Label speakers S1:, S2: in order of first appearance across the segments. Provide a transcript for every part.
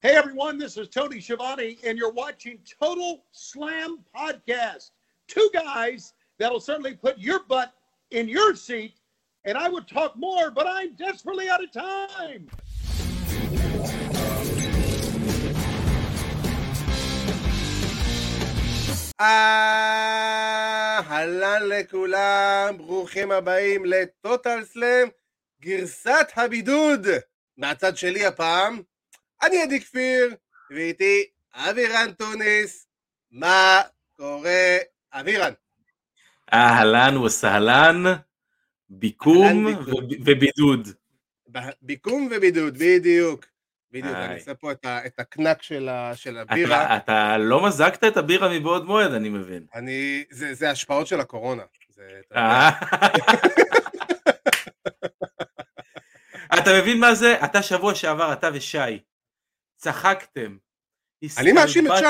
S1: Hey everyone, this is Tony Schiavone, and you're watching Total Slam Podcast. Two guys that'll certainly put your butt in your seat, and I would talk more, but I'm desperately out of time.
S2: אהלן לכולם, ברוכים הבאים לטוטל סלאם, גרסת הבידוד. מהצד שלי הפעם, אני עדי כפיר, ואיתי אבירן טוניס. מה קורה, אבירן?
S3: אהלן וסהלן, ביקום ובידוד.
S2: ביקום ובידוד, בדיוק. בדיוק. אני עושה פה את ה- את הקנק של ה- של הבירה.
S3: אתה, אתה לא מזגת את הבירה מבעוד מועד, אני מבין.
S2: אני, זה זה השפעות של הקורונה. זה-.
S3: אה? אתה מבין מה זה? אתה שבוע שעבר, אתה ושי, צחקתם.
S2: אני מאשים את שי.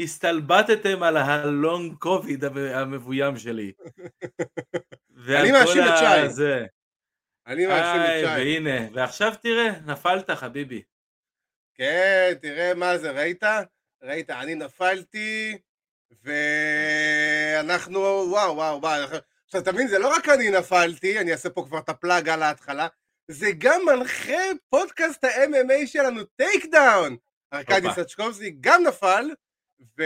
S3: הסתלבטתם- על הלונג קוביד המ- המבוים שלי.
S2: אני מאשים את שי.
S3: הזה.
S2: אני מאשים את שי.
S3: והנה, ועכשיו תראה, נפלת חביבי.
S2: כן, תראה מה זה, ראית? ראית, אני נפלתי, ואנחנו, וואו, וואו, וואו. עכשיו, אתה מבין, זה לא רק אני נפלתי, אני אעשה פה כבר את ה plug על ההתחלה, זה גם מנחה פודקאסט ה-MMA שלנו, Take Down! ארקדי
S3: הופה.
S2: סצ'קובסקי גם נפל, ו...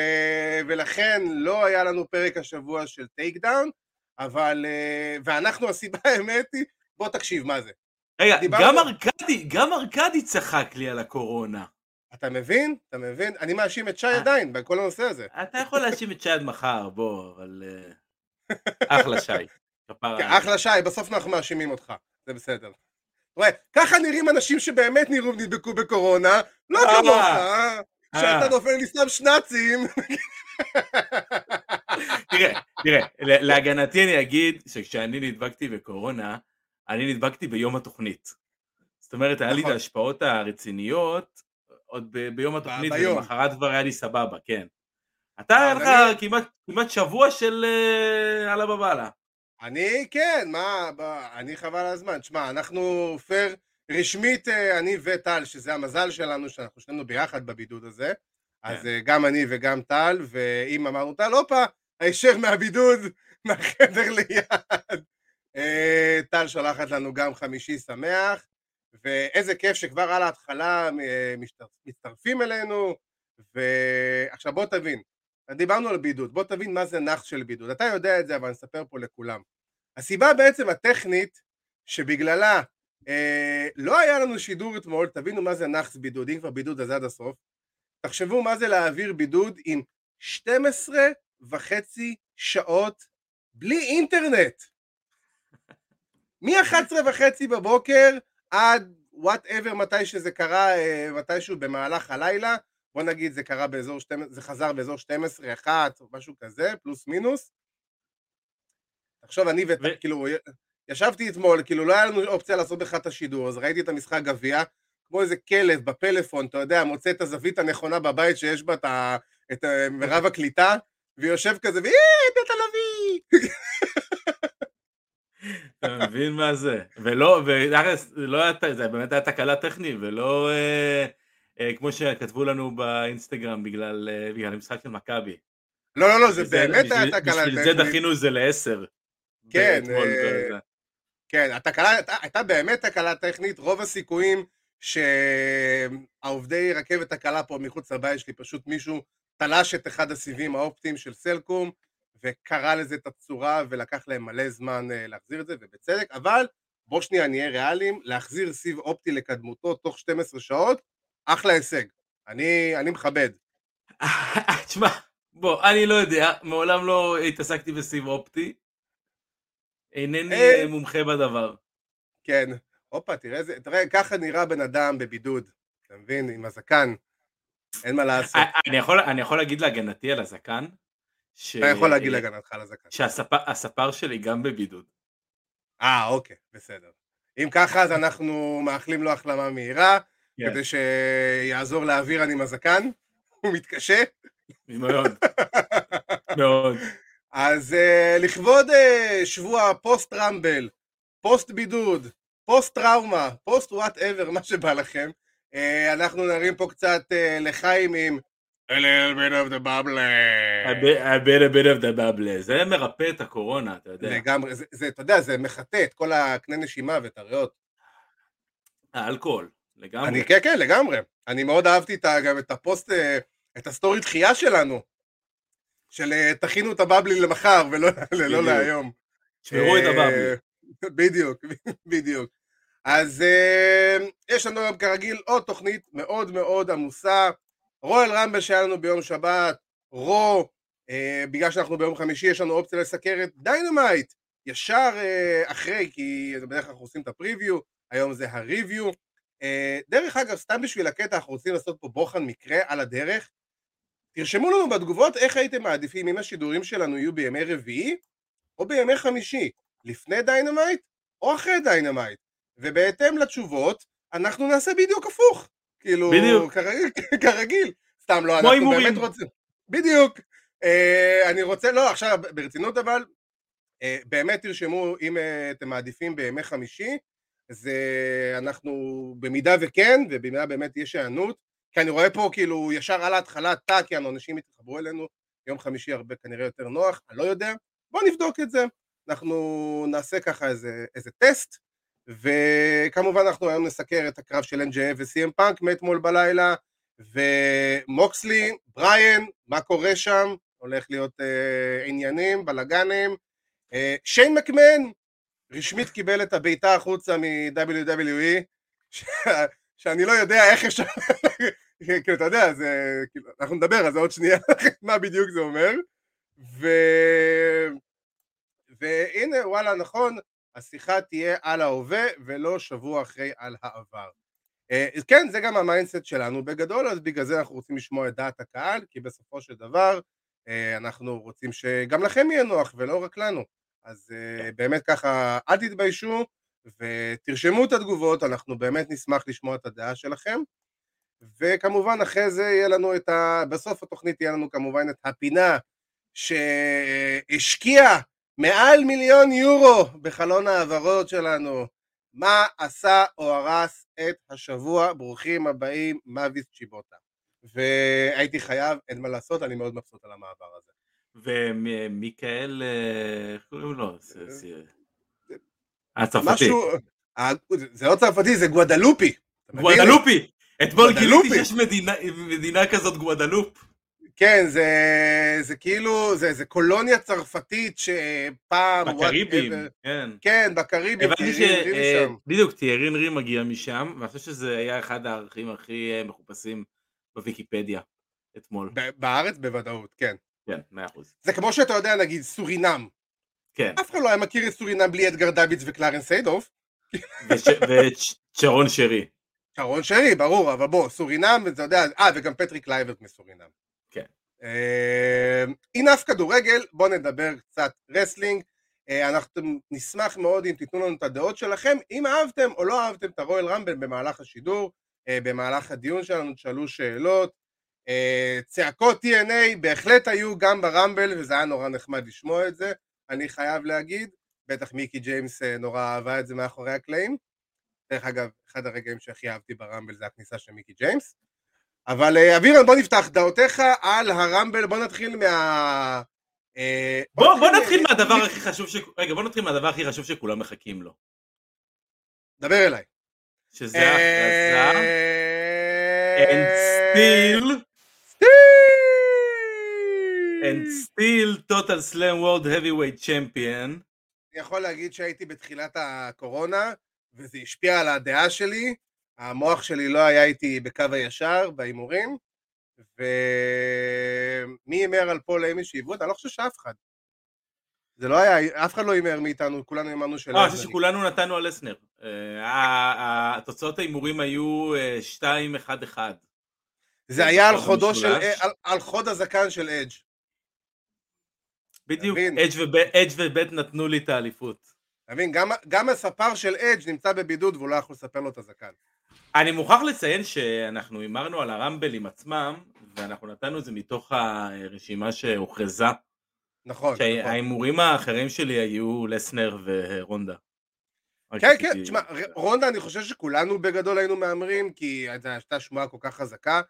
S2: ולכן לא היה לנו פרק השבוע של Take Down, אבל, אה, ואנחנו, הסיבה האמת היא, בוא תקשיב מה זה.
S3: רגע,
S2: דיברנו-
S3: גם ארקדי, גם ארקדי צחק לי על הקורונה.
S2: אתה מבין? אתה מבין? אני מאשים את שי
S3: אה.
S2: עדיין בכל הנושא הזה.
S3: אתה יכול להאשים את שי עד מחר, בוא, אבל... אה, אחלה שי.
S2: כן. אחלה שי, בסוף אנחנו מאשימים אותך, זה בסדר. רואה, ככה נראים אנשים שבאמת נראו נדבקו בקורונה, לא. כמוך? שאתה
S3: אה.
S2: נופל לי סתם שנאצים.
S3: תראה, תראה, להגנתי אני אגיד שכשאני נדבקתי בקורונה, אני נדבקתי ביום התוכנית. זאת אומרת, היה לי את
S2: נכון.
S3: ההשפעות הרציניות עוד ביום התוכנית. ולמחרת כבר היה לי סבבה, כן. אתה, היה לך כמעט- שבוע של אללה בבאללה.
S2: אני, כן, מה, אני חבל על הזמן. תשמע, אנחנו פייר, רשמית אה, אני וטל, שזה המזל שלנו, שאנחנו שנינו ביחד בבידוד הזה, אז
S3: כן.
S2: אה, גם אני וגם טל, ואם אמרנו טל, הופה, הישר מהבידוד, מהחדר ליד. אה, טל שולחת לנו גם חמישי שמח, ואיזה כיף שכבר על ההתחלה מצטרפים אלינו, ועכשיו בוא תבין, דיברנו על בידוד, בוא תבין מה זה נאחס של בידוד, אתה יודע את זה אבל אני אספר פה לכולם. הסיבה בעצם הטכנית שבגללה אה, לא היה לנו שידור אתמול, תבינו מה זה נאחס בידוד, אם כבר בידוד אז עד הסוף, תחשבו מה זה להעביר בידוד עם 12 וחצי שעות בלי אינטרנט. מ-11 וחצי בבוקר עד whatever מתי שזה קרה, אה, מתישהו במהלך הלילה, בוא נגיד זה קרה באזור 12, זה חזר באזור 12, 1, או משהו כזה, פלוס מינוס. עכשיו אני ות...
S3: ו-
S2: כאילו, ישבתי אתמול, כאילו לא היה לנו אופציה לעשות בכלל את השידור, אז ראיתי את המשחק גביע, כמו איזה כלב בפלאפון, אתה יודע, מוצא את הזווית הנכונה בבית שיש בה את, ה... את ה- מרב הקליטה, ויושב כזה, ואיי, נטע לביא!
S3: אתה מבין מה זה? ולא, וארס, לא היה, זה באמת היה תקלה טכנית, ולא אה, אה, כמו שכתבו לנו באינסטגרם בגלל, אה, בגלל המשחק של מכבי.
S2: לא, לא, לא, זה באמת היה תקלה
S3: בשביל זה. דחינו זה לעשר.
S2: כן, אה. כן, התקלה הייתה, באמת תקלה טכנית, רוב הסיכויים שהעובדי רכבת הקלה פה מחוץ לבית שלי, פשוט מישהו תלש את אחד הסיבים האופטיים של סלקום וקרא לזה את הצורה ולקח להם מלא זמן אה, להחזיר את זה, ובצדק, אבל בוא שנייה נהיה ריאליים, להחזיר סיב אופטי לקדמותו תוך 12 שעות, אחלה הישג. אני, אני מכבד.
S3: תשמע, בוא, אני לא יודע, מעולם לא התעסקתי בסיב אופטי. אינני
S2: אה.
S3: מומחה בדבר.
S2: כן. הופה, תראה איזה, תראה, ככה נראה בן אדם בבידוד. אתה מבין? עם הזקן. אין מה לעשות.
S3: אני יכול- אני יכול להגיד להגנתי על הזקן, ש-
S2: אתה יכול להגיד להגנתך על הזקן.
S3: שהספר שלי גם בבידוד.
S2: אה, אוקיי, בסדר. אם ככה, אז אנחנו מאחלים לו החלמה מהירה,
S3: כן.
S2: כדי שיעזור לאווירן עם הזקן. הוא מתקשה.
S3: מאוד, מאוד.
S2: אז אה, לכבוד אה, שבוע פוסט Rumble, פוסט בידוד, פוסט טראומה, פוסט whatever, מה שבא לכם, אה, אנחנו נרים פה קצת אה, לחיים עם A little bit of the bubbly.
S3: a bit a bit of the bubbly. זה מרפא את הקורונה, אתה יודע.
S2: לגמרי, זה, זה, אתה יודע, זה מחטא את כל הקנה נשימה ואת הריאות.
S3: האלכוהול, לגמרי.
S2: אני, כן, כן, לגמרי. אני מאוד אהבתי את, גם את הפוסט, אה, את הסטורי דחייה שלנו, של אה, תכינו את ה bubbly למחר ולא לא
S3: בדיוק.
S2: להיום.
S3: שברו את
S2: אה,
S3: ה bubbly.
S2: בדיוק, בדיוק. אז אה, יש לנו גם כרגיל עוד תוכנית מאוד מאוד עמוסה. Royal Rumble שהיה לנו ביום שבת, רו, אה, בגלל שאנחנו ביום חמישי יש לנו אופציה לסקר את Dynamite, ישר אה, אחרי, כי בדרך כלל אנחנו עושים את ה preview, היום זה ה review. אה, דרך אגב, סתם בשביל הקטע אנחנו רוצים לעשות פה בוחן מקרה על הדרך. תרשמו לנו בתגובות איך הייתם מעדיפים אם השידורים שלנו יהיו בימי רביעי או בימי חמישי, לפני Dynamite או אחרי Dynamite. ובהתאם לתשובות, אנחנו נעשה בדיוק הפוך. כאילו,
S3: בדיוק.
S2: כרגיל, כרגיל. סתם לא, אנחנו
S3: הימורים.
S2: באמת רוצים. בדיוק. אה, אני רוצה, לא, עכשיו, ברצינות אבל, אה, באמת תרשמו אם אה, אתם מעדיפים בימי חמישי, זה אנחנו, במידה וכן, ובמידה באמת יש היענות, כי אני רואה פה כאילו ישר על ההתחלה טאק, יענו, אנשים יתחברו אלינו, יום חמישי הרבה כנראה יותר נוח, אני לא יודע, בואו נבדוק את זה, אנחנו נעשה ככה איזה, איזה טסט, וכמובן אנחנו היום נסקר את הקרב של NJF ו-CM פאנק מאתמול בלילה, ומוקסלי, בריאן, מה קורה שם, הולך להיות אה, עניינים, בלאגנים, אה, שיין מקמן, רשמית קיבל את הבעיטה החוצה מ-WWE, ש- שאני לא יודע איך אפשר, כאילו אתה יודע, זה, כאילו, אנחנו נדבר על זה עוד שנייה, מה בדיוק זה אומר, ו... והנה וואלה נכון, השיחה תהיה על ההווה ולא שבוע אחרי על העבר. אה, אז כן, זה גם ה mindset שלנו בגדול, אז בגלל זה אנחנו רוצים לשמוע את דעת הקהל, כי בסופו של דבר אה, אנחנו רוצים שגם לכם יהיה נוח ולא רק לנו. אז אה, באמת ככה, אל תתביישו ותרשמו את התגובות, אנחנו באמת נשמח לשמוע את הדעה שלכם. וכמובן אחרי זה יהיה לנו את ה... בסוף התוכנית יהיה לנו כמובן את הפינה שהשקיעה מעל מיליון יורו בחלון ההעברות שלנו. מה עשה או הרס את השבוע? ברוכים הבאים, מאביס צ'יבוטה. והייתי חייב, אין מה לעשות, אני מאוד מבסוט על המעבר הזה.
S3: ומיקאל, אה, איך קוראים לו? הצרפתי.
S2: משהו, אה, זה לא צרפתי, זה גואדלופי.
S3: גואדלופי! אתמול. גיליתי שיש מדינה- כזאת גואדלופ.
S2: כן, זה, זה כאילו, זה, זה קולוניה צרפתית שפעם...
S3: בקריבים,
S2: whatever-
S3: כן.
S2: כן, בקריבים,
S3: הבנתי ש... אה,
S2: שם.
S3: בדיוק, תיארי אנרי מגיע משם, ואני חושב שזה היה אחד הערכים הכי אה, מחופשים בוויקיפדיה אתמול.
S2: בארץ בוודאות, כן.
S3: כן, מאה אחוז.
S2: זה כמו שאתה יודע, נגיד, סורינם.
S3: כן,
S2: אף אחד לא היה מכיר את סורינם בלי אדגר דביץ וקלרנס סיידוף.
S3: ושרון שרי.
S2: שרון שרי, ברור, אבל בוא, סורינם, אתה יודע, אה, וגם פטריק לייברט מסורינם.
S3: כן.
S2: אה, enough כדורגל, בואו נדבר קצת wrestling. אה, אנחנו נשמח מאוד אם תיתנו לנו את הדעות שלכם, אם אהבתם או לא אהבתם את ה Royal Rumble במהלך השידור, אה, במהלך הדיון שלנו, תשאלו שאלות. אה, צעקות TNA בהחלט היו גם ברמבל, וזה היה נורא נחמד לשמוע את זה, אני חייב להגיד. בטח מיקי ג'יימס אה, נורא אהבה את זה מאחורי הקלעים. דרך אגב, אחד הרגעים שהכי אהבתי ברמבל זה הכניסה של מיקי ג'יימס. אבל אה, אבירן, בוא נפתח דעותיך על הרמבל, בוא נתחיל מה... אה,
S3: בוא נתחיל מהדבר הכי חשוב ש... רגע, בוא נתחיל מהדבר הכי חשוב שכולם מחכים לו.
S2: דבר אליי.
S3: שזה ההכרזה.
S2: אה,
S3: And still! And still total slam world heavyweight champion.
S2: אני יכול להגיד שהייתי בתחילת הקורונה, וזה השפיע על הדעה שלי, המוח שלי לא היה איתי בקו הישר בהימורים, ומי הימר על פול אמי שהיוו? אני לא חושב שאף אחד. זה לא היה, אף אחד לא הימר מאיתנו, כולנו האמנו של...
S3: לא, אני חושב שכולנו נתנו על לסנר. אה, התוצאות ההימורים היו אה, 2-1-1.
S2: זה היה על חודו של. על, על חוד הזקן של אדג'.
S3: בדיוק? אדג' ובית- נתנו לי את האליפות.
S2: אתה מבין? גם, גם הספר של אדג' נמצא בבידוד והוא לא יכול לספר לו את הזקן.
S3: אני מוכרח לציין שאנחנו הימרנו על הרמבלים עצמם, ואנחנו נתנו את זה מתוך הרשימה שהוכרזה.
S2: נכון, נכון.
S3: שההימורים האחרים שלי היו לסנר ורונדה.
S2: כן, כן, תשמע, רונדה, אני חושב שכולנו בגדול היינו מהמרים, כי זו הייתה שמועה כל כך חזקה.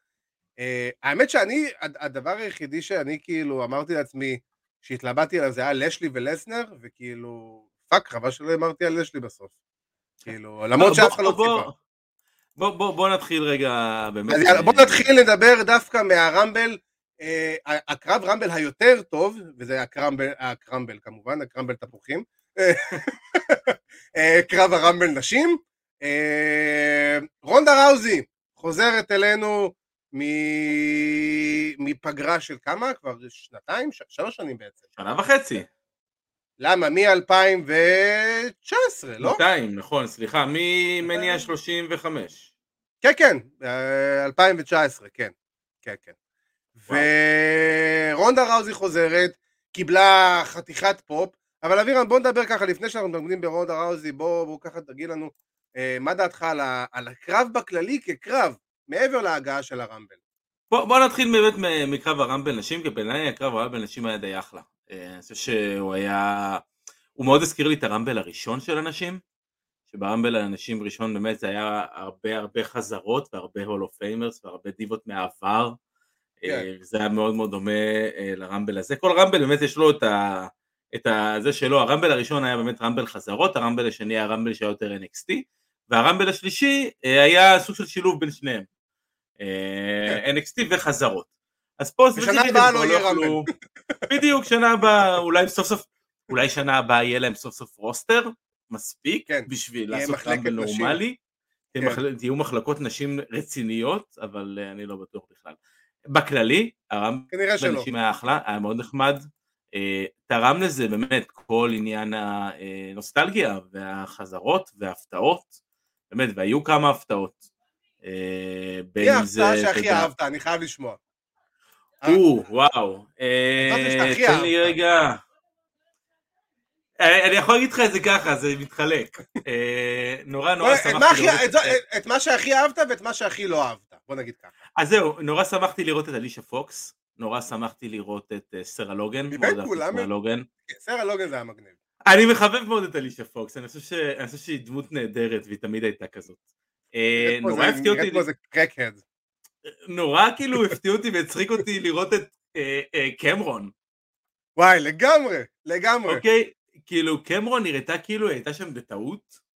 S2: אה, האמת שאני, הד- הדבר היחידי שאני כאילו אמרתי לעצמי, שהתלבטתי עליו זה היה לאשלי ולסנר, וכאילו, fuck, חבל שלא אמרתי על לאשלי בסוף. כאילו, למרות שאף אחד לא ציפה.
S3: בוא, בוא, בוא נתחיל רגע באמת.
S2: אז יאללה, בוא נתחיל לדבר דווקא מהרמבל, אה, הקרב רמבל היותר טוב, וזה הקרמבל, הקרמבל כמובן, הקרמבל תפוחים, אה, קרב הרמבל נשים. אה, רונדה ראוזי חוזרת אלינו מפגרה של כמה? כבר שנתיים? ש- שלוש שנים בעצם.
S3: שנה וחצי.
S2: למה? מ-2019, לא?
S3: 200, נכון, סליחה, ממניע 35.
S2: כן, כן, אה, 2019, כן, כן, כן.
S3: וואו.
S2: ורונדה ראוזי חוזרת, קיבלה חתיכת פופ, אבל אבירן בוא נדבר ככה לפני שאנחנו מתמקדים ברונדה ראוזי, בוא, בוא ככה תגיד לנו אה, מה דעתך על, ה, על הקרב בכללי כקרב, מעבר להגעה של הרמבל.
S3: בוא, בוא נתחיל באמת מקרב הרמבל נשים, כי בעיניי הקרב הרמבל נשים היה די אחלה. אה, אני חושב שהוא היה... הוא מאוד הזכיר לי את הרמבל הראשון של הנשים, שב Rumble הנשים ראשון באמת זה היה הרבה הרבה חזרות והרבה Hall of Famers והרבה דיוות מהעבר.
S2: כן.
S3: אה, זה היה מאוד מאוד דומה אה, ל Rumble הזה. כל Rumble באמת יש לו את ה... את ה... זה שלו, ה Rumble הראשון היה באמת Rumble חזרות, ה Rumble השני היה Rumble שהיה יותר NXT, וה Rumble השלישי היה סוג של שילוב בין שניהם. אה, NXT וחזרות. אז פה ספציפית הם
S2: לא יהיה
S3: יוכלו- בדיוק, שנה הבאה, אולי סוף סוף, אולי שנה הבאה יהיה להם סוף סוף רוסטר, מספיק,
S2: כן,
S3: בשביל לעשות רמבל. נורמלי.
S2: כן.
S3: מחל- תהיו מחלקות נשים רציניות, אבל אה, אני לא בטוח בכלל. בכללי,
S2: שלא.
S3: בנשים היה אחלה, היה מאוד נחמד. אה, תרם לזה באמת כל עניין הנוסטלגיה והחזרות וההפתעות, באמת, והיו כמה הפתעות. אה, בין אם זה,
S2: ההפתעה
S3: אתה
S2: שהכי אהבת? אני חייב לשמוע.
S3: או, וואו. אה,
S2: שהכי
S3: תן לי. רגע. אה, אני יכול להגיד לך את זה ככה, זה מתחלק. אה, נורא נורא שמחתי לראות
S2: את מה שהכי אהבת ואת מה שהכי לא אהבת, בוא נגיד ככה.
S3: אז זהו, נורא שמחתי לראות את אלישה פוקס, נורא שמחתי לראות את אה, סרה לוגן,
S2: מבין כולם
S3: את סרה לוגן.
S2: זה היה מגניב.
S3: אני מחבב מאוד את אלישה פוקס, אני חושב שהיא דמות נהדרת והיא תמיד הייתה כזאת. אה, נורא
S2: איזה-
S3: הפתיע אותי,
S2: איזה קרקהד.
S3: נורא כאילו הפתיע אותי והצחיק אותי לראות את אה, אה, קמרון.
S2: וואי, לגמרי, לגמרי.
S3: אוקיי, כאילו קמרון נראתה כאילו הייתה שם בטעות.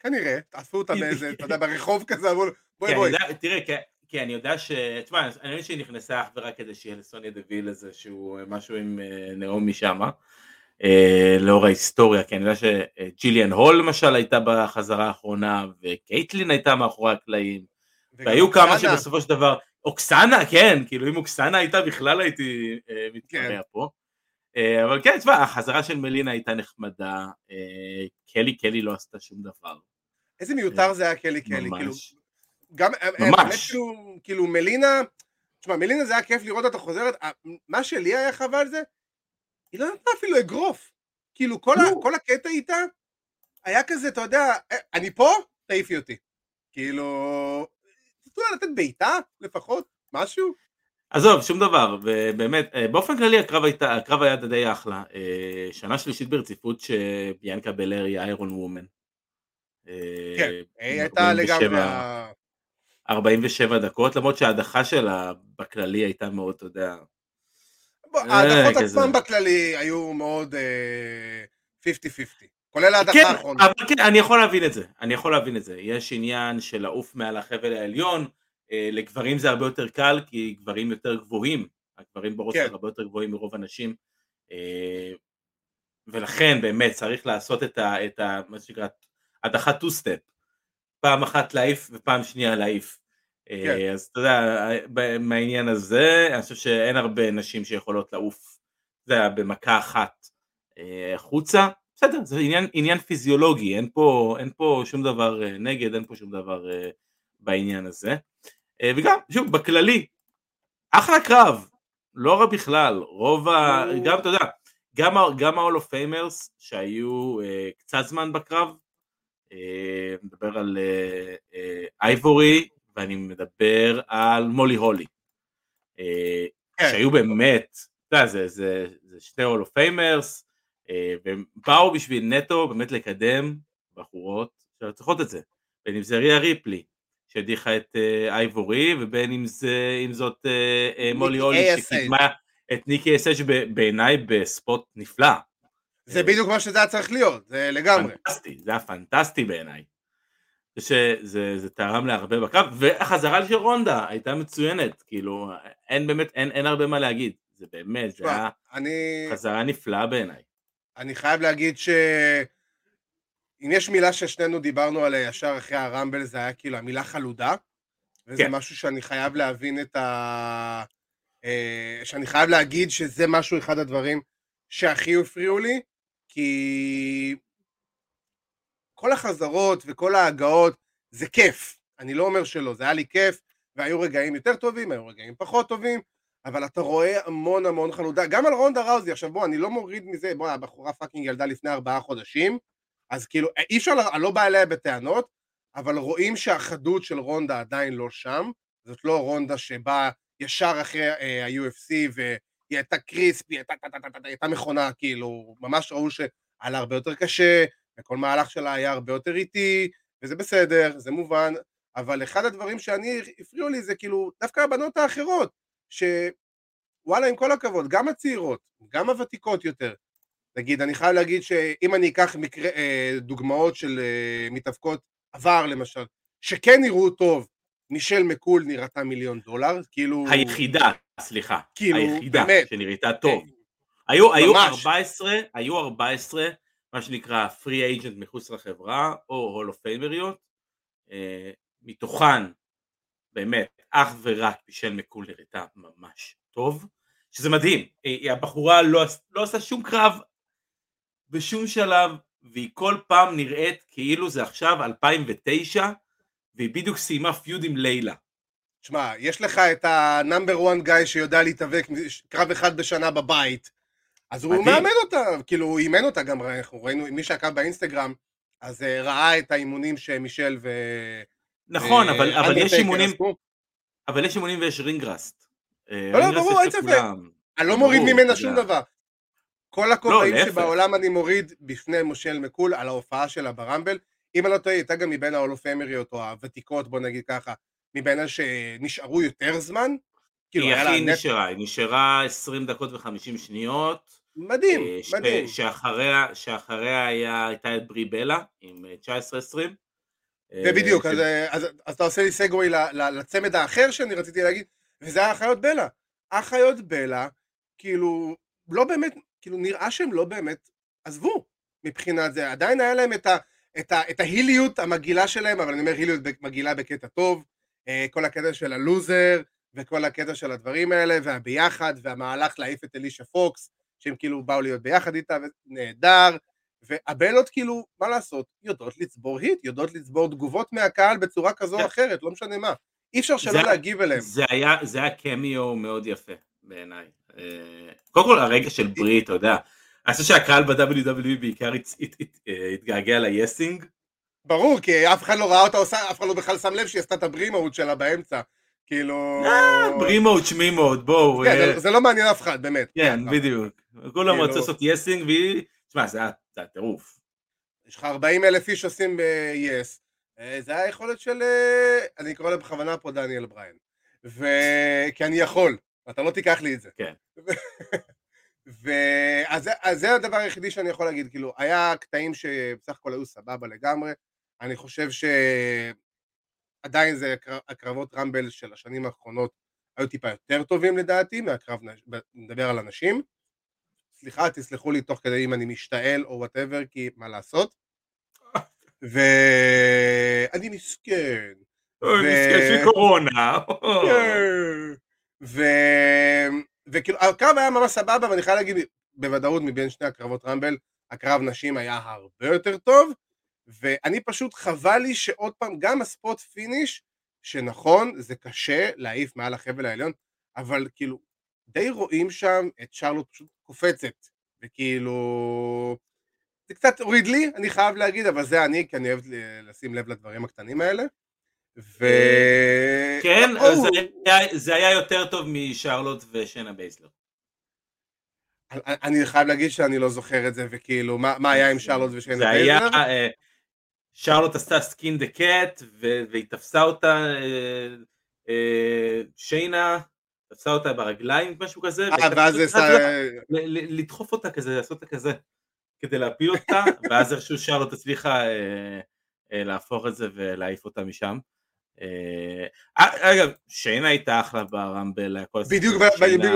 S2: כנראה, עשו אותה באיזה, אתה יודע, ברחוב כזה, אמרו לו, בואי בואי.
S3: תראה, כי, אני יודע ש... תשמע, אני מבין שהיא נכנסה אך ורק כדי שיהיה לסוניה דוויל איזשהו משהו עם אה, נאומי שמה, אה, לאור ההיסטוריה, כי אני יודע שג'יליאן הול למשל הייתה בחזרה האחרונה, וקייטלין הייתה מאחורי הקלעים, והיו כמה. שבסופו של דבר, אוקסנה, כן, כאילו אם אוקסנה הייתה בכלל הייתי אה, מתקרע
S2: כן.
S3: פה. אה, אבל כן, תשמע, החזרה של מלינה הייתה נחמדה, אה, קלי קלי לא עשתה שום דבר.
S2: איזה מיותר זה היה קלי קלי, כאילו,
S3: ממש.
S2: גם,
S3: ממש.
S2: באמת כאילו, כאילו מלינה, תשמע, מלינה זה היה כיף לראות אותה חוזרת, מה שלי היה חבל זה, היא לא נתנה אפילו אגרוף, כאילו כל, ה. כל הקטע איתה, היה כזה, אתה יודע, "אה, אני פה, תעיפי אותי, כאילו, תנו לה לתת בעיטה לפחות, משהו,
S3: עזוב, שום דבר, ובאמת, אה, באופן כללי הקרב, הייתה, הקרב היה די אחלה. אה, שנה שלישית ברציפות שביאנקה בלר היא איירון וומן.
S2: כן, היא הייתה
S3: 47
S2: לגמרי, ה-
S3: 47 דקות, למרות שההדחה שלה בכללי הייתה מאוד, אתה יודע,
S2: ההדחות
S3: כזה.
S2: עצמן בכללי היו מאוד אה, 50-50, כולל ההדחה
S3: כן,
S2: האחרונה.
S3: אבל כן, אני יכול להבין את זה, אני יכול להבין את זה. יש עניין של לעוף מעל החבל העליון, אה, לגברים זה הרבה יותר קל, כי גברים יותר גבוהים, הגברים ב roster
S2: כן.
S3: הרבה יותר גבוהים מרוב הנשים, אה, ולכן באמת צריך לעשות את ה... את ה מה שנקרא, הדחת two step, פעם אחת להעיף ופעם שנייה להעיף. אה,
S2: כן.
S3: אז אתה יודע, ב- מהעניין הזה, אני חושב שאין הרבה נשים שיכולות לעוף, אתה יודע, במכה אחת אה, החוצה, בסדר, זה עניין, עניין פיזיולוגי, אין פה, אין פה שום דבר אה, נגד, אין פה שום דבר אה, בעניין הזה. אה, וגם, שוב, בכללי, אחלה קרב, לא רע בכלל, רוב ה... גם, אתה יודע, גם, גם ה-all of famers שהיו אה, קצת זמן בקרב, אה, מדבר על אה, אה, אייבורי, ואני מדבר על מולי הולי, אה,
S2: כן.
S3: שהיו באמת, אתה יודע, זה, זה, זה of famers, אה, והם באו בשביל נטו באמת לקדם בחורות שצריכות את זה, בין אם זה ריה ריפלי, שהדיחה את אה, אייבורי, ובין אם זה, אם זאת אה, מולי אולי שקידמה את ניקי אס.אץ' בעיניי בספוט נפלא.
S2: זה בדיוק מה שזה היה צריך להיות, זה לגמרי.
S3: פנטסטי, זה היה פנטסטי בעיניי. שזה זה תרם להרבה בקרב, והחזרה של רונדה הייתה מצוינת, כאילו, אין באמת, אין, אין הרבה מה להגיד, זה באמת, זה היה
S2: אני...
S3: חזרה נפלאה בעיניי.
S2: אני חייב להגיד ש... אם יש מילה ששנינו דיברנו עליה ישר אחרי הרמבל, זה היה כאילו המילה חלודה, וזה כן. משהו שאני חייב להבין את ה... אה, שאני חייב להגיד שזה משהו, אחד הדברים שהכי הפריעו לי, כי כל החזרות וכל ההגעות זה כיף, אני לא אומר שלא, זה היה לי כיף, והיו רגעים יותר טובים, היו רגעים פחות טובים, אבל אתה רואה המון המון חלודה, גם על רונדה ראוזי, עכשיו בוא, אני לא מוריד מזה, בוא, הבחורה fucking ילדה לפני ארבעה חודשים, אז כאילו, אי אפשר, אני לא בא אליה בטענות, אבל רואים שהחדות של רונדה עדיין לא שם, זאת לא רונדה שבאה ישר אחרי אה, ה-UFC והיא הייתה crispy, היא הייתה, הייתה מכונה, כאילו, ממש ראו שהיה לה הרבה יותר קשה, וכל מהלך שלה היה הרבה יותר איטי, וזה בסדר, זה מובן, אבל אחד הדברים שאני, הפריעו לי זה כאילו, דווקא הבנות האחרות, שוואלה, עם כל הכבוד, גם הצעירות, גם הוותיקות יותר, נגיד, אני חייב להגיד שאם אני אקח מקרה, אה, דוגמאות של אה, מתאבקות עבר למשל, שכן נראו טוב, מישל מקול נראתה מיליון דולר, כאילו...
S3: היחידה, סליחה,
S2: כאילו,
S3: היחידה
S2: באמת.
S3: שנראתה טוב. היו, היו 14, היו 14, מה שנקרא free agent מחוץ לחברה, או Hall of Fameריות, אה, מתוכן, באמת, אך ורק מישל מקול נראתה ממש טוב, שזה מדהים, הבחורה לא, לא עושה שום קרב בשום שלב, והיא כל פעם נראית כאילו זה עכשיו 2009, והיא בדיוק סיימה feud עם ליילה.
S2: שמע, יש לך את ה number 1 guy שיודע להתאבק קרב אחד בשנה בבית, אז הוא מאמן אותה, כאילו הוא אימן אותה גם, אנחנו ראינו, מי שעקב באינסטגרם, אז אה, ראה את האימונים שמישל ו...
S3: נכון, אבל, אבל יש אימונים, אבל יש אימונים ויש רינגראסט.
S2: אה, לא, לא, ברור, אין ספק. אני לא מוריד ממנה שום דבר. כל הכובעים לא, שבעולם אני מוריד בפני מושל מקול על ההופעה שלה ברמבל. אם אני לא טועה, הייתה גם מבין ההולופמריות או הוותיקות, בוא נגיד ככה, מבין אלה שנשארו יותר זמן.
S3: כאילו, היא הכי נשארה, היא נשארה 20 דקות ו-50 שניות.
S2: מדהים, אה, ש- מדהים.
S3: שאחריה, שאחריה היה, הייתה את ברי בלה עם 19-20.
S2: אה, ובדיוק, ש... אז, אז, אז אתה עושה לי סגווי לצמד האחר שאני רציתי להגיד, וזה היה אחיות בלה. אחיות בלה, כאילו, לא באמת, כאילו נראה שהם לא באמת עזבו מבחינת זה, עדיין היה להם את, ה, את, ה, את ההיליות המגעילה שלהם, אבל אני אומר היליות מגעילה בקטע טוב, אה, כל הקטע של הלוזר, וכל הקטע של הדברים האלה, והביחד, והמהלך להעיף את אלישה פוקס, שהם כאילו באו להיות ביחד איתה, נהדר, והבלות כאילו, מה לעשות, יודעות לצבור היט, יודעות לצבור תגובות מהקהל בצורה כזו או אחרת, לא משנה מה. אי אפשר שלא להגיב אליהם.
S3: זה היה, זה היה קמיו מאוד יפה בעיניי. אה, קודם כל הרגע של ברית, אתה יודע, אני חושב שהקהל ב-WWE בעיקר התגעגע ליסינג.
S2: ברור, כי אף אחד לא ראה אותה עושה, אף אחד לא בכלל שם לב שהיא עשתה את הברימאות שלה באמצע. כאילו...
S3: אה, ברימאות, שמימאות, בואו.
S2: כן, זה לא מעניין אף אחד, באמת.
S3: כן, בדיוק. כולם כאילו- רצו לעשות יסינג, והיא... תשמע, זה היה טירוף.
S2: יש לך 40 אלף איש עושים ב-yes. זה היה יכולת של... אני אקרא לה בכוונה פה דניאל בריין. ו... כי אני יכול. אתה לא תיקח לי את זה.
S3: כן.
S2: ואז אז זה הדבר היחידי שאני יכול להגיד, כאילו, היה קטעים שבסך הכל היו סבבה לגמרי, אני חושב שעדיין זה הקרבות רמבל של השנים האחרונות היו טיפה יותר טובים לדעתי מהקרב, נדבר על אנשים. סליחה, תסלחו לי תוך כדי אם אני משתעל או וואטאבר, כי מה לעשות. ואני מסכן.
S3: מסכן, קורונה.
S2: כן. וכאילו הקרב היה ממש סבבה ואני חייב להגיד בוודאות מבין שני הקרבות רמבל הקרב נשים היה הרבה יותר טוב ואני פשוט חבל לי שעוד פעם גם הספוט פיניש שנכון זה קשה להעיף מעל החבל העליון אבל כאילו די רואים שם את שרלוט פשוט קופצת וכאילו זה קצת הוריד לי אני חייב להגיד אבל זה אני כי אני אוהב לשים לב לדברים הקטנים האלה. ו...
S3: כן, זה היה, זה היה יותר טוב משרלוט ושיינה בייזלר.
S2: אני חייב להגיד שאני לא זוכר את זה, וכאילו, מה היה עם שרלוט ושיינה
S3: היה, אה, שרלוט עשתה skin the cat, והיא תפסה אותה, אה, אה, שיינה, תפסה אותה ברגליים, משהו כזה,
S2: זה...
S3: לדחוף אותה כזה, לעשות אותה כזה, כדי להפיל אותה, ואז איכשהו שרלוט הצליחה להפוך את זה ולהעיף אותה משם. אגב, שיינה הייתה אחלה ברמבל,
S2: בדיוק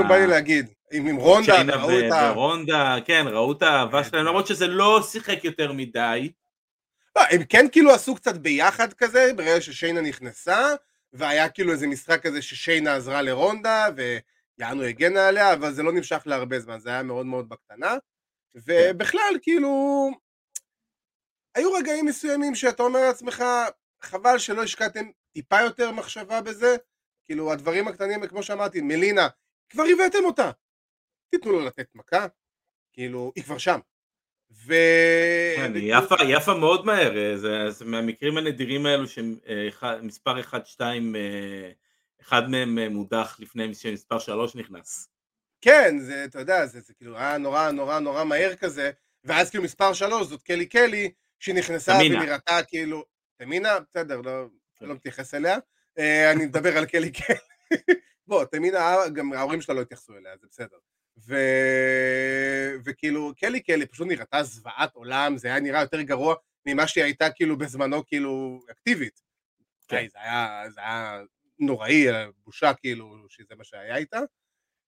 S2: בא לי להגיד, עם רונדה, ראו את ה...
S3: ורונדה, כן, ראו את האהבה שלהם, למרות שזה לא שיחק יותר מדי.
S2: לא, הם כן כאילו עשו קצת ביחד כזה, ברגע ששיינה נכנסה, והיה כאילו איזה משחק כזה ששיינה עזרה לרונדה, ויענו הגנה עליה, אבל זה לא נמשך להרבה זמן, זה היה מאוד מאוד בקטנה. ובכלל, כאילו, היו רגעים מסוימים שאתה אומר לעצמך, חבל שלא השקעתם טיפה יותר מחשבה בזה, כאילו הדברים הקטנים, כמו שאמרתי, מלינה, כבר הבאתם אותה, תיתנו לו לתת מכה, כאילו, היא כבר שם. ו...
S3: כן, יפה, יפה מאוד מהר, אה, זה, זה מהמקרים הנדירים האלו שמספר 1, 2, אה, אחד מהם מודח לפני שמספר 3 נכנס.
S2: כן, זה, אתה יודע, זה, זה כאילו היה נורא נורא נורא מהר כזה, ואז כאילו מספר 3 זאת קלי קלי, שנכנסה ונראתה כאילו, תמינה, בסדר, לא, כן. לא מתייחס אליה, אה, אני מדבר על קלי קלי, בוא, תמינה, גם ההורים שלה לא התייחסו אליה, זה בסדר. ו... וכאילו קלי קלי פשוט נראתה זוועת עולם, זה היה נראה יותר גרוע ממה שהיא הייתה כאילו בזמנו כאילו אקטיבית. כן. זה, היה, זה היה נוראי, בושה כאילו שזה מה שהיה איתה.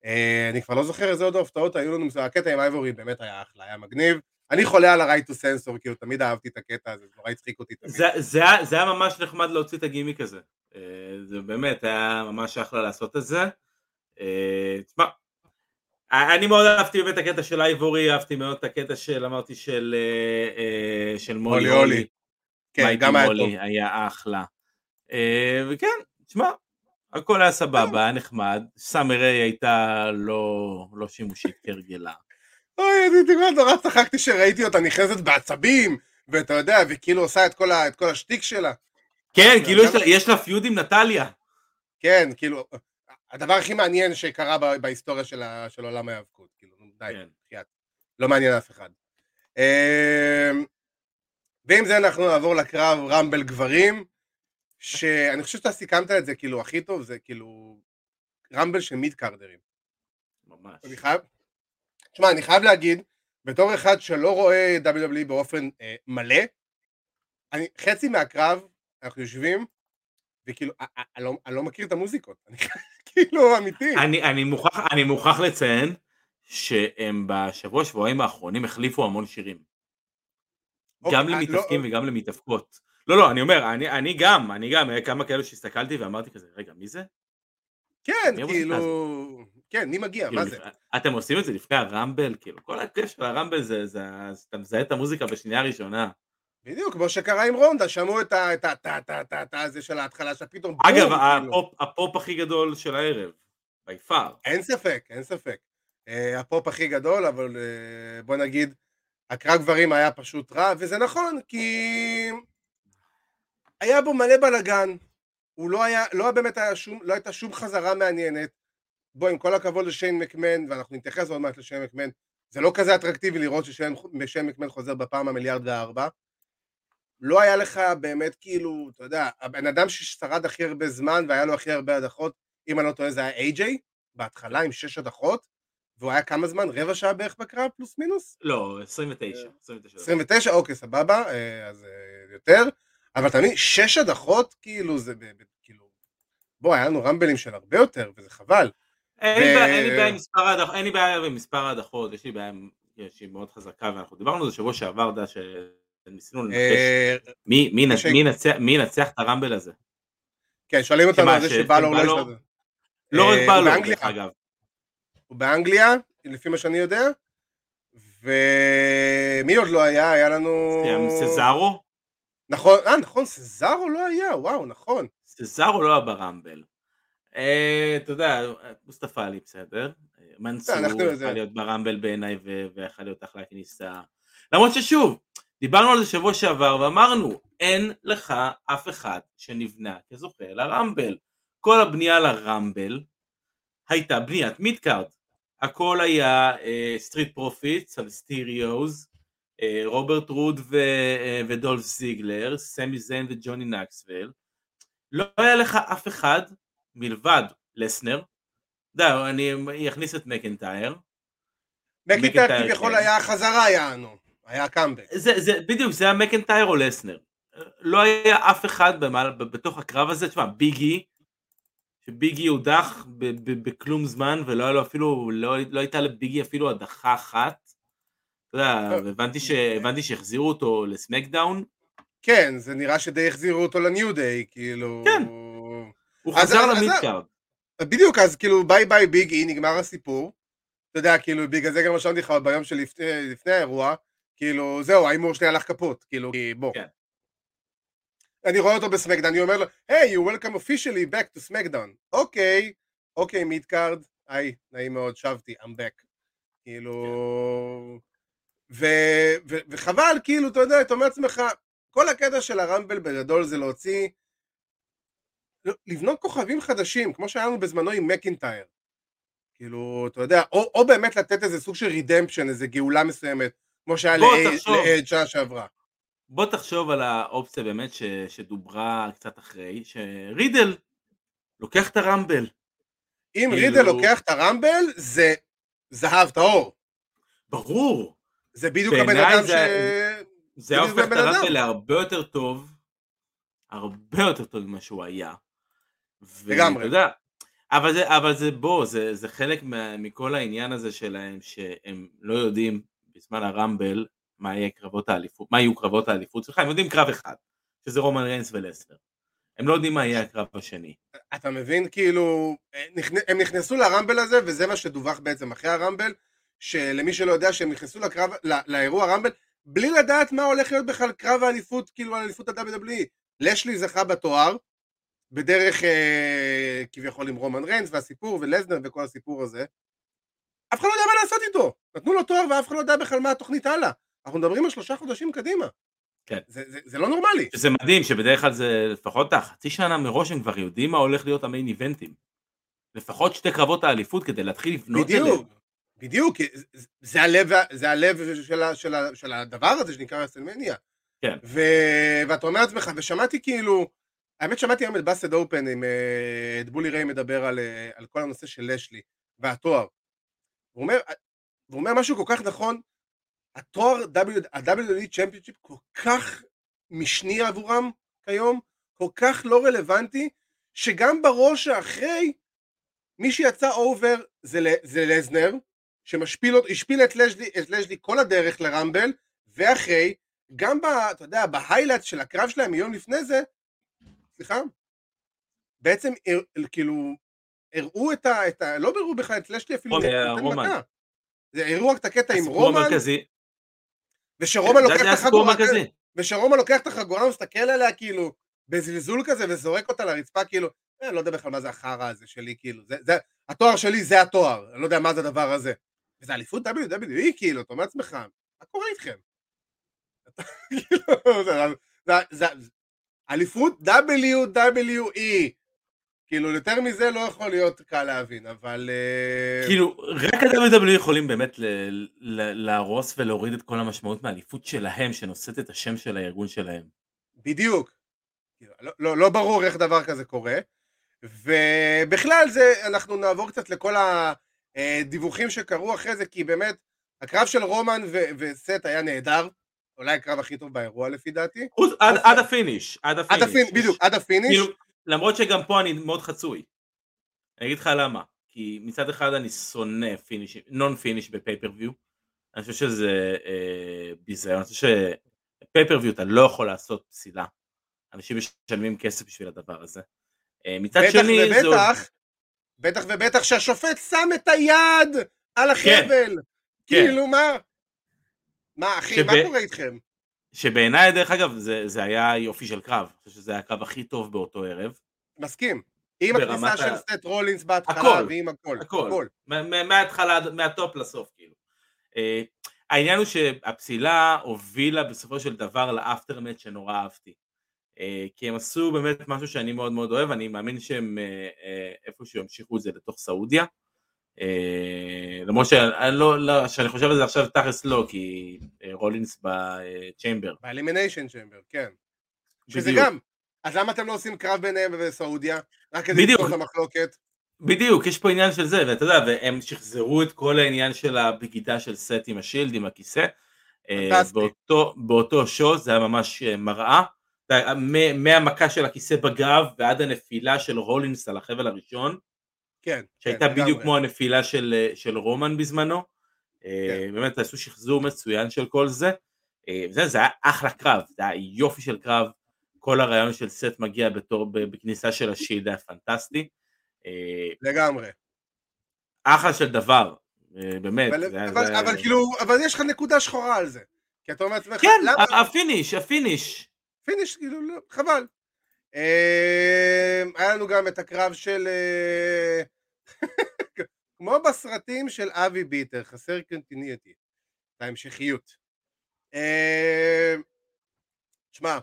S2: אה, אני כבר לא זוכר איזה עוד הפתעות היו לנו, הקטע עם אייבורי באמת היה אחלה, היה מגניב. אני חולה על ה-right to sensor, כאילו תמיד אהבתי את הקטע הזה, זה נורא הצחיק אותי תמיד.
S3: זה, זה, זה היה ממש נחמד להוציא את הגימיק הזה. אה, זה באמת היה ממש אחלה לעשות את זה. אה, תשמע, אני מאוד אהבתי באמת את הקטע של אייבורי, אהבתי מאוד את הקטע של, אמרתי, של, אה, אה, של מולי הולי.
S2: כן, גם היה
S3: טוב. היה אחלה. אה, וכן, תשמע, הכל היה סבבה, היה נחמד. סאמר ריי הייתה לא, לא שימושית כהרגלה.
S2: אוי, אני כבר נורא צחקתי שראיתי אותה נכנסת בעצבים, ואתה יודע, וכאילו עושה את כל, ה, את כל השטיק שלה.
S3: כן, כאילו יש לה פיוד עם נטליה.
S2: כן, כאילו, הדבר הכי מעניין שקרה בהיסטוריה של, ה, של עולם ההיאבקות, כאילו, די, כן. לא מעניין אף אחד. אמ, ועם זה אנחנו נעבור לקרב רמבל גברים, שאני חושב שאתה סיכמת את זה כאילו הכי טוב, זה כאילו רמבל של מיד קארדרים.
S3: ממש.
S2: אני חייב, תשמע, אני חייב להגיד, בתור אחד שלא רואה WWE באופן אה, מלא, אני, חצי מהקרב, אנחנו יושבים, וכאילו, אני לא, לא מכיר את המוזיקות, אני כאילו אמיתי.
S3: אני, אני, מוכרח, אני מוכרח לציין שהם בשבוע שבועיים האחרונים החליפו המון שירים. אוקיי, גם למתאפקים לא... וגם למתאפקות. לא, לא, אני אומר, אני, אני גם, אני גם, היה כמה כאלו שהסתכלתי ואמרתי כזה, רגע, מי זה?
S2: כן, כאילו, כן, מי מגיע, כאילו, מה זה?
S3: אתם עושים את זה לפני הרמבל, כאילו, כל הכיף של הרמבל זה, זה, אתה מזהה את המוזיקה בשנייה הראשונה.
S2: בדיוק, כמו שקרה עם רונדה, שמעו את הטה-טה-טה-טה הזה של ההתחלה, שפתאום...
S3: אגב, כאילו. הפופ הכי גדול של הערב, by far.
S2: אין ספק, אין ספק. אה, הפופ הכי גדול, אבל אה, בוא נגיד, הקרב גברים היה פשוט רע, וזה נכון, כי היה בו מלא בלאגן, הוא לא היה, לא באמת היה שום, לא הייתה שום חזרה מעניינת. בוא, עם כל הכבוד לשיין מקמן, ואנחנו נתייחס עוד מעט לשיין מקמן, זה לא כזה אטרקטיבי לראות ששיין מקמן חוזר בפעם המיליארד וארבע. לא היה לך באמת כאילו, אתה יודע, הבן אדם ששרד הכי הרבה זמן והיה לו הכי הרבה הדחות, אם אני לא טועה זה היה AJ, בהתחלה עם שש הדחות, והוא היה כמה זמן? רבע שעה בערך בקרב פלוס מינוס?
S3: לא, 29.
S2: 29, 29 אוקיי, סבבה, אה, אז אה, יותר, אבל אתה מבין, שש הדחות, כאילו, זה כאילו, בוא, היה לנו רמבלים של הרבה יותר, וזה חבל.
S3: אין לי בעיה עם מספר ההדחות, יש לי בעיה, שהיא מאוד חזקה, ואנחנו דיברנו על זה שבוע שעבר, יודע, ניסינו לנחש אה, מי ינצח את הרמבל הזה.
S2: כן, שואלים אותנו על זה שבאלור לא
S3: יש לזה. לא רק באלור, דרך אגב.
S2: הוא באנגליה, לפי מה שאני יודע, ומי עוד לא היה? היה לנו...
S3: סזארו?
S2: נכון, אה נכון, סזארו לא היה, וואו, נכון.
S3: סזארו לא היה ברמבל. אה, אתה יודע, מוסטפא עלי בסדר, מנסור יכול להיות ב Rumble בעיניי ויכול להיות אחלה כניסה. למרות ששוב, דיברנו על זה שבוע שעבר ואמרנו, אין לך אף אחד שנבנה כזוכה ל Rumble. כל הבנייה ל Rumble הייתה בניית midcard. הכל היה Street Profits על Mysterios, רוברט רוד ודולף זיגלר, סמי זיין וג'וני נוקסוויל, לא היה לך אף אחד מלבד לסנר, די, אני אכניס את מקנטייר.
S2: מקנטייר כביכול היה חזרה יענו, היה קאמבק.
S3: זה, זה, בדיוק, זה היה מקנטייר או לסנר. לא היה אף אחד במעל, בתוך הקרב הזה, תשמע, ביגי, שביגי הודח בכלום זמן ולא היה לו אפילו, לא, לא הייתה לביגי אפילו הדחה אחת. אתה יודע, הבנתי, ש, הבנתי שהחזירו אותו לסמקדאון.
S2: כן, זה נראה שדי החזירו אותו ל New Day, כאילו...
S3: כן, הוא חזר ל midcard.
S2: בדיוק, אז כאילו bye bye Big E, נגמר הסיפור. אתה יודע, כאילו, בגלל זה גם רשמתי לך ביום שלפני האירוע, כאילו, זהו, ההימור שלי הלך קפוט, כאילו, בוא. כן. אני רואה אותו ב SmackDown, אני אומר לו, hi, you welcome officially back to SmackDown. אוקיי, אוקיי, midcard, hi, נעים מאוד, שבתי, I'm back. כאילו... ו, ו, וחבל, כאילו, אתה יודע, אתה אומר לעצמך, כל הקטע של הרמבל בגדול זה להוציא, לבנות כוכבים חדשים, כמו שהיה לנו בזמנו עם מקינטייר. כאילו, אתה יודע, או, או באמת לתת איזה סוג של רידמפשן, איזה גאולה מסוימת, כמו שהיה לאד שעה שעברה.
S3: בוא תחשוב על האופציה באמת ש, שדוברה קצת אחרי, שרידל לוקח את הרמבל.
S2: אם כאילו... רידל לוקח את הרמבל, זה זהב טהור.
S3: ברור.
S2: זה בדיוק הבן אדם
S3: זה... ש... זה היה הופך את הרמבל להרבה יותר טוב, הרבה יותר טוב ממה שהוא היה.
S2: לגמרי. יודע,
S3: אבל זה, אבל זה בוא, זה, זה חלק מה, מכל העניין הזה שלהם, שהם לא יודעים בזמן הרמבל מה קרבות האליפות, מה יהיו קרבות האליפות שלך, הם יודעים קרב אחד, שזה רומן ריינס ולסטר. הם לא יודעים מה יהיה הקרב השני.
S2: אתה מבין, כאילו, הם נכנסו לרמבל הזה, וזה מה שדווח בעצם אחרי הרמבל, שלמי שלא יודע שהם נכנסו לקרב, לא, לאירוע רמבל, בלי לדעת מה הולך להיות בכלל קרב האליפות, כאילו האליפות ה-WWE. לשלי זכה בתואר, בדרך אה, כביכול עם רומן ריינס והסיפור ולזנר וכל הסיפור הזה. אף אחד לא יודע מה לעשות איתו. נתנו לו תואר ואף אחד לא יודע בכלל מה התוכנית הלאה. אנחנו מדברים על שלושה חודשים קדימה.
S3: כן.
S2: זה, זה, זה לא נורמלי.
S3: זה מדהים שבדרך כלל זה לפחות חצי שנה מראש הם כבר יודעים מה הולך להיות המיין איבנטים. לפחות שתי קרבות האליפות כדי להתחיל לבנות
S2: בדיוק, אליהם. בדיוק, זה, זה הלב, זה הלב של, של, של הדבר הזה שנקרא רסלמניה.
S3: כן.
S2: ו... ואתה אומר לעצמך, ושמעתי כאילו, האמת שמעתי היום את באסד אופן עם אה, את בולי ריי מדבר על, אה, על כל הנושא של לשלי והתואר. הוא אומר, הוא אומר משהו כל כך נכון, התואר ה-WWE championship כל כך משני עבורם כיום, כל כך לא רלוונטי, שגם ב-Raw האחרי, מי שיצא over זה, זה לזנר, שהשפיל את לשלי, את לשלי כל הדרך לרמבל, ואחרי, גם ב, אתה יודע, ב highlight של הקרב שלהם יום לפני זה, סליחה, בעצם כאילו הראו את ה... את ה לא הראו בכלל את לשלי אפילו
S3: מכה.
S2: זה הראו רק את הקטע עם רומן. המרכזי. ושרומן לוקח את החגורה, ושרומן לוקח את החגורה ומסתכל עליה כאילו בזלזול כזה וזורק אותה לרצפה כאילו, אה, אני לא יודע בכלל מה זה החרא הזה שלי כאילו, זה, זה, התואר שלי זה התואר, אני לא יודע מה זה הדבר הזה. וזה אליפות WWE כאילו, אתה אומר לעצמך, מה קורה איתכם? כאילו, אליפות WWE. כאילו, יותר מזה לא יכול להיות קל להבין, אבל... אה,
S3: כאילו, רק ה-WWE יכולים באמת להרוס ולהוריד את כל המשמעות מהאליפות שלהם, שנושאת את השם של הארגון שלהם.
S2: בדיוק. כאילו, לא, לא, לא ברור איך דבר כזה קורה. ובכלל זה, אנחנו נעבור קצת לכל הדיווחים שקרו אחרי זה, כי באמת, הקרב של רומן וסט היה נהדר. אולי הקרב הכי טוב באירוע לפי דעתי.
S3: עד, עד ה finish, עד ה finish.
S2: בדיוק, עד ה finish.
S3: למרות שגם פה אני מאוד חצוי. אני אגיד לך למה. כי מצד אחד אני שונא finish, non finish ב pay-per-view. אני חושב שזה אה, ביזיון. אני חושב ש pay-per-view אתה לא יכול לעשות פסילה. אנשים משלמים כסף בשביל הדבר הזה. אה, מצד
S2: בטח
S3: שני
S2: ובטח, זה עוד... בטח ובטח שהשופט שם את היד על החבל. כן, כאילו כן. מה? מה אחי, שב... מה קורה איתכם?
S3: שבעיניי דרך אגב זה, זה היה יופי של קרב, אני חושב שזה היה הקרב הכי טוב באותו ערב.
S2: מסכים. עם הכניסה ה... של סט רולינס בהתחלה הכל, ועם הכל.
S3: הכל. הכל. מההתחלה, מהטופ לסוף כאילו. Uh, העניין הוא שהפסילה הובילה בסופו של דבר לאפטרמט שנורא אהבתי. Uh, כי הם עשו באמת משהו שאני מאוד מאוד אוהב, אני מאמין שהם uh, uh, איפשהו ימשיכו את זה לתוך סעודיה. אה, למרות שאני לא, לא, שאני חושב על זה עכשיו תכלס לא, כי אה, רולינס ב
S2: Chamber. ב Elimination Chamber, כן. שזה. גם, אז למה אתם לא עושים קרב ביניהם ובסעודיה? רק כדי. לפתור את המחלוקת?
S3: בדיוק, יש פה עניין של זה, ואתה יודע, והם שחזרו את כל העניין של הבגידה של סט עם השילד, עם הכיסא. אה. באותו, באותו show זה היה ממש אה, מראה. מהמכה של הכיסא בגב ועד הנפילה של רולינס על החבל הראשון,
S2: כן.
S3: שהייתה
S2: כן,
S3: בדיוק. כמו הנפילה של, אה, של רומן בזמנו. אה,
S2: כן.
S3: באמת עשו שחזור מצוין של כל זה. אה, זה, זה היה אחלה קרב, זה היה יופי של קרב. כל הרעיון של סט מגיע בתור, בכניסה של השילד היה פנטסטי.
S2: לגמרי.
S3: אחלה של דבר, באמת.
S2: אבל,
S3: זה
S2: אבל,
S3: זה-
S2: אבל כאילו, אבל יש לך נקודה שחורה על זה. כי אתה אומר לעצמך,
S3: כן,
S2: למה?
S3: הפיניש, הפיניש.
S2: פיניש, כאילו, לא, חבל. אה, היה לנו גם את הקרב של... אה, כמו בסרטים של אבי ביטר, חסר קונטיניוטי, ההמשכיות. אה, שמע,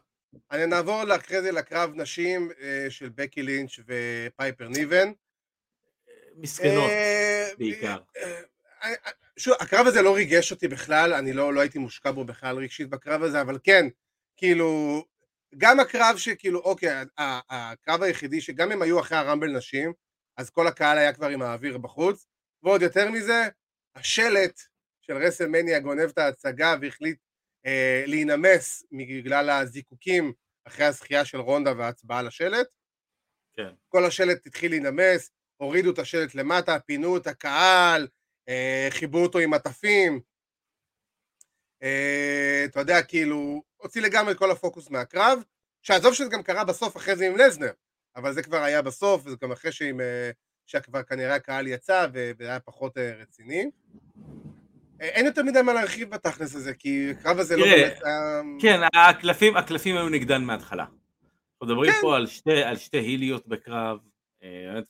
S2: אני נעבור אחרי זה לקרב נשים אה, של בקי לינץ' ופייפר ניבן.
S3: מסכנות,
S2: אה,
S3: בעיקר.
S2: אה, שוב, הקרב הזה לא ריגש אותי בכלל, אני לא, לא הייתי מושקע בו בכלל רגשית בקרב הזה, אבל כן, כאילו, גם הקרב שכאילו, אוקיי, הקרב היחידי שגם אם היו אחרי הרמבל נשים, אז כל הקהל היה כבר עם האוויר בחוץ, ועוד יותר מזה, השלט של רסלמניה גונב את ההצגה והחליט אה, להינמס בגלל הזיקוקים אחרי הזכייה של רונדה וההצבעה על השלט.
S3: כן.
S2: כל השלט התחיל להינמס, הורידו את השלט למטה, פינו את הקהל, אה, חיברו אותו עם עטפים. אה, אתה יודע, כאילו, הוציא לגמרי את כל הפוקוס מהקרב, שעזוב שזה גם קרה בסוף אחרי זה עם לזנר, אבל זה כבר היה בסוף, וזה גם אחרי שעם, אה, שכבר כנראה הקהל יצא והיה פחות אה, רציני. אין יותר מדי מה להרחיב בתכלס הזה, כי הקרב הזה לא באמת היה...
S3: כן, הקלפים, הקלפים היו נגדן מההתחלה. אנחנו מדברים
S2: כן.
S3: פה על שתי, על שתי היליות בקרב,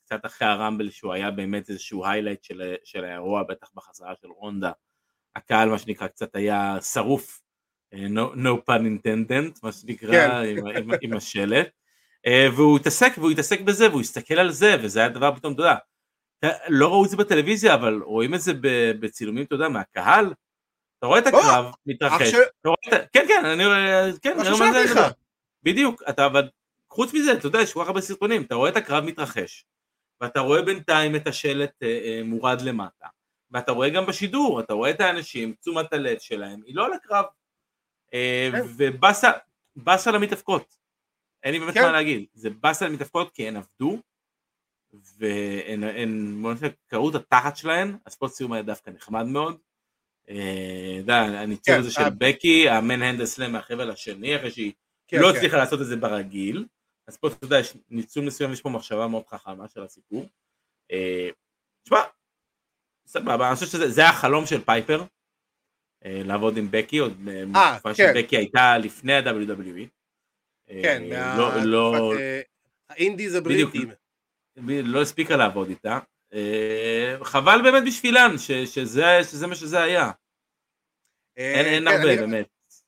S3: קצת אחרי הרמבל שהוא היה באמת איזשהו היילייט של, של האירוע, בטח בחזרה של רונדה. הקהל מה שנקרא קצת היה שרוף, אה, no, no pun intended, מה שנקרא,
S2: כן.
S3: עם, עם, עם השלט. אה, והוא התעסק, והוא התעסק בזה, והוא הסתכל על זה, וזה היה דבר פתאום, אתה יודע, לא ראו את זה בטלוויזיה, אבל רואים את זה בצילומים, אתה יודע, מהקהל. אתה רואה את הקרב מתרחש, רואה את כן כן, אני רואה, כן, אני רואה מה זה. בדיוק, אתה אבל חוץ מזה, אתה יודע, יש כל כך הרבה סרטונים, אתה רואה את הקרב מתרחש, ואתה רואה בינתיים את השלט אה, אה, מורד למטה, ואתה רואה גם בשידור, אתה רואה את האנשים, תשומת הלב שלהם, היא לא על הקרב, אה,
S2: כן.
S3: ובאסה באסה למתאבקות, אין לי באמת
S2: כן.
S3: מה להגיד, זה באסה למתאבקות כי הן עבדו, והן קראו את התחת שלהן, הספורט סיום היה דווקא נחמד מאוד. אה, הניצול
S2: כן,
S3: הזה של
S2: אה.
S3: בקי, המן הנדל סלאם מהחבל השני, אחרי שהיא לא. הצליחה לעשות את זה ברגיל, אז פה אתה יודע, יש ניצול מסוים, יש פה מחשבה מאוד חכמה של הסיפור. תשמע, סבבה, אני חושב שזה זה החלום של פייפר, אה, לעבוד עם בקי, עוד
S2: אה,
S3: בתקופה
S2: כן.
S3: שבקי הייתה לפני ה-WWE. אה,
S2: כן,
S3: לא- לא-
S2: אה, האינדיז הבריטים.
S3: לא הספיקה לעבוד איתה. אה, חבל באמת בשבילן, ש- שזה מה שזה היה. אין
S2: כן,
S3: הרבה באמת.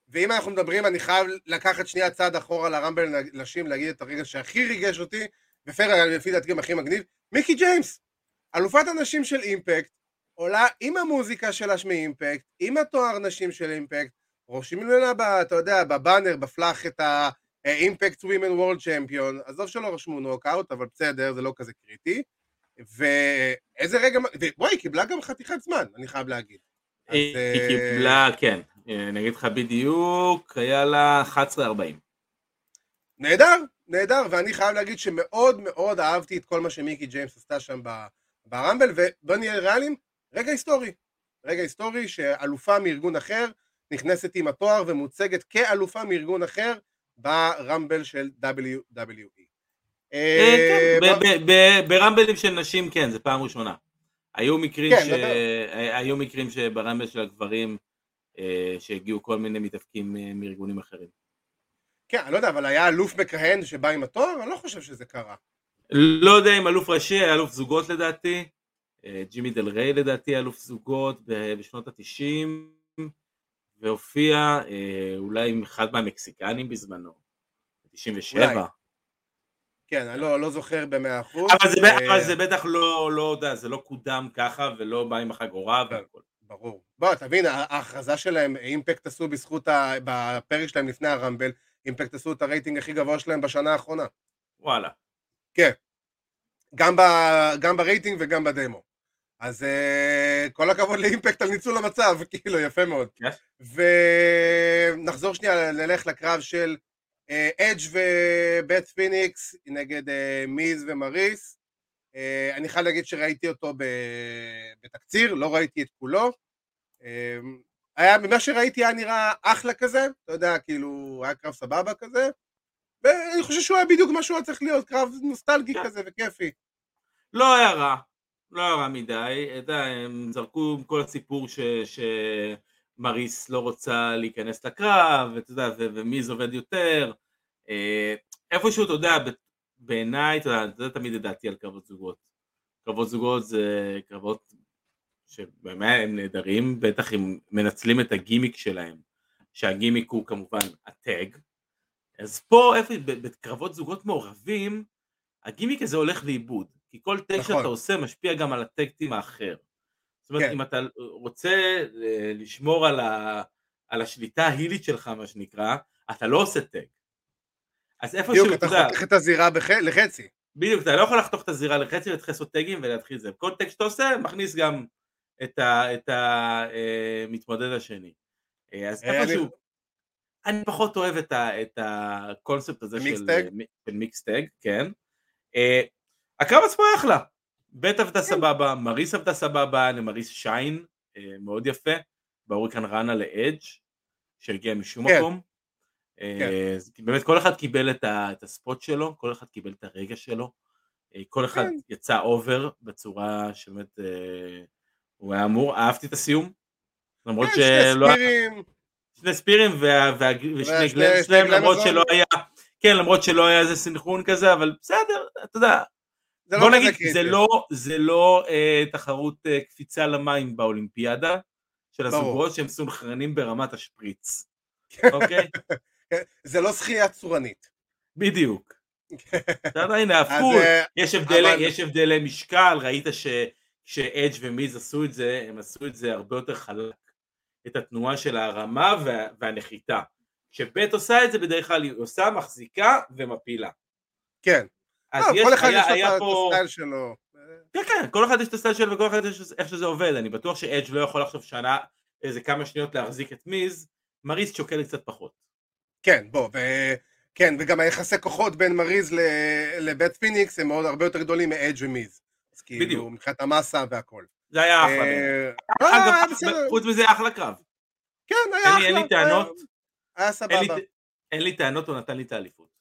S2: ואם אנחנו מדברים, אני חייב לקחת שנייה צעד אחורה לרמבל נשים, להגיד את הרגע שהכי ריגש אותי, ופייר לפי דעתי גם הכי מגניב, מיקי ג'יימס, אלופת הנשים של אימפקט, עולה עם המוזיקה שלה מאימפקט, עם התואר נשים של אימפקט, רושמים ממנה, ב- אתה יודע, בבאנר, בפלאח את ה-Impact Women World Champion, עזוב שלא רשמו נוקאוט, אבל בסדר, זה לא כזה קריטי, ואיזה רגע, ובוא, היא קיבלה גם חתיכת זמן, אני חייב להגיד. אז,
S3: היא
S2: אה,
S3: היא קיבלה, כן, אה, אני אגיד לך בדיוק, היה לה 11.40.
S2: נהדר, נהדר, ואני חייב להגיד שמאוד מאוד אהבתי את כל מה שמיקי ג'יימס עשתה שם ברמבל, ובוא נהיה ריאליים, רגע היסטורי. רגע היסטורי שאלופה מארגון אחר נכנסת עם התואר ומוצגת כאלופה מארגון אחר ברמבל של WWE.
S3: אה,
S2: אה,
S3: כן, ברמבלים של נשים כן, זה פעם ראשונה. היו מקרים
S2: כן,
S3: ש... אה, היו מקרים שברמבל של הגברים שהגיעו כל מיני מתאבקים אה, מארגונים אחרים.
S2: כן, אני לא יודע, אבל היה אלוף מכהן שבא עם התואר? אני לא חושב שזה קרה.
S3: לא יודע אם אלוף ראשי, היה אלוף זוגות לדעתי, ג'ימי דל ריי לדעתי אלוף זוגות בשנות התשעים, והופיע אה, אולי עם אחד מהמקסיקנים בזמנו,
S2: אולי.
S3: 97.
S2: כן, אני לא, לא זוכר במאה אחוז.
S3: אבל זה, בטח-
S2: אה,
S3: אבל זה בטח לא, לא יודע, זה לא קודם ככה ולא בא עם החגורה
S2: כן.
S3: והכל.
S2: ברור. בוא, תבין, ההכרזה שלהם, אימפקט עשו בזכות, ה... בפרק שלהם לפני הרמבל, אימפקט עשו את הרייטינג הכי גבוה שלהם בשנה האחרונה.
S3: וואלה.
S2: גם, ב... גם ברייטינג וגם בדמו. אז אה, כל הכבוד לאימפקט על ניצול המצב, כאילו, יפה מאוד.
S3: כן.
S2: ונחזור שנייה, נלך לקרב של אדג' ובית פיניקס נגד אה, מיז ומריס. Uh, אני חייב להגיד שראיתי אותו ב... בתקציר, לא ראיתי את כולו. Uh, היה, ממה שראיתי היה נראה אחלה כזה, אתה יודע, כאילו, היה קרב סבבה כזה. ואני חושב שהוא היה בדיוק מה שהוא היה צריך להיות, קרב נוסטלגי
S3: כן.
S2: כזה וכיפי.
S3: לא היה רע, לא רע מדי, אתה יודע, הם זרקו כל הסיפור ש... שמריס לא רוצה להיכנס לקרב, ואתה יודע, ו... ומי זה עובד יותר. אה, איפשהו, אתה יודע, בעיניי, אתה יודע, זה תמיד ידעתי על קרבות זוגות. קרבות זוגות זה קרבות שבאמת הם נהדרים, בטח אם מנצלים את הגימיק שלהם, שהגימיק הוא כמובן הטאג. אז פה, איפה, בקרבות זוגות מעורבים, הגימיק הזה הולך לאיבוד, כי כל טק
S2: נכון.
S3: שאתה עושה משפיע גם על הטקטים האחר. זאת אומרת,
S2: כן.
S3: אם אתה רוצה אה, לשמור על, ה, על השליטה ההילית שלך, מה שנקרא, אתה לא עושה tag. אז איפשהו,
S2: בדיוק,
S3: אתה
S2: חותך את הזירה בח... לחצי.
S3: בדיוק, אתה לא יכול לחתוך את הזירה לחצי ולהתחיל לעשות טגים ולהתחיל זה. כל tag שאתה עושה, מכניס גם את המתמודד השני. אה, אז
S2: אה,
S3: איפשהו, אני פחות אוהב את, ה, את הקונספט הזה של,
S2: tag?
S3: אה, מי- של mix tag, כן. הקרב עצמו היה אחלה. בית עבדה
S2: כן.
S3: סבבה, מריס עבדה סבבה, למריס shine, אה, מאוד יפה. ב hurricanrana לאדג' שהגיע משום
S2: כן.
S3: מקום. אה, אז באמת כל אחד קיבל את, ה spot שלו, כל אחד קיבל את הרגע שלו. אה, כל אחד
S2: כן.
S3: יצא over בצורה שבאמת הוא היה אמור, אהבתי את הסיום. למרות
S2: כן,
S3: שלא היה... שני ספירים וה, וה, ושני
S2: Glam
S3: Slam למרות. שלא היה, כן למרות שלא היה איזה סינכרון כזה אבל בסדר אתה יודע
S2: זה לא
S3: נגיד. זה לא זה לא אה, תחרות אה, קפיצה למים באולימפיאדה של. הזוגות שהם סונכרנים ברמת השפריץ אוקיי
S2: זה לא שחייה צורנית.
S3: בדיוק. בסדר, הנה הפכו
S2: אה,
S3: יש הבדלי
S2: אבל-
S3: משקל ראית שכשאדג' ומיז עשו את זה הם עשו את זה הרבה יותר חלק את התנועה של הרמה וה, והנחיתה כשבית עושה את זה בדרך כלל היא עושה מחזיקה ומפילה
S2: כן.
S3: אז
S2: לא,
S3: יש,
S2: כל אחד
S3: היה,
S2: יש
S3: היה
S2: את
S3: פה,
S2: הסטייל שלו.
S3: כן כן, כל אחד יש את ה style שלו וכל אחד יש איך שזה עובד, אני בטוח שאדג' לא יכול עכשיו שנה, איזה כמה שניות להחזיק את מיז, מריס שוקל קצת פחות.
S2: כן, בוא, ו... כן, וגם היחסי כוחות בין מריז ל- לבית פיניקס הם מאוד הרבה יותר גדולים מאדג' ומיז. אז כאילו. מבחינת המסה והכל.
S3: זה היה אחלה.
S2: אה, לא,
S3: אגב. חוץ מזה אחלה קרב.
S2: כן, היה אחלה.
S3: אין לי טענות.
S2: היה סבבה.
S3: אין לי טענות, הוא נתן לי את האליפות.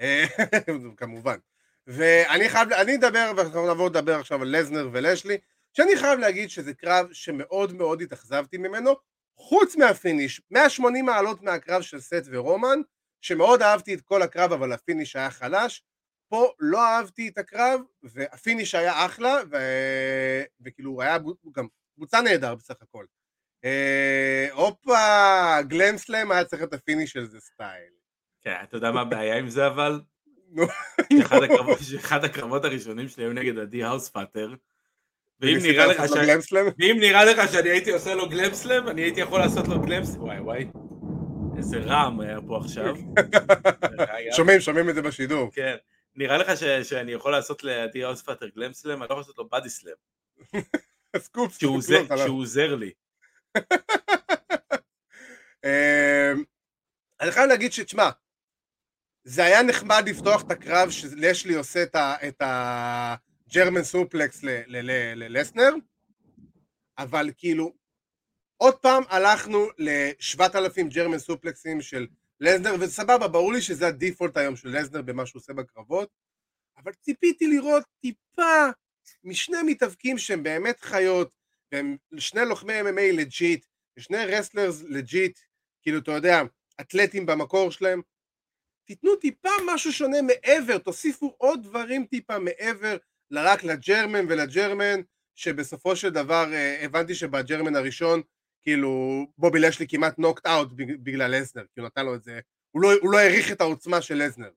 S2: אה, כמובן. ואני חייב, אני אדבר, ואנחנו נעבור לדבר עכשיו על לזנר ולשלי, שאני חייב להגיד שזה קרב שמאוד מאוד התאכזבתי ממנו, חוץ מה finish, 180 מעלות מהקרב של סט ורומן, שמאוד אהבתי את כל הקרב, אבל ה finish היה חלש. פה לא אהבתי את הקרב, וה finish היה אחלה, ו... וכאילו היה גם קבוצה נהדר בסך הכל. אה, הופה, גלם סלאם היה צריך את הפיניש של זה סטייל.
S3: כן, אתה יודע מה הבעיה עם זה אבל?
S2: נו.
S3: שאחד הקרבות- הראשונים שלי היו נגד עדי האוספאטר. ואם נראה לך ש-? ואם נראה לך שאני הייתי עושה לו גלמסלם, אני הייתי יכול לעשות לו גלמסלם, וואי וואי, איזה רעם היה פה עכשיו.
S2: שומעים, שומעים את זה בשידור.
S3: כן, נראה לך ש- שאני יכול לעשות לעדי האוספאטר גלמסלם, אני לא יכול לעשות לו
S2: body
S3: slam,
S2: scoop, scoop.
S3: שהוא עוזר לי.
S2: אמ, אני חייב להגיד שתשמע, זה היה נחמד לפתוח את הקרב שלשלי עושה את ה German suplex ללסנר, אבל כאילו, עוד פעם הלכנו ל-7,000 German סופלקסים של לזנר, וסבבה, ברור לי שזה ה default היום של לזנר במה שהוא עושה בקרבות, אבל ציפיתי לראות טיפה משני מתאבקים שהם באמת חיות, והם שני לוחמי MMA legit, ושני wrestlers legit, כאילו, אתה יודע, אתלטים במקור שלהם, תיתנו טיפה משהו שונה מעבר, תוסיפו עוד דברים טיפה מעבר לרק ל German ול German, שבסופו של דבר אה, הבנתי שב German הראשון, כאילו, בובי לשלי כמעט knocked out בגלל לסנר, כי הוא נתן לו את זה, הוא לא, הוא לא העריך את העוצמה של לזנר.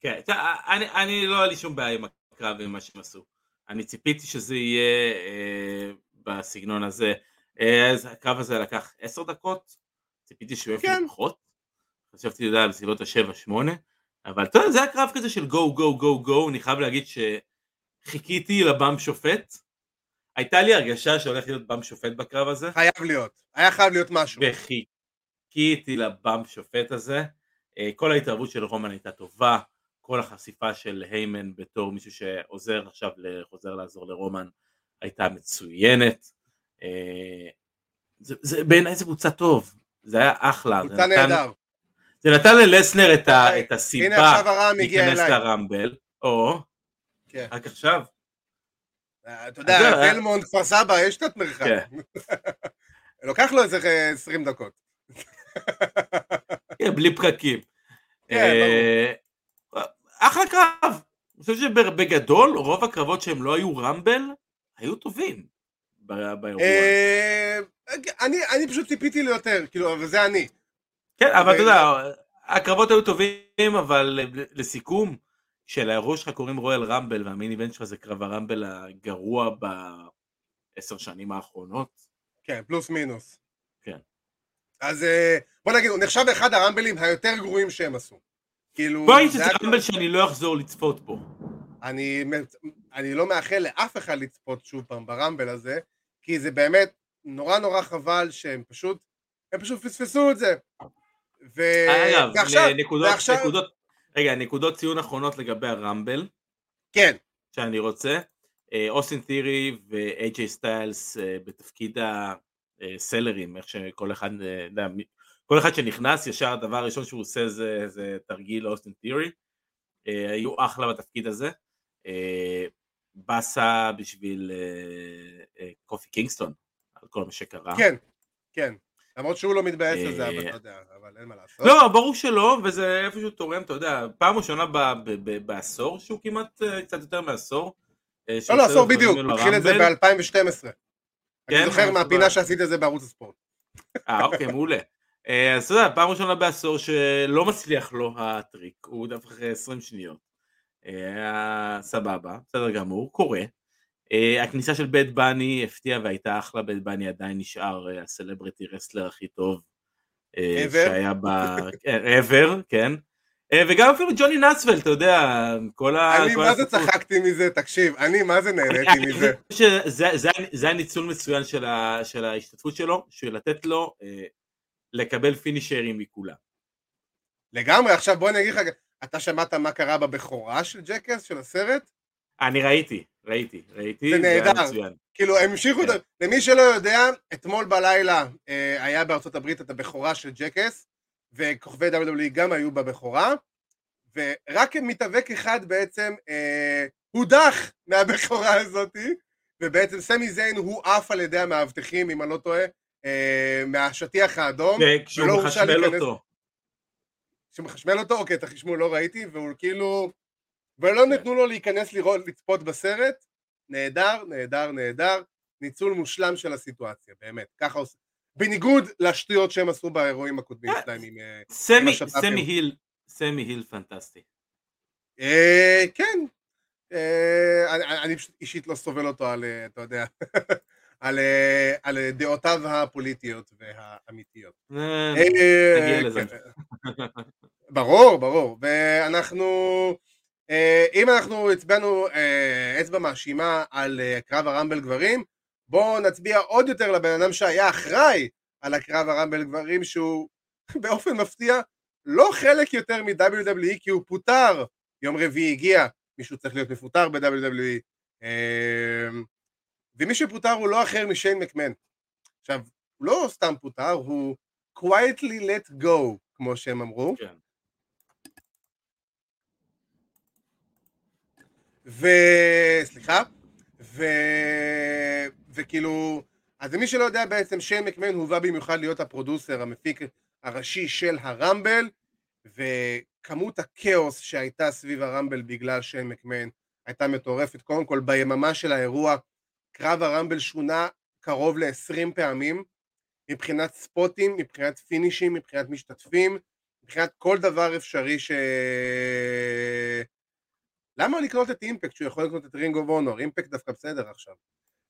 S3: כן, אני, אני לא היה לי שום בעיה עם הקרב ועם מה שהם עשו. אני ציפיתי שזה יהיה אה, בסגנון הזה. אה, אז הקרב הזה לקח עשר דקות, ציפיתי שהוא יהיה כן. פחות. חשבתי, אתה יודע, על סביבות השבע, שמונה. אבל אתה יודע, זה היה קרב כזה של גו, גו, גו, גו, אני חייב להגיד שחיכיתי לבאם שופט. הייתה לי הרגשה שהולך להיות באם שופט בקרב הזה.
S2: חייב להיות, היה חייב להיות משהו.
S3: וחיכיתי לבאם שופט הזה. אה, כל ההתערבות של רומן הייתה טובה, כל החשיפה של היימן בתור מישהו שעוזר עכשיו, חוזר לעזור לרומן, הייתה מצוינת. אה, זה, זה, בעיניי זה קבוצה טוב, זה היה אחלה.
S2: קבוצה נהדר.
S3: זה נתן ללסנר את, ה, את הסיבה להיכנס לרמבל, או, כן. רק עכשיו.
S2: אה, אתה יודע, בלמונט, כפר סבא, יש קצת מרחק. כן. לוקח לו איזה 20 דקות.
S3: כן, בלי פקקים. כן, ברור. אחלה קרב. אני חושב שבגדול, רוב הקרבות שהם לא היו רמבל, היו טובים באירוע.
S2: אה, אני פשוט ציפיתי ליותר, כאילו, אבל זה אני.
S3: כן, אבל אתה יודע, הקרבות היו טובים, אבל לסיכום, כשלאירוע שלך קוראים רויאל רמבל, והמיין איבנט שלך זה קרב הרמבל הגרוע בעשר שנים האחרונות.
S2: כן, פלוס מינוס.
S3: כן.
S2: אז אה, בוא נגיד, הוא נחשב אחד הרמבלים היותר גרועים שהם עשו. כאילו...
S3: בוא נגיד שזה רמבל שאני לא אחזור לצפות בו.
S2: אני, אני לא מאחל לאף אחד לצפות שוב פעם ברמבל הזה, כי זה באמת נורא נורא חבל שהם פשוט, הם פשוט פספסו את זה.
S3: ו... אגב, ועכשיו, נקודות, ועכשיו... נקודות, רגע, נקודות ציון אחרונות לגבי הרמבל.
S2: כן.
S3: שאני רוצה. אה, אוסטין תירי ו-AJ סטיילס אה, בתפקיד הסלרים, איך שכל אחד, אה, כל אחד שנכנס, ישר הדבר הראשון שהוא עושה זה, זה תרגיל אוסטין תירי. היו אחלה בתפקיד הזה. באסה בשביל קופי קינגסטון, על כל מה שקרה.
S2: כן, כן. למרות שהוא לא מתבאס על זה, אבל אתה יודע, אבל אין מה לעשות.
S3: לא, ברור שלא, וזה איפשהו תורם, אתה יודע, פעם ראשונה בעשור שהוא כמעט, אה, קצת יותר מעשור.
S2: אה, לא, לא, עשור בדיוק, התחיל את זה ב-2012. אני כן, זוכר מהפינה שעשית את זה בערוץ הספורט.
S3: אה, אוקיי, מעולה. אה, אז אתה יודע, פעם ראשונה בעשור שלא מצליח לו הטריק, הוא דווקא אחרי 20 שניות. סבבה, בסדר גמור, קורה. Uh, הכניסה של בית בני הפתיעה והייתה אחלה, בית בני עדיין נשאר uh, הסלבריטי רסלר הכי טוב uh, שהיה ב... ever, כן. וגם אפילו ג'וני נסוול, אתה יודע, כל
S2: ה... אני מה זה צחקתי מזה, תקשיב, אני מה זה נהניתי מזה.
S3: זה, זה הניצול מצוין של, ההשתתפות שלו, של לתת לו לקבל פינישרים מכולם.
S2: לגמרי, עכשיו בוא אני אגיד לך, אתה שמעת מה קרה בבכורה של ג'קס, של הסרט?
S3: אני ראיתי, ראיתי, ראיתי,
S2: זה נהדר, כאילו הם המשיכו, כן. למי שלא יודע, אתמול בלילה אה, היה בארצות הברית את הבכורה של ג'קס, וכוכבי WWE גם היו בבכורה, ורק מתאבק אחד בעצם אה, הודח מהבכורה הזאתי, ובעצם סמי זיין הוא עף על ידי המאבטחים, אם אני לא טועה, אה, מהשטיח האדום.
S3: וכשהוא מחשמל אותו.
S2: כשהוא מחשמל אותו, אוקיי, את החשמול לא ראיתי, והוא כאילו... ולא. נתנו לו להיכנס לראות, לצפות בסרט, נהדר, נהדר, נהדר, ניצול מושלם של הסיטואציה, באמת, ככה עושים. בניגוד לשטויות שהם עשו באירועים הקודמים אה, שלהם עם...
S3: אה, סמי, סמי היל, סמי היל פנטסטי.
S2: אה, כן, אני פשוט אישית לא סובל אותו על, אתה יודע, על דעותיו הפוליטיות והאמיתיות.
S3: נגיע לזה. כן.
S2: ברור, ברור, ואנחנו... אה, אם אנחנו הצבענו אה, אצבע מאשימה על אה, קרב הרמבל גברים, בואו נצביע עוד יותר לבן אדם שהיה אחראי על הקרב הרמבל גברים שהוא באופן מפתיע לא חלק יותר מ-WWE כי הוא פוטר, יום רביעי הגיע, מישהו צריך להיות מפוטר ב-WWE ומי שפוטר הוא לא אחר משיין מקמן. עכשיו, הוא לא סתם פוטר, הוא quietly let go, כמו שהם אמרו. כן. ו... סליחה, ו... וכאילו, אז למי שלא יודע בעצם, שיין מקמן הובא במיוחד להיות הפרודוסר, המפיק הראשי של הרמבל, וכמות הכאוס שהייתה סביב הרמבל בגלל שיין מקמן הייתה מטורפת. קודם כל, ביממה של האירוע, קרב הרמבל שונה קרוב ל-20 פעמים, מבחינת ספוטים, מבחינת פינישים, מבחינת משתתפים, מבחינת כל דבר אפשרי ש... למה לקנות את Impact שהוא יכול לקנות את Ring of Honor? Impact דווקא בסדר עכשיו.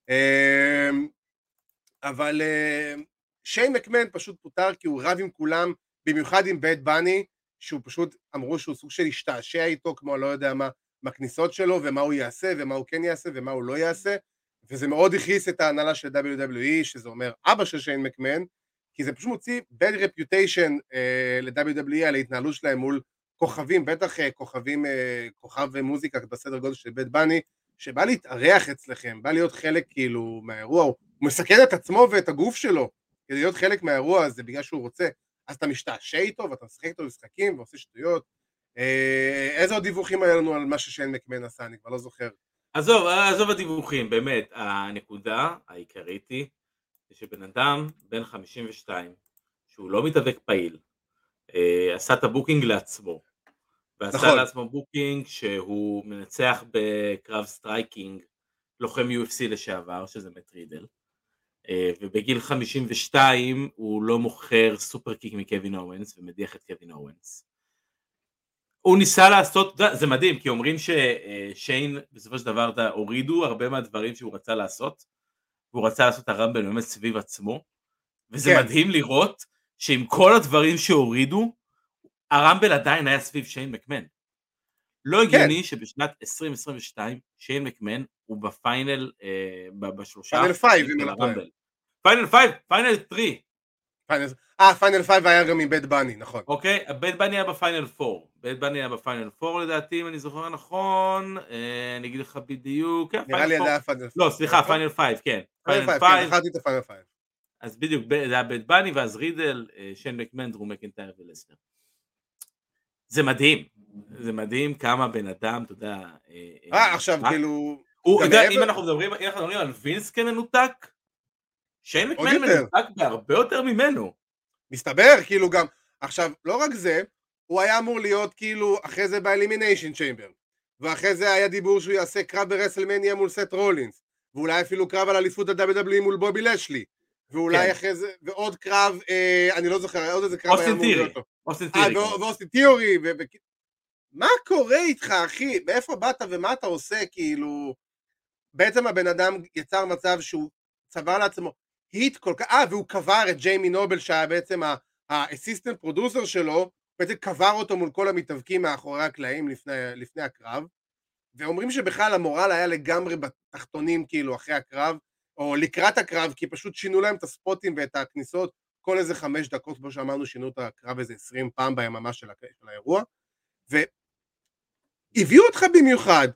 S2: אמ, אבל אה, שיין מקמן פשוט פוטר כי הוא רב עם כולם, במיוחד עם בד באני, שהוא פשוט אמרו שהוא סוג של השתעשע איתו כמו לא יודע מה, מהכניסות שלו ומה הוא יעשה ומה הוא כן יעשה ומה הוא לא יעשה וזה מאוד הכעיס את ההנהלה של WWE שזה אומר אבא של שיין מקמן כי זה פשוט מוציא bad reputation uh, ל-WWE על ההתנהלות שלהם מול כוכבים, בטח uh, כוכבים, uh, כוכב מוזיקה בסדר גודל של בית בני שבא להתארח אצלכם, בא להיות חלק כאילו מהאירוע, הוא מסכן את עצמו ואת הגוף שלו כדי להיות חלק מהאירוע הזה בגלל שהוא רוצה, אז אתה משתעשע איתו ואתה משחק איתו משחקים ועושה שטויות. אה, איזה עוד דיווחים היה לנו על מה ששיין מקמן עשה, אני כבר לא זוכר.
S3: עזוב, עזוב הדיווחים, באמת, הנקודה העיקרית היא שבן אדם בן 52, שהוא לא מתאבק פעיל, אה, עשה את ה booking לעצמו, ועשה נכון. לעצמו booking שהוא מנצח בקרב striking לוחם UFC לשעבר, שזה מט רידל, אה, ובגיל 52 הוא לא מוכר superkick מקווין אוונס ומדיח את קווין אוונס. הוא ניסה לעשות, זה מדהים, כי אומרים ששיין בסופו של דבר הורידו הרבה מהדברים שהוא רצה לעשות, והוא רצה לעשות ה Rumble באמת סביב עצמו, וזה כן. מדהים לראות שעם כל הדברים שהורידו, ה Rumble עדיין היה סביב שיין מקמן. לא כן. הגיוני כן. שבשנת 2022 שיין מקמן הוא ב final, אה, בשלושה,
S2: final five, אם אני לא טועה.
S3: final five, final
S2: 3. אה, final five היה גם עם בד באני, נכון.
S3: אוקיי, בד באני היה ב final 4. בד באני היה ב final 4 לדעתי, אם אני זוכר נכון, אה, אני אגיד לך בדיוק, כן,
S2: נראה לי היה final 4.
S3: לא, סליחה, final 5, כן.
S2: final 5, כן, זכרתי את ה final 5.
S3: אז בדיוק, זה היה בד באני, ואז רידל, אה, שיין מקמן, דרו מקינטייר ולסנר. זה מדהים, זה מדהים כמה בן אדם, אתה יודע...
S2: אה, עכשיו כאילו...
S3: אם אנחנו מדברים על וינס כמנותק, שיין מקמן מנותק בהרבה יותר ממנו.
S2: מסתבר, כאילו גם, עכשיו, לא רק זה, הוא היה אמור להיות כאילו, אחרי זה ב Elimination Chamber, ואחרי זה היה דיבור שהוא יעשה קרב ב WrestleMania מול סט רולינס, ואולי אפילו קרב על אליפות ה-WWE מול בובי לשלי, ואולי כן. אחרי זה, ועוד קרב, אה, אני לא זוכר, עוד איזה קרב היה אמור להיות
S3: לו. אוסטין תיאורי.
S2: אה, ואוסטין תיאורי, ו... מה קורה איתך, אחי? מאיפה באת ומה אתה עושה, כאילו... בעצם הבן אדם יצר מצב שהוא צבר לעצמו heat כל כך, אה, והוא קבר את ג'יימי נובל שהיה בעצם ה assistant producer שלו, בעצם קבר אותו מול כל המתאבקים מאחורי הקלעים לפני, לפני הקרב, ואומרים שבכלל המורל היה לגמרי בתחתונים כאילו אחרי הקרב, או לקראת הקרב, כי פשוט שינו להם את הספוטים ואת הכניסות כל איזה חמש דקות, כמו שאמרנו, שינו את הקרב איזה עשרים פעם ביממה של, של האירוע, והביאו אותך במיוחד,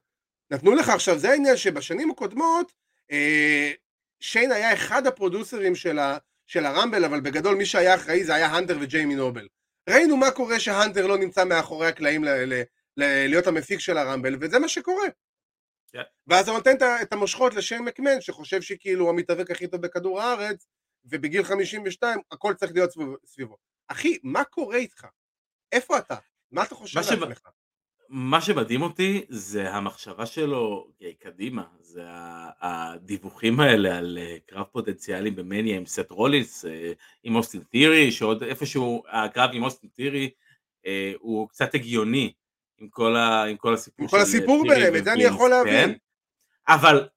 S2: נתנו לך עכשיו, זה העניין שבשנים הקודמות, אה, שיין היה אחד הפרודוסרים של, ה, של הרמבל, אבל בגדול מי שהיה אחראי זה היה הנטר וג'יימי נובל. ראינו מה קורה שהנטר לא נמצא מאחורי הקלעים ל, ל, ל, להיות המפיק של הרמבל, וזה מה שקורה. Yeah. כן. ואז הוא נותן את המושכות לשיין מקמן, שחושב שכאילו הוא המתאבק הכי טוב בכדור הארץ, ובגיל 52 הכל צריך להיות סביבו. אחי, מה קורה איתך? איפה אתה? מה אתה חושב לעצמך?
S3: מה שמדהים אותי זה המחשבה שלו קדימה, זה הדיווחים האלה על אה, קרב פוטנציאלי במניה עם סט רולינס, אה, עם אוסטין תירי, שעוד איפשהו הקרב עם אוסטין תירי אה, הוא קצת הגיוני עם כל, ה, עם כל הסיפור
S2: עם כל הסיפור ביניהם, את זה אני יכול להבין. כן?
S3: אבל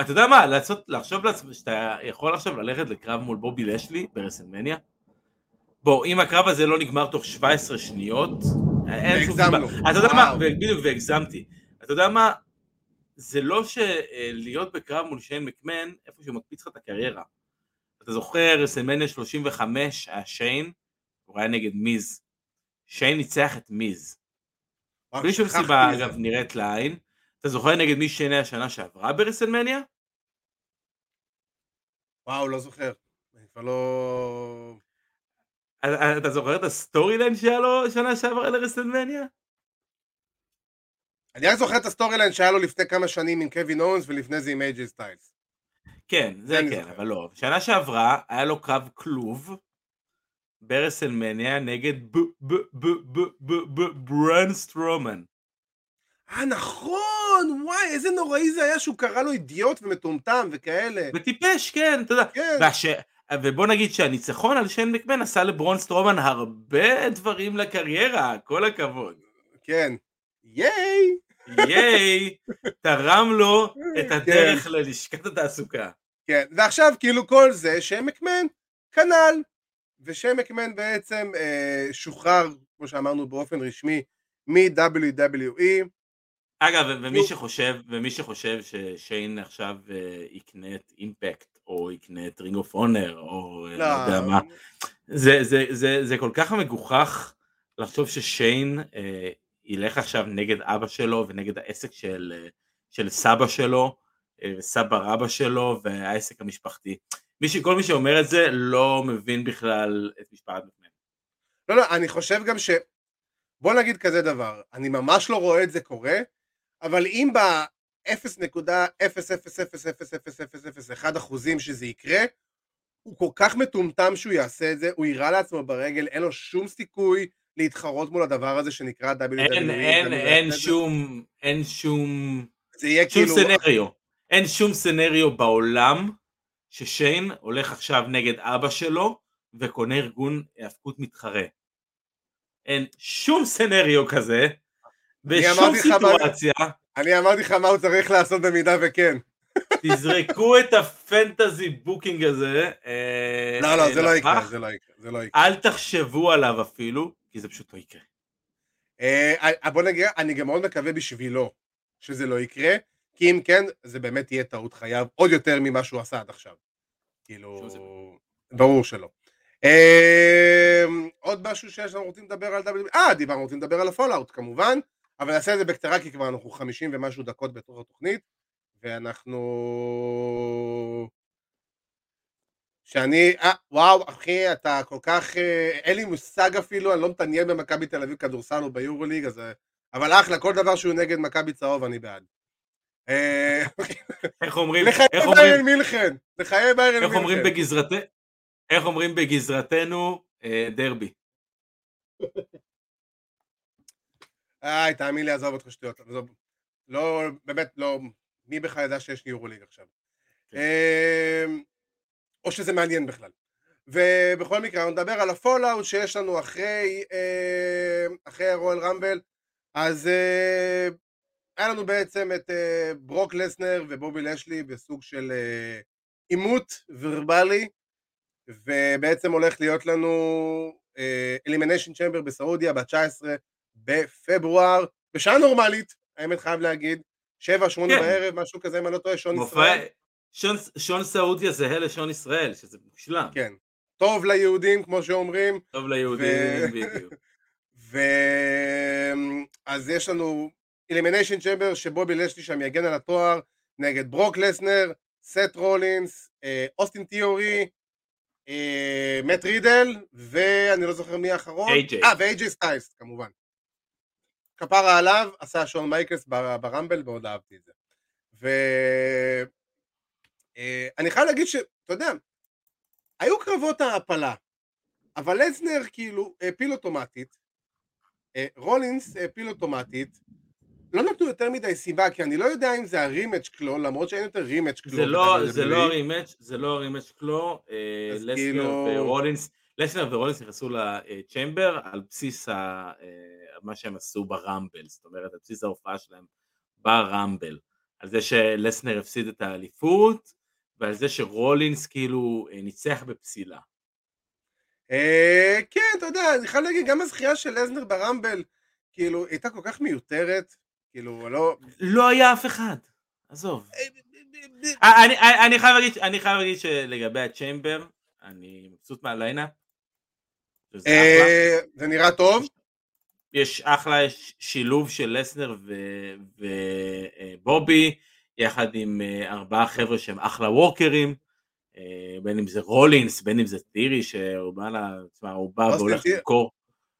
S3: אתה יודע מה, לעשות, לחשוב לעצמך שאתה יכול עכשיו ללכת לקרב מול בובי לשלי ברסלמניה? בוא, אם הקרב הזה לא נגמר תוך 17 שניות, אין שום סיבה. אתה יודע מה, בדיוק והגזמתי. אתה יודע מה, זה לא שלהיות בקרב מול שיין מקמן, איפה שהוא מקפיץ לך את הקריירה. אתה זוכר, WrestleMania 35, היה שיין, הוא היה נגד מיז. שיין ניצח את מיז. בלי שום סיבה, אגב, נראית לעין. אתה זוכר נגד מי שיין היה שנה שעברה ב WrestleMania?
S2: וואו, לא זוכר. אני כבר לא...
S3: אתה זוכר את ה storyline שהיה לו שנה שעברה ל WrestleMania?
S2: אני רק זוכר את ה storyline שהיה לו לפני כמה שנים עם קווין אונס ולפני זה עם איי ג'יי סטיילס.
S3: כן, זה כן, אבל לא. שנה שעברה היה לו קרב כלוב ב WrestleMania נגד בראון סטרומן.
S2: אה נכון, וואי איזה נוראי זה היה שהוא קרא לו אידיוט ומטומטם וכאלה.
S3: וטיפש, כן, אתה יודע. כן. ובוא נגיד שהניצחון על שיין מקמן עשה לבראון סטרומן הרבה דברים לקריירה, כל הכבוד.
S2: כן. ייי!
S3: ייי! תרם לו את
S2: כן.
S3: הדרך ללשכת התעסוקה.
S2: כן, ועכשיו כאילו כל זה שיין מקמן כנ"ל, ושיין מקמן בעצם אה, שוחרר, כמו שאמרנו באופן רשמי, מ-WWE,
S3: אגב, ומי
S2: נו.
S3: שחושב, ומי שחושב ששיין עכשיו אה, יקנה את Impact, או יקנה את Ring of Honor, או אה, לא יודע מה, זה, זה, זה, זה כל כך מגוחך לחשוב ששיין אה, ילך עכשיו נגד אבא שלו ונגד העסק של, אה, של סבא שלו, אה, וסבא רבא שלו, והעסק המשפחתי. מי ש, כל מי שאומר את זה לא מבין בכלל את משפחת מקמן.
S2: לא, לא, אני חושב גם ש... בוא נגיד כזה דבר, אני ממש לא רואה את זה קורה, אבל אם ב-0.000000001 אחוזים שזה יקרה, הוא כל כך מטומטם שהוא יעשה את זה, הוא יירה לעצמו ברגל, אין לו שום סיכוי להתחרות מול הדבר הזה שנקרא WWE.
S3: אין, אין, אין שום, אין שום,
S2: זה יהיה
S3: שום
S2: כאילו...
S3: סנריו, אין שום סנריו בעולם ששיין הולך עכשיו נגד אבא שלו וקונה ארגון האבקות מתחרה. אין שום סנריו כזה, בשום
S2: לך מה-
S3: סיטואציה,
S2: אני אמרתי לך מה הוא צריך לעשות במידה וכן.
S3: תזרקו את ה fantasy booking הזה. אה,
S2: לא, לא, זה לא יקרה. זה לא יקרה, זה לא יקרה.
S3: אל תחשבו עליו אפילו, כי זה פשוט לא יקרה.
S2: אה, בוא נגיד, אני גם מאוד מקווה בשבילו שזה לא יקרה, כי אם כן, זה באמת יהיה טעות חייו עוד יותר ממה שהוא עשה עד עכשיו. כאילו. ברור שלא. אה, עוד משהו שיש לנו רוצים לדבר על WWE? אה, דיברנו, רוצים לדבר על ה fallout כמובן, אבל נעשה את זה בקצרה כי כבר אנחנו 50 ומשהו דקות בתוך התוכנית, ואנחנו... שאני, אה, וואו, אחי, אתה כל כך, אה, אין לי מושג אפילו, אני לא מתעניין במכבי תל אביב כדורסל או ביורוליג, אז... אבל אחלה, כל דבר שהוא נגד מכבי צהוב, אני בעד. אה,
S3: איך אומרים,
S2: לחייב
S3: איך אומרים,
S2: ביירן מינכן, לחייב ביירן
S3: איך אומרים
S2: מינכן.
S3: בגזרתנו, איך אומרים בגזרתנו, אה, דרבי.
S2: איי, תאמין לי, עזוב אותך שטויות. לא, באמת, לא, מי בכלל ידע שיש יורוליג עכשיו?
S3: כן.
S2: אה, או שזה מעניין בכלל. ובכל מקרה, אנחנו נדבר על ה fallout שיש לנו אחרי, אה, אחרי ה Royal Rumble. אז אה, היה לנו בעצם את אה, ברוק לסנר ובובי לשלי בסוג של עימות ורבלי, ובעצם הולך להיות לנו Elimination Chamber בסעודיה ב-19 בפברואר, בשעה נורמלית, האמת חייב להגיד, 7-8
S3: כן.
S2: בערב, משהו כזה, אם אני לא טועה, שעון
S3: מופע,
S2: ישראל.
S3: שעון, שעון סעודיה זהה לשעון ישראל, שזה מושלם.
S2: כן. טוב ליהודים, כמו שאומרים,
S3: טוב ליהודים, בדיוק.
S2: ו... אז יש לנו Elimination Chamber שבובי לשלי שם יגן על התואר נגד ברוק לסנר, סט רולינס, אה, אוסטין תיאורי, אה, מאט רידל, ואני לא זוכר מי האחרון. אה, ואיי-ג'יי סטיילס, כמובן. כפרה עליו, עשה שון מייקלס בר- ברמבל, מאוד אהבתי את זה. ואני חייב להגיד שאתה יודע, היו קרבות העפלה, אבל לסנר כאילו העפיל אוטומטית, אה, רולינס העפיל אוטומטית, לא נתנו יותר מדי סיבה, כי אני לא יודע אם זה ה rematch clause, למרות שאין יותר rematch clause.
S3: זה לא. זה לא ה rematch, זה לא הרימץ' קלו, אה, לסנר
S2: כאילו-
S3: ורולינס, לסנר ורולינס נכנסו לצ'מבר על בסיס ה, אה, מה שהם עשו ברמבל, זאת אומרת על בסיס ההופעה שלהם ברמבל, על זה שלסנר הפסיד את האליפות, ועל זה שרולינס כאילו אה, ניצח בפסילה.
S2: כן, אתה יודע, אני חייב להגיד, גם הזכייה של לזנר ברמבל, כאילו, הייתה כל כך מיותרת, כאילו, לא...
S3: לא היה אף אחד, עזוב. אה, אני, חייב להגיד, אני חייב להגיד שלגבי הצ'יימבר, אני מבסוט מה lineup. אחלה.
S2: אה, זה נראה טוב.
S3: יש אחלה שילוב של לסנר ובובי, יחד עם אה, ארבעה חבר'ה שהם אחלה וורקרים, אה, בין אם זה רולינס, בין אם זה טירי, שהוא בא, תשמע, הוא בא והולך למכור,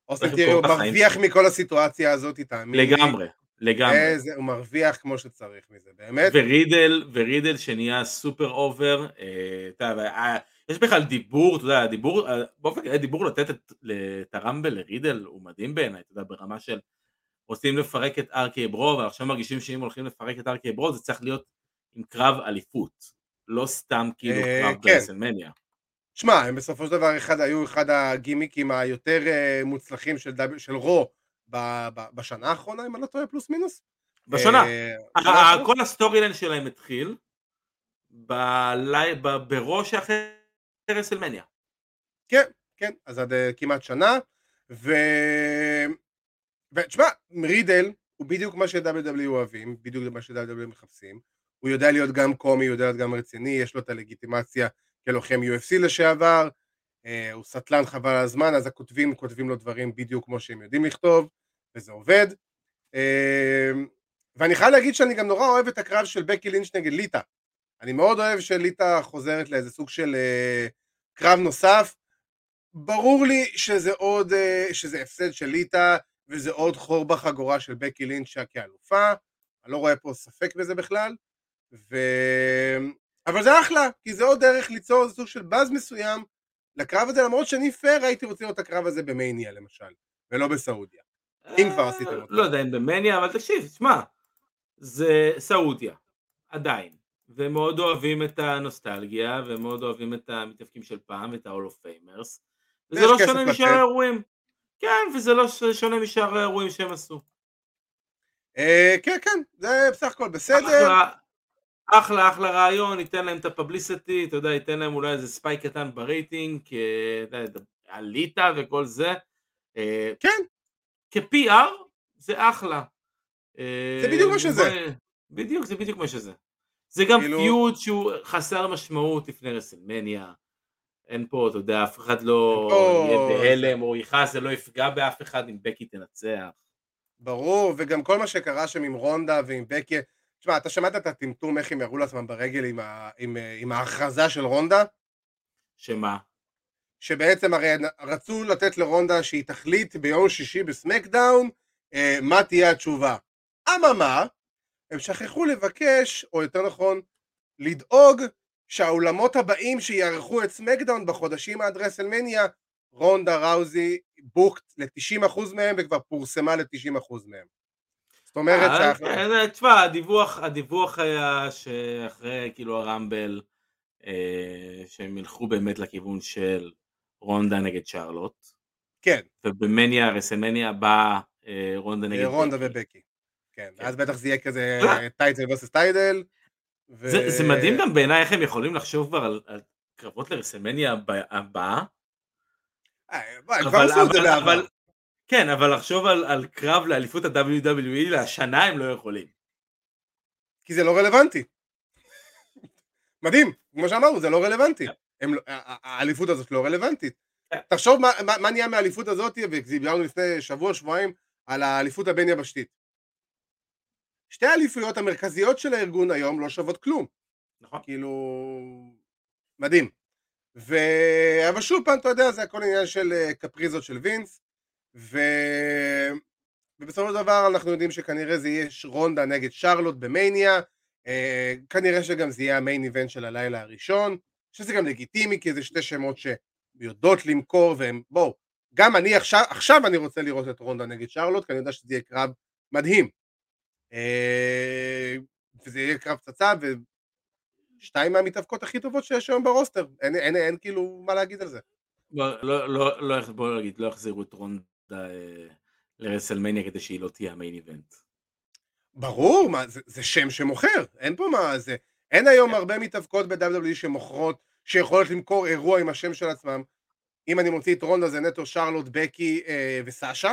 S2: אוסטין תיאורי, הוא מרוויח. מכל הסיטואציה הזאת, תאמין לי.
S3: לגמרי, לגמרי.
S2: איזה, הוא מרוויח כמו שצריך מזה, באמת.
S3: ורידל, ורידל שנהיה super over, אה, אתה יודע, וה- יש בכלל דיבור, אתה יודע, דיבור, אה, באופן כללי דיבור לתת את, את הרמבל לרידל הוא מדהים בעיניי, אתה יודע, ברמה של רוצים לפרק את RK-Bro, ועכשיו מרגישים שאם הולכים לפרק את RK-Bro זה צריך להיות עם קרב אליפות, לא סתם כאילו
S2: אה,
S3: קרב
S2: כן.
S3: ברסלמניה.
S2: שמע, הם בסופו של דבר אחד, היו אחד הגימיקים היותר מוצלחים של, דב, של רו בשנה האחרונה, אם אני לא טועה, פלוס מינוס.
S3: בשנה. אה, כל ה storyline שלהם התחיל ברו שאחרי רסלמניה.
S2: כן, כן, אז עד אה, כמעט שנה, ו... ותשמע, רידל הוא בדיוק מה ש-WWE אוהבים, בדיוק מה ש-WWE מחפשים, הוא יודע להיות גם קומי, הוא יודע להיות גם רציני, יש לו את הלגיטימציה כלוחם UFC לשעבר, אה, הוא סטלן חבל על הזמן, אז הכותבים כותבים לו דברים בדיוק כמו שהם יודעים לכתוב, וזה עובד. אה, ואני חייב להגיד שאני גם נורא אוהב את הקרב של בקי לינץ' נגד ליטא. אני מאוד אוהב שליטא חוזרת לאיזה סוג של אה, קרב נוסף. ברור לי שזה עוד, שזה הפסד של ליטא, וזה עוד חור בחגורה של בקי לינץ' כאלופה, אני לא רואה פה ספק בזה בכלל, ו... אבל זה אחלה, כי זה עוד דרך ליצור איזה סוג של באז מסוים לקרב הזה, למרות שאני פייר הייתי רוצה לראות את הקרב הזה במניה למשל, ולא בסעודיה. אם כבר עשיתם
S3: אותו. לא יודע אם במניה, אבל תקשיב, שמע, זה סעודיה, עדיין. ומאוד אוהבים את הנוסטלגיה, ומאוד אוהבים את המתאבקים של פעם, את ה-all of famers. וזה לא שונה משאר האירועים. כן, וזה לא שונה משאר האירועים שהם עשו.
S2: אה, כן, כן, זה בסך הכל בסדר.
S3: אחלה, אחלה רעיון, ייתן להם את ה publicity, אתה יודע, ייתן להם אולי איזה spike קטן ברייטינג, כעליתה וכל זה.
S2: אה, כן.
S3: כ-PR זה אחלה.
S2: זה בדיוק מה שזה.
S3: בדיוק, זה בדיוק מה שזה. זה גם כאילו... feud שהוא חסר משמעות לפני רסלמניה. אין פה, אתה יודע, אף אחד לא יהיה בהלם או יכעס, זה לא יפגע באף אחד אם בקי תנצח.
S2: ברור, וגם כל מה שקרה שם עם רונדה ועם בקי, תשמע, אתה שמעת את הטמטום איך הם ירו לעצמם ברגל עם, ה, עם, עם ההכרזה של רונדה?
S3: שמה?
S2: שבעצם הרי רצו לתת לרונדה שהיא תחליט ביום שישי בסמקדאון אה, מה תהיה התשובה. אממה, הם שכחו לבקש, או יותר נכון, לדאוג שהאולמות הבאים שיארחו את סמקדאון בחודשים עד רסלמניה, רונדה ראוזי booked ל-90% מהם וכבר פורסמה ל-90% מהם. זאת אומרת
S3: אה, ש... כן, תשמע, הדיווח, הדיווח היה שאחרי כאילו הרמבל, אה, שהם ילכו באמת לכיוון של רונדה נגד שרלוט.
S2: כן.
S3: ובמניה, רסלמניה הבאה, אה, רונדה נגד
S2: רונדה בקי. ובקי. כן, כן, אז בטח זה יהיה כזה title versus title.
S3: ו... זה, זה מדהים גם בעיניי איך הם יכולים לחשוב כבר על, על קרבות לרסלמניה הבאה.
S2: אה, אבל,
S3: כן, אבל לחשוב על, על קרב לאליפות ה-WWE לשנה הם לא יכולים.
S2: כי זה לא רלוונטי. מדהים, כמו שאמרנו, זה לא רלוונטי. הם, לא, האליפות הזאת לא רלוונטית. כן. תחשוב מה, מה, מה נהיה מהאליפות הזאת, ודיברנו לפני שבוע, שבועיים, על האליפות הבין-יבשתית. שתי האליפויות המרכזיות של הארגון היום לא שוות כלום.
S3: נכון.
S2: כאילו, מדהים. ו... אבל שוב פעם, אתה יודע, זה הכל עניין של אה, קפריזות של וינס, ו... ובסופו של דבר אנחנו יודעים שכנראה זה יהיה רונדה נגד שרלוט במניה, אה, כנראה שגם זה יהיה המיין איבנט של הלילה הראשון, שזה גם לגיטימי כי זה שתי שמות שיודעות למכור והם, בואו, גם אני עכשיו, עכשיו אני רוצה לראות את רונדה נגד שרלוט, כי אני יודע שזה יהיה קרב מדהים. אה, וזה יהיה קרב פצצה, ושתיים מהמתאבקות הכי טובות שיש היום ברוסטר, אין, אין, אין, אין כאילו מה להגיד על זה.
S3: לא, לא, לא, לא, בוא נגיד, לא יחזירו את רונדה אה, לרסלמניה כדי שהיא לא תהיה המיין איבנט.
S2: ברור, מה, זה, זה שם שמוכר, אין פה מה זה. אין היום כן. הרבה מתאבקות ב-WWE שמוכרות, שיכולות למכור אירוע עם השם של עצמם. אם אני מוציא את רונדה זה נטו שרלוט, בקי אה, וסאשה,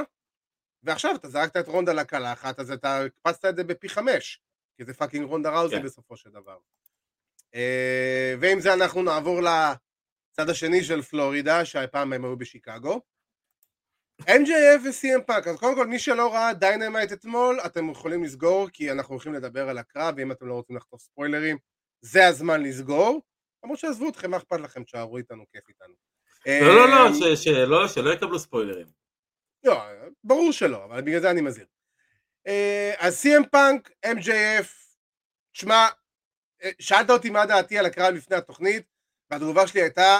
S2: ועכשיו אתה זרקת את רונדה לקלחת, אז אתה הקפצת את זה בפי חמש, כי זה fucking רונדה ראוזי כן. בסופו של דבר. אה, ועם זה אנחנו נעבור לצד השני של פלורידה, שהפעם הם היו בשיקגו. MJF ו- CM פאנק, אז קודם כל מי שלא ראה דיינמייט אתמול, אתם יכולים לסגור, כי אנחנו הולכים לדבר על הקרב, ואם אתם לא רוצים לחטוף ספוילרים, זה הזמן לסגור. למרות שעזבו אתכם, מה אכפת לכם, תשארו איתנו, כיף איתנו.
S3: לא, לא, לא, אה, שלא, שלא יקבלו ספוילרים.
S2: לא, ברור שלא, אבל בגלל זה אני מזהיר. אה, אז CM פאנק, MJF, שמע, אה, שאלת אותי מה דעתי על הקרב לפני התוכנית, והתגובה שלי הייתה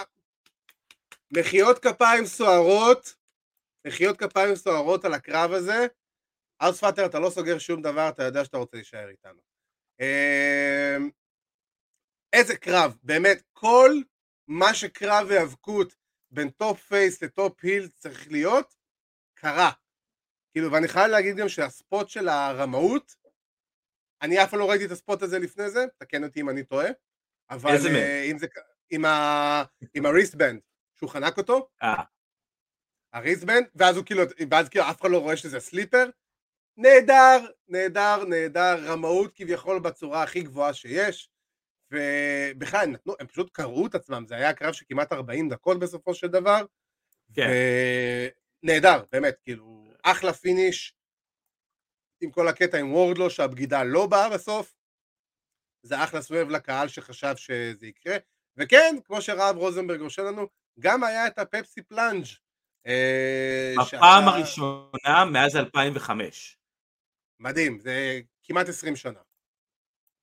S2: מחיאות כפיים סוערות, מחיאות כפיים סוערות על הקרב הזה. ארס פאטר, אתה לא סוגר שום דבר, אתה יודע שאתה רוצה להישאר איתנו. אה, איזה קרב, באמת, כל מה שקרב היאבקות בין top face ל top heel צריך להיות, קרה. כאילו, ואני חייב להגיד גם שה spot של הרמאות, אני אף פעם לא ראיתי את ה spot הזה לפני זה, תקן אותי אם אני טועה, אבל
S3: איזה אה?
S2: אם זה, עם, ה, עם ה wristband, שהוא חנק אותו,
S3: ה
S2: wristband, ואז הוא כאילו, ואז כאילו אף אחד לא רואה שזה sleeper, נהדר, נהדר, נהדר, רמאות כביכול בצורה הכי גבוהה שיש, ובכלל הם נתנו, הם פשוט קרעו את עצמם, זה היה קרב של כמעט 40 דקות בסופו של דבר,
S3: כן.
S2: נהדר, באמת, כאילו, אחלה finish, עם כל הקטע עם וורדלו שהבגידה לא באה בסוף, זה אחלה swerve לקהל שחשב שזה יקרה, וכן, כמו שרב רוזנברג רושם לנו, גם היה את ה Pepsi Plunge אה,
S3: הפעם
S2: שאתה-
S3: הראשונה מאז 2005.
S2: מדהים, זה כמעט 20 שנה.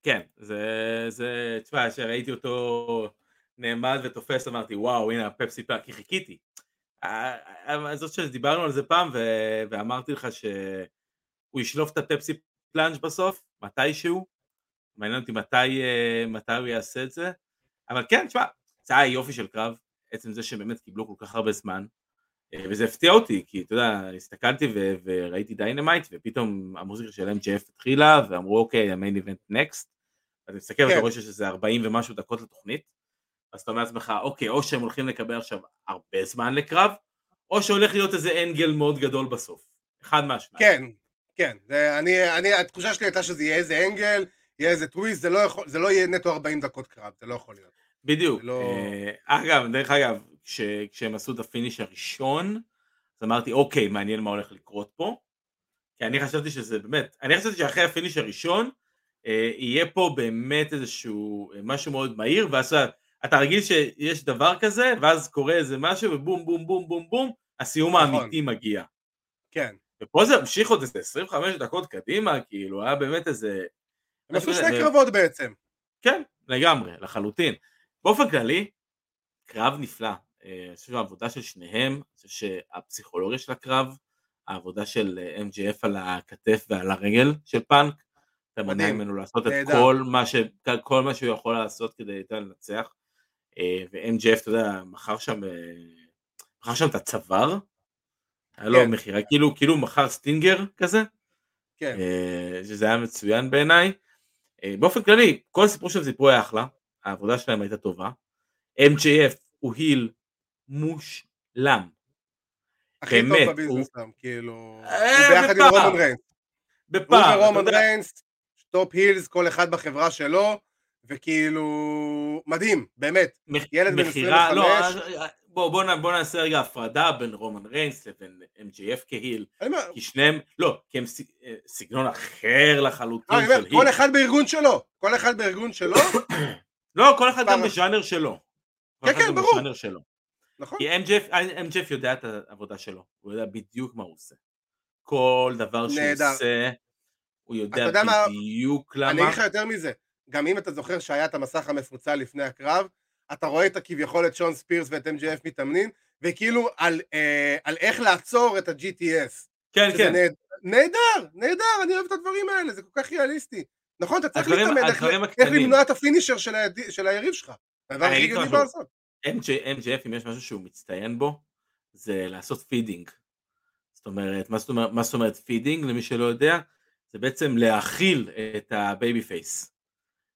S3: כן, זה, זה, תשמע, כשראיתי אותו נעמד ותופס, אמרתי, וואו, הנה הפפסי פלאנג', כי חיכיתי. אה, אה, זאת שדיברנו על זה פעם, ו- ואמרתי לך שהוא ישלוף את הפפסי פלאנג' בסוף, מתישהו, מעניין אותי מתי, אה, מתי הוא יעשה את זה, אבל כן, תשמע, זה היה יופי של קרב, עצם זה שבאמת קיבלו כל כך הרבה זמן, אה, וזה הפתיע אותי, כי אתה יודע, הסתכלתי ו- וראיתי דיינמייט, ופתאום המוזיקה של MJF התחילה, ואמרו אוקיי, ה main event next, אתה מסתכל ואתה
S2: כן.
S3: רואה שיש איזה 40 ומשהו דקות לתוכנית, אז אתה אומר לעצמך, אוקיי, או שהם הולכים לקבל עכשיו הרבה זמן לקרב, או שהולך להיות איזה angle מאוד גדול בסוף. אחד מהשניים.
S2: כן, כן, זה, אני, אני, התחושה שלי הייתה שזה יהיה איזה angle, יהיה איזה טוויסט, זה לא, יכול, זה לא יהיה נטו 40 דקות קרב, זה לא יכול להיות.
S3: בדיוק.
S2: לא-
S3: אה, אגב, דרך אגב, כש, כשהם עשו את ה finish הראשון, אז אמרתי, אוקיי, מעניין מה הולך לקרות פה. כי אני חשבתי שזה באמת, אני חשבתי שאחרי ה finish הראשון, אה, יהיה פה באמת איזשהו אה, משהו מאוד מהיר, ואז אתה- רגיל שיש דבר כזה, ואז קורה איזה משהו, ובום בום בום בום בום, הסיום
S2: נכון.
S3: האמיתי מגיע.
S2: כן.
S3: ופה זה המשיך עוד איזה 25 דקות קדימה, כאילו, היה באמת איזה...
S2: הם עשו שני קרבות בעצם.
S3: כן, לגמרי, לחלוטין. באופן כללי, קרב נפלא. אה, אני חושב שהעבודה של שניהם, אני חושב שהפסיכולוגיה של הקרב, העבודה של אה, MGF על הכתף ועל הרגל של פאנק, אתה
S2: מדהים.
S3: ממנו לעשות את. כל מה, ש... כל מה שהוא יכול לעשות כדי לנצח. אה, ו-MGF, אתה יודע, מכר שם, מכר שם את הצוואר, היה לו
S2: כן.
S3: מכירה, כאילו, כאילו מכר סטינגר כזה,
S2: כן.
S3: שזה היה מצוין בעיניי. באופן כללי, כל הסיפור שהם סיפרו היה אחלה, העבודה שלהם הייתה טובה. MJF הוא heel מושלם.
S2: הכי
S3: באמת,
S2: טוב בביזנס שם, כאילו...
S3: אה,
S2: הוא ביחד עם
S3: בפעם.
S2: רומן ריינס. הוא
S3: בפעם, אתה
S2: ורומן
S3: יודע,
S2: ריינס, top heels, כל אחד בחברה שלו, וכאילו... מדהים, באמת.
S3: מח-
S2: ילד בן
S3: מכירה, לא,
S2: 25.
S3: אה, בוא, בוא, בוא נעשה רגע הפרדה בין רומן ריינס לבין MJF
S2: כ heel,
S3: כי שניהם, לא, כי הם אה, סגנון אחר לחלוטין
S2: אני
S3: של
S2: אומר,
S3: היל.
S2: כל אחד בארגון שלו. כל אחד בארגון שלו,
S3: לא, כל אחד גם בז'אנר שלו.
S2: כן, כן, ברור. נכון?
S3: כי MJF, MJF יודע את העבודה שלו, הוא יודע בדיוק מה הוא עושה. כל דבר שהוא
S2: נהדר.
S3: עושה, הוא יודע
S2: יודע מה?
S3: בדיוק
S2: אני
S3: למה.
S2: אגיד לך יותר מזה, גם אם אתה זוכר שהיה את המסך המפוצל לפני הקרב, אתה רואה את הכביכול את שון ספירס ואת MJF מתאמנים, וכאילו על, אה, על איך לעצור את ה-GTS.
S3: כן, כן.
S2: נהד- נהדר, נהדר, אני אוהב את הדברים האלה, זה כל כך ריאליסטי. נכון, אתה צריך להתאמן איך- איך. למנוע את ה finisher של הידי- של היריב שלך. הדבר הכי גדול. לעשות.
S3: MJ, MJF, אם יש משהו שהוא מצטיין בו, זה לעשות feeding. זאת אומרת, מה זאת אומרת, מה זאת אומרת feeding, למי שלא יודע? זה בעצם להאכיל את ה babyface.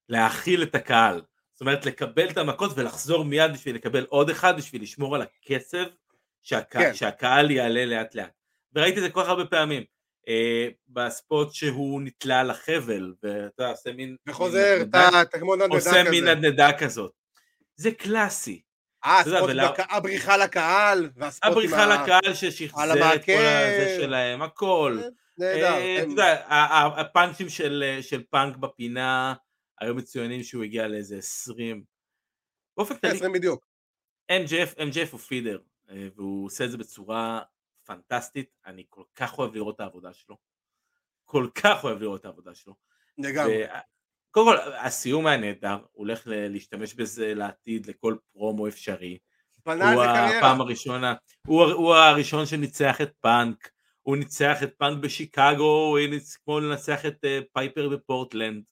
S3: להאכיל את הקהל. זאת אומרת, לקבל את המכות ולחזור מיד בשביל לקבל עוד אחד, בשביל לשמור על הקצב, שהק...
S2: כן.
S3: שהקהל יעלה לאט לאט. וראיתי את זה כל כך הרבה פעמים. אה, בספוט שהוא נתלה על החבל, ואתה עושה מין...
S2: וחוזר, אתה כמו נדנדה
S3: עושה מין
S2: כזה.
S3: נדנדה כזאת. זה קלאסי.
S2: אה,
S3: אתה
S2: הבריחה לקהל, והספוט
S3: הבריחה. לקהל ששחזר את כל. הזה שלהם, הכל.
S2: נהדר.
S3: אה, אתה
S2: הם-
S3: יודע, ה- ה- הפאנצ'ים של של פאנק בפינה היו מצוינים שהוא הגיע לאיזה 20. באופן כללי,
S2: 20 בדיוק.
S3: MJF MJF הוא feeder, אה, והוא עושה את זה בצורה פנטסטית, אני כל כך אוהב לראות את העבודה שלו. כל כך אוהב לראות את העבודה שלו.
S2: לגמרי.
S3: קודם כל, הסיום היה נהדר, הוא הולך ל- להשתמש בזה לעתיד לכל פרומו אפשרי. הוא. הפעם הראשונה, הוא, הוא הראשון שניצח את פאנק, הוא ניצח את פאנק בשיקגו, הוא ניצ... כמו לנצח את uh, פייפר בפורטלנד,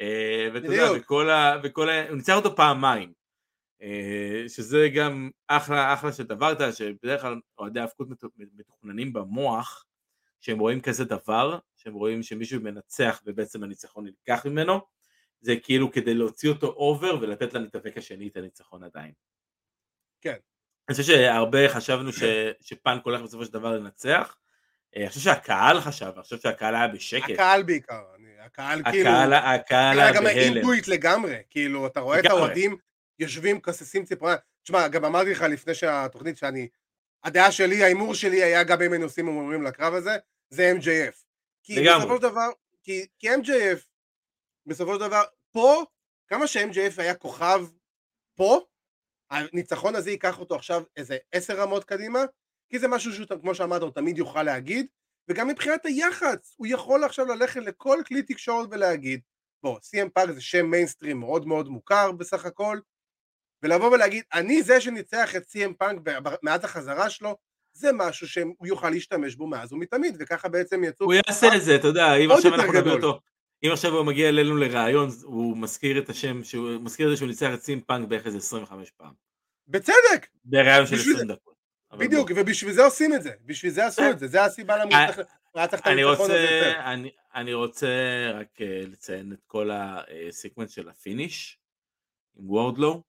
S3: uh, ואתה יודע. וכל ה... וכל ה... הוא ניצח אותו פעמיים, אה, שזה גם אחלה אחלה של דבר, שבדרך כלל אוהדי האבקות מתוכננים במוח, שהם רואים כזה דבר, שהם רואים שמישהו מנצח ובעצם הניצחון נלקח ממנו, זה כאילו כדי להוציא אותו אובר ולתת למתאבק השני את הניצחון עדיין.
S2: כן.
S3: אני חושב שהרבה חשבנו ש, שפאנק הולך בסופו של דבר לנצח, אה, אני חושב שהקהל חשב, אני חושב שהקהל היה בשקט.
S2: הקהל בעיקר, אני, הקהל כאילו...
S3: הקהל, הקהל היה
S2: גם
S3: בהלם.
S2: אינטואיט לגמרי, כאילו, אתה רואה את
S3: לגמרי.
S2: האוהדים יושבים, כססים ציפורניים. תשמע, גם אמרתי לך לפני שהתוכנית שאני... הדעה שלי, ההימור שלי היה גם אם היינו עושים הימורים לקרב הזה, זה MJF. כי
S3: לגמרי.
S2: בסופו של דבר, כי, כי MJF, בסופו של דבר, פה, כמה ש-MJF היה כוכב פה, הניצחון הזה ייקח אותו עכשיו איזה עשר רמות קדימה, כי זה משהו שהוא, כמו שאמרת, הוא תמיד יוכל להגיד, וגם מבחינת היח"צ, הוא יכול עכשיו ללכת לכל כלי תקשורת ולהגיד, בוא, CM פאנק זה שם מיינסטרים מאוד מאוד מוכר בסך הכל, ולבוא ולהגיד, אני זה שניצח את CM פאנק מאז החזרה שלו, זה משהו שהוא יוכל להשתמש בו מאז ומתמיד, וככה בעצם יצאו...
S3: הוא יעשה את זה, אתה יודע, אם עכשיו אנחנו נדבר
S2: גדול.
S3: אותו, אם עכשיו הוא מגיע אלינו לראיון, הוא מזכיר את השם, שהוא מזכיר את זה שהוא ניצח את CM פאנק בערך איזה 25 פעם.
S2: בצדק,
S3: בראיון של
S2: בשביל
S3: 20 דקות.
S2: בדיוק. ובשביל זה עושים את זה, בשביל זה עשו את זה, זה הסיבה למה
S3: אה,
S2: היה צריך את
S3: אני
S2: הניצחון
S3: רוצה,
S2: הזה יותר.
S3: אני, אני רוצה רק אה, לציין את כל הסקמנט של ה finish עם וורדלו.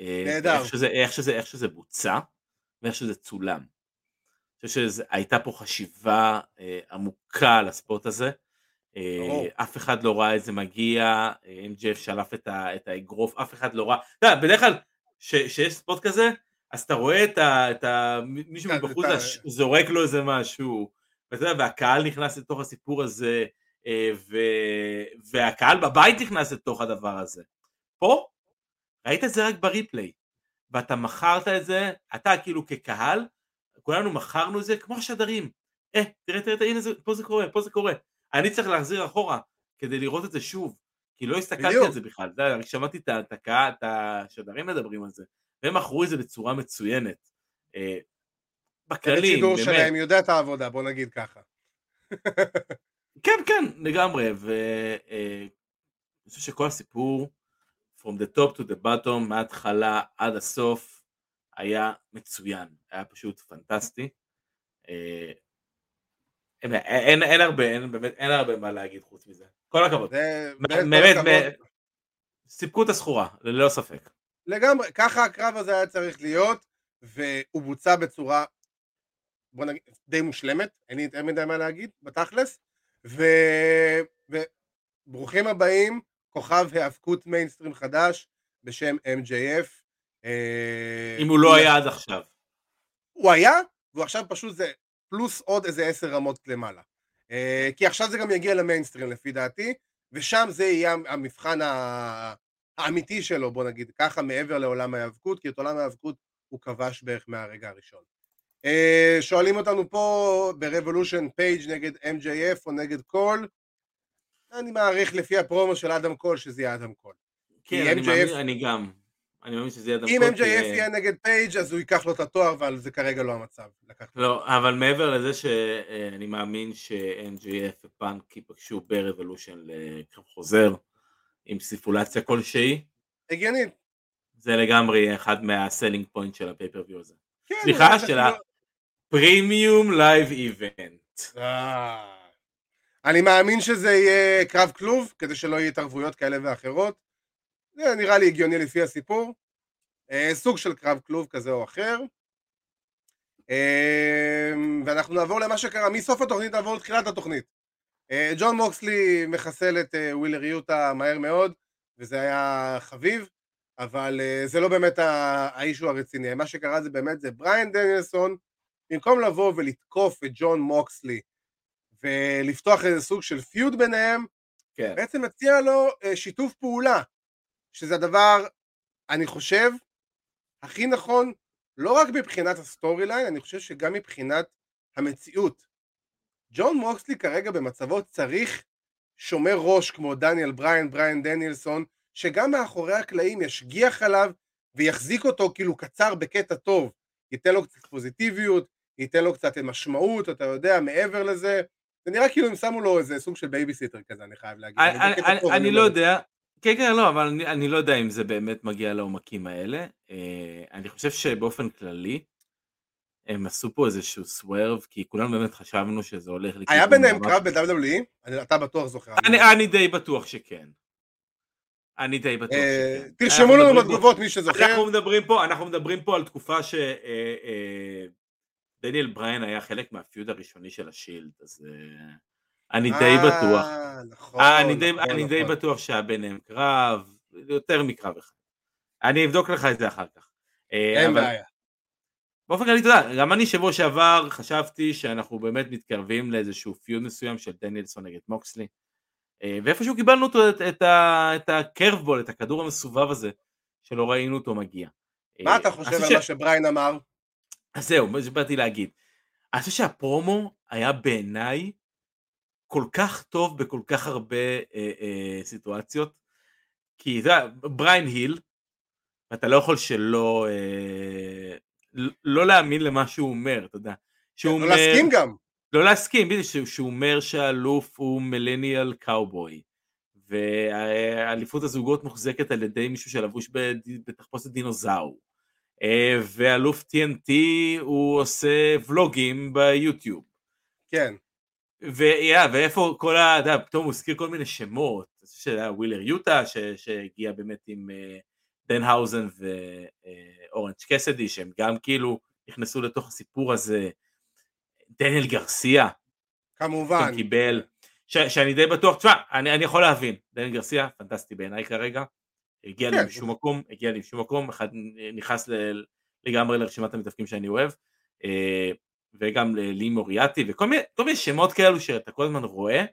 S3: אה,
S2: נהדר.
S3: איך שזה, איך, שזה, איך שזה בוצע ואיך שזה צולם. אני חושב שהייתה פה חשיבה אה, עמוקה על ה spot הזה. אה. אף אחד לא ראה את זה מגיע, אה, MJF שלף את, ה, את האגרוף, אף אחד לא ראה. אתה יודע, בדרך כלל כשיש ספורט כזה, אז אתה רואה את, ה, את ה, מישהו מבחוץ זורק לו איזה משהו, ואתה יודע, והקהל נכנס לתוך הסיפור הזה, אה, ו, והקהל בבית נכנס לתוך הדבר הזה. פה, ראית את זה רק בריפליי, ואתה מכרת את זה, אתה כאילו כקהל, כולנו מכרנו את זה כמו השדרים. אה, תראה, תראה, תראה, הנה זה, פה זה קורה, פה זה קורה. אני צריך להחזיר אחורה כדי לראות את זה שוב, כי לא הסתכלתי
S2: בדיוק.
S3: על זה בכלל, אתה יודע, שמעתי את הקהל, את השדרים מדברים על זה, והם מכרו את זה בצורה מצוינת. אה, בכללים,
S2: השידור
S3: באמת.
S2: שלהם יודע את העבודה, בוא נגיד ככה.
S3: כן, כן, לגמרי, ואני חושב שכל הסיפור, from the top to the bottom, מההתחלה עד הסוף, היה מצוין, היה פשוט פנטסטי. אה, אין, אין, אין הרבה, אין, באמת, אין הרבה מה להגיד חוץ מזה. כל הכבוד.
S2: באמת
S3: סיפקו את הסחורה, ללא ספק.
S2: לגמרי, ככה הקרב הזה היה צריך להיות, והוא בוצע בצורה, בוא נגיד, די מושלמת, אין לי יותר מדי מה להגיד, בתכלס, ו... וברוכים הבאים, כוכב היאבקות מיינסטרים חדש בשם MJF. אה,
S3: אם הוא לא היה עד עכשיו.
S2: הוא היה, והוא עכשיו פשוט זה פלוס עוד איזה עשר רמות למעלה. אה, כי עכשיו זה גם יגיע למיינסטרים לפי דעתי, ושם זה יהיה המבחן האמיתי שלו, בוא נגיד ככה, מעבר לעולם ההיאבקות, כי את עולם ההיאבקות הוא כבש בערך מהרגע הראשון. אה, שואלים אותנו פה ב Revolution פייג' נגד MJF או נגד קול, אני מעריך לפי הפרומו של אדם קול שזה יהיה אדם קול.
S3: כן, אני
S2: MJF
S3: מאמין, אני גם. אני מאמין שזה יהיה
S2: אם
S3: דמקות,
S2: MJF
S3: כי-
S2: יהיה נגד פייג' אז הוא ייקח לו את התואר, אבל זה כרגע לא המצב.
S3: לא, אבל מעבר לזה שאני מאמין ש-MJF ופאנק ייפגשו ב Revolution לקרב חוזר עם stipulation כלשהי,
S2: הגיונית.
S3: זה לגמרי אחד מה selling point של ה pay-per-view הזה.
S2: כן,
S3: סליחה, של ה premium live
S2: event. אני מאמין שזה יהיה קרב כלוב, כדי שלא יהיו התערבויות כאלה ואחרות. זה נראה לי הגיוני לפי הסיפור. אה, סוג של קרב כלוב כזה או אחר. אה, ואנחנו נעבור למה שקרה, מסוף התוכנית נעבור לתחילת התוכנית. אה, ג'ון מוקסלי מחסל את אה, ווילר יוטה מהר מאוד, וזה היה חביב, אבל אה, זה לא באמת האישו הרציני. מה שקרה זה באמת, זה בריאן דניאלסון, במקום לבוא ולתקוף את ג'ון מוקסלי ולפתוח איזה סוג של feud ביניהם,
S3: כן.
S2: בעצם מציע לו אה, שיתוף פעולה, שזה הדבר, אני חושב, הכי נכון, לא רק מבחינת ה storyline, אני חושב שגם מבחינת המציאות. ג'ון מוקסלי כרגע במצבו צריך שומר ראש כמו דניאל בריין, בריין דניאלסון, שגם מאחורי הקלעים ישגיח עליו ויחזיק אותו כאילו קצר בקטע טוב, ייתן לו קצת פוזיטיביות, ייתן לו קצת משמעות, אתה יודע, מעבר לזה. זה נראה כאילו הם שמו לו איזה סוג של בייביסיטר כזה, אני חייב להגיד.
S3: אני- אני-
S2: טוב,
S3: אני
S2: אומר
S3: לא. יודע, כן כן לא, אבל אני- אני לא יודע אם זה באמת מגיע לעומקים האלה. אה, אני חושב שבאופן כללי, הם עשו פה איזשהו swerve, כי כולנו באמת חשבנו שזה הולך.
S2: היה ביניהם קרב ב-WWE? אתה בטוח זוכר.
S3: אני, אני די בטוח שכן. אני די בטוח
S2: אה,
S3: שכן.
S2: תרשמו לנו בתגובות מי שזוכר.
S3: אנחנו מדברים פה, אנחנו מדברים פה על תקופה ש... דניאל בריין היה חלק מהפיוד הראשוני של השילד, אז אה, אני די בטוח.
S2: אה, נכון,
S3: אה, אני די,
S2: נכון, נכון.
S3: בטוח שהיה ביניהם קרב, יותר מקרב אחד. אני אבדוק לך את זה אחר כך. אה,
S2: אין בעיה.
S3: באופן כללי, אתה יודע, גם אני שבוע שעבר חשבתי שאנחנו באמת מתקרבים לאיזשהו פיוד מסוים של דניאלסון נגד מוקסלי, ואיפשהו קיבלנו אותו, את, את, את הקרבבול, את הכדור המסובב הזה, שלא ראינו אותו מגיע.
S2: מה אתה חושב על
S3: ש-
S2: מה שבריין אמר?
S3: אז זהו, מה שבאתי להגיד. אני חושב שהפרומו היה בעיניי כל כך טוב בכל כך הרבה אה, אה, סיטואציות, כי אתה יודע, בריין היל, ואתה לא יכול שלא אה, לא להאמין למה שהוא אומר, אתה יודע. שהוא
S2: לא
S3: אומר-
S2: להסכים גם.
S3: לא להסכים, בדיוק, שהוא, שהוא אומר שהאלוף הוא millennial cowboy, והאליפות הזוגות מוחזקת על ידי מישהו שלבוש בתחפושת דינוזאור, ואלוף TNT הוא עושה ולוגים ביוטיוב,
S2: כן.
S3: ויה, ואיפה כל ה... אתה יודע, פתאום הוא הזכיר כל מיני שמות, שהיה ווילר יוטה ש- שהגיע באמת עם אה, דנהאוזן ואורנג' קסידי, שהם גם כאילו נכנסו לתוך הסיפור הזה, דניאל גרסיה,
S2: כמובן.
S3: קיבל, ש, שאני די בטוח, תשמע, אני, אני יכול להבין, דניאל גרסיה, פנטסטי בעיניי כרגע, הגיע לי
S2: כן.
S3: משום מקום, הגיע לי משום מקום, אחד נכנס ל, לגמרי לרשימת המתאבקים שאני אוהב, אה, וגם לי מוריאטי, וכל מיני, מיני שמות כאלו שאתה כל הזמן רואה,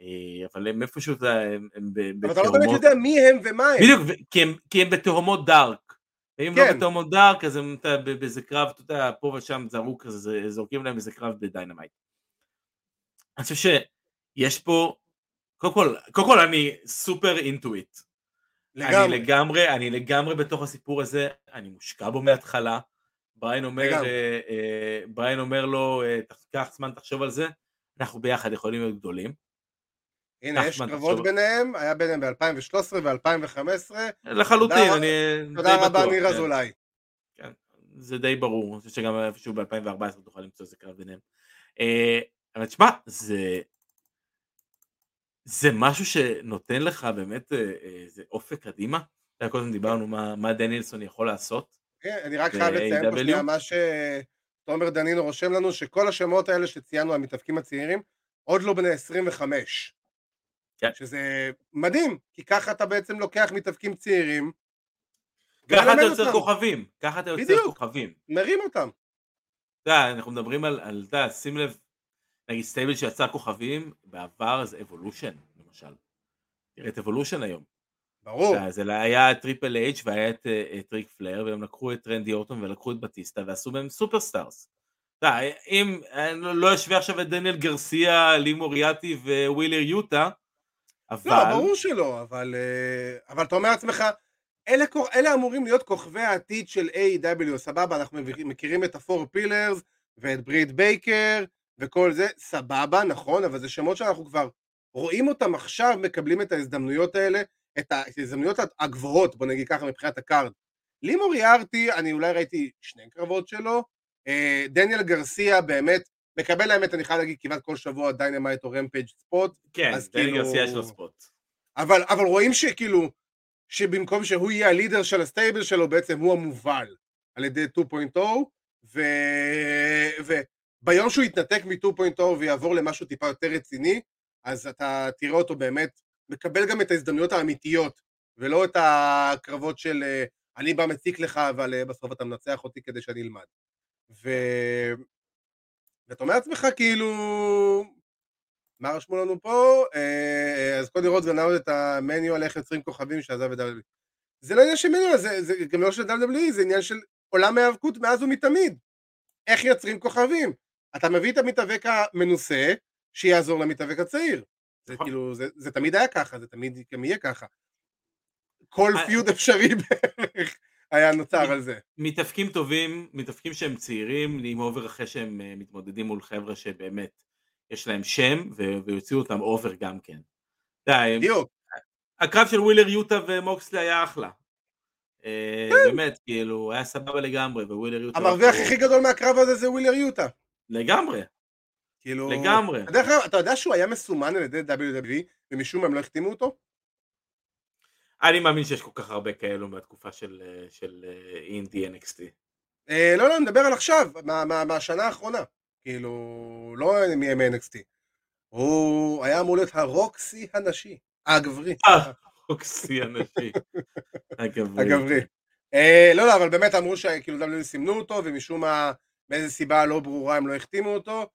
S3: אה, אבל הם איפשהו, הם, הם ב-
S2: אבל אתה לא באמת
S3: בתהומות,
S2: יודע מי הם ומה הם.
S3: בדיוק, כי הם, כי הם בתהומות Dark. ואם
S2: כן.
S3: לא בתהומות Dark, אז הם אתה, באיזה קרב, אתה יודע, פה ושם זרוק, אז זורקים להם איזה קרב ב Dynamite. אני חושב שיש פה, קודם כל, קודם כל אני super into it. אני
S2: לגמרי.
S3: לגמרי, אני לגמרי בתוך הסיפור הזה, אני מושקע בו מההתחלה. בריין אומר,
S2: לגמרי.
S3: אה, אה, בריין אומר לו, אה, קח זמן, תחשוב על זה, אנחנו ביחד יכולים להיות גדולים.
S2: הנה, יש קרבות. ביניהם, היה ביניהם ב-2013 ו-2015.
S3: לחלוטין, אני
S2: תודה רבה, ניר
S3: כן.
S2: אזולאי.
S3: כן, זה די ברור, אני חושב שגם איפשהו ב-2014 תוכל למצוא איזה קרב ביניהם. אה, אבל תשמע, זה... זה משהו שנותן לך באמת אה, אה, איזה אופק קדימה. אתה יודע, קודם דיברנו מה, מה דנילסון יכול לעשות.
S2: כן, אני רק חייב לציין פה? שנייה מה שתומר דנינו רושם לנו, שכל השמות האלה שציינו, המתאבקים הצעירים, עוד לא בני 25.
S3: כן.
S2: שזה מדהים, כי ככה אתה בעצם לוקח מתאבקים צעירים,
S3: ככה אתה יוצר כוכבים, ככה אתה יוצר. כוכבים.
S2: מרים אותם.
S3: אתה יודע, אנחנו מדברים על, על, אתה יודע, שים לב, נגיד stable שיצר כוכבים, בעבר זה אבולושן, למשל. תראה את אבולושן היום.
S2: ברור.
S3: זה היה את טריפל אייץ' והיה את אה, את ריק פלר והם לקחו את רנדי אורטון ולקחו את בטיסטה ועשו מהם superstars. אתה אם לא לא אשווה עכשיו את דניאל גרסיה, לי מוריארטי ווילר יוטה, אבל...
S2: לא, ברור שלא, אבל, אה, אבל אתה אומר לעצמך, אלה, אלה אמורים להיות כוכבי העתיד של AEW סבבה, אנחנו מכירים את ה four pillars ואת ברית בייקר וכל זה, סבבה, נכון, אבל זה שמות שאנחנו כבר רואים אותם עכשיו, מקבלים את ההזדמנויות האלה, את ההזדמנויות הגבוהות, בוא נגיד ככה, מבחינת ה card. לי מוריארטי, אני אולי ראיתי שני קרבות שלו, אה, דניאל גרסיה באמת, מקבל האמת, אני חייב להגיד, כמעט כל שבוע דיינמייט או רמפייג' spot,
S3: כן, דניאל
S2: כאילו-
S3: גרסיה יש לו spot.
S2: אבל, אבל רואים שכאילו, שבמקום שהוא יהיה ה leader של ה stable שלו, בעצם הוא המובל על ידי 2.0, ו... וביום שהוא יתנתק מ-2.0 ויעבור למשהו טיפה יותר רציני, אז אתה תראה אותו באמת מקבל גם את ההזדמנויות האמיתיות, ולא את הקרבות של אה, אני בא מציק לך, אבל אה, בסוף אתה מנצח אותי כדי שאני אלמד. ו... ואתה אומר לעצמך כאילו, מה רשמו לנו פה? אה, אז קודי רודס גנב את המניואל איך יוצרים כוכבים שעזב את WWE. זה לא עניין של מניואל, זה, זה גם לא של WWE, זה עניין של עולם ההיאבקות מאז ומתמיד. איך יוצרים כוכבים? אתה מביא את המתאבק המנוסה, שיעזור למתאבק הצעיר. זה
S3: נכון.
S2: כאילו, זה, זה תמיד היה ככה, זה תמיד גם יהיה ככה. כל
S3: אה,
S2: feud אפשרי בערך היה נוצר על זה.
S3: מתאבקים טובים, מתאבקים שהם צעירים, נהיים over אחרי שהם אה, מתמודדים מול חבר'ה שבאמת יש להם שם, ויוציאו אותם over גם כן.
S2: בדיוק.
S3: הקרב של ווילר יוטה ומוקסלי היה אחלה. אה,
S2: כן.
S3: באמת, כאילו, היה סבבה לגמרי, ווילר יוטה...
S2: המרוויח
S3: לא-
S2: הכי גדול מהקרב הזה זה ווילר יוטה.
S3: לגמרי,
S2: כאילו...
S3: לגמרי.
S2: דרך אגב, אתה יודע שהוא היה מסומן על ידי WWE, ומשום מה הם לא החתימו אותו?
S3: אני מאמין שיש כל כך הרבה כאלו מהתקופה של, אה, של אה, אינדי NXT.
S2: אה, לא, לא, אני מדבר על עכשיו, מה- מה- מהשנה האחרונה. כאילו, לא מ-NXT. הוא היה אמור להיות הרוקסי הנשי. הגברי.
S3: אה, אוקסי הנשי. הגברי.
S2: הגברי. אה, לא, לא, אבל באמת אמרו שכאילו WWE סימנו אותו, ומשום מה, מאיזה סיבה לא ברורה הם לא החתימו אותו.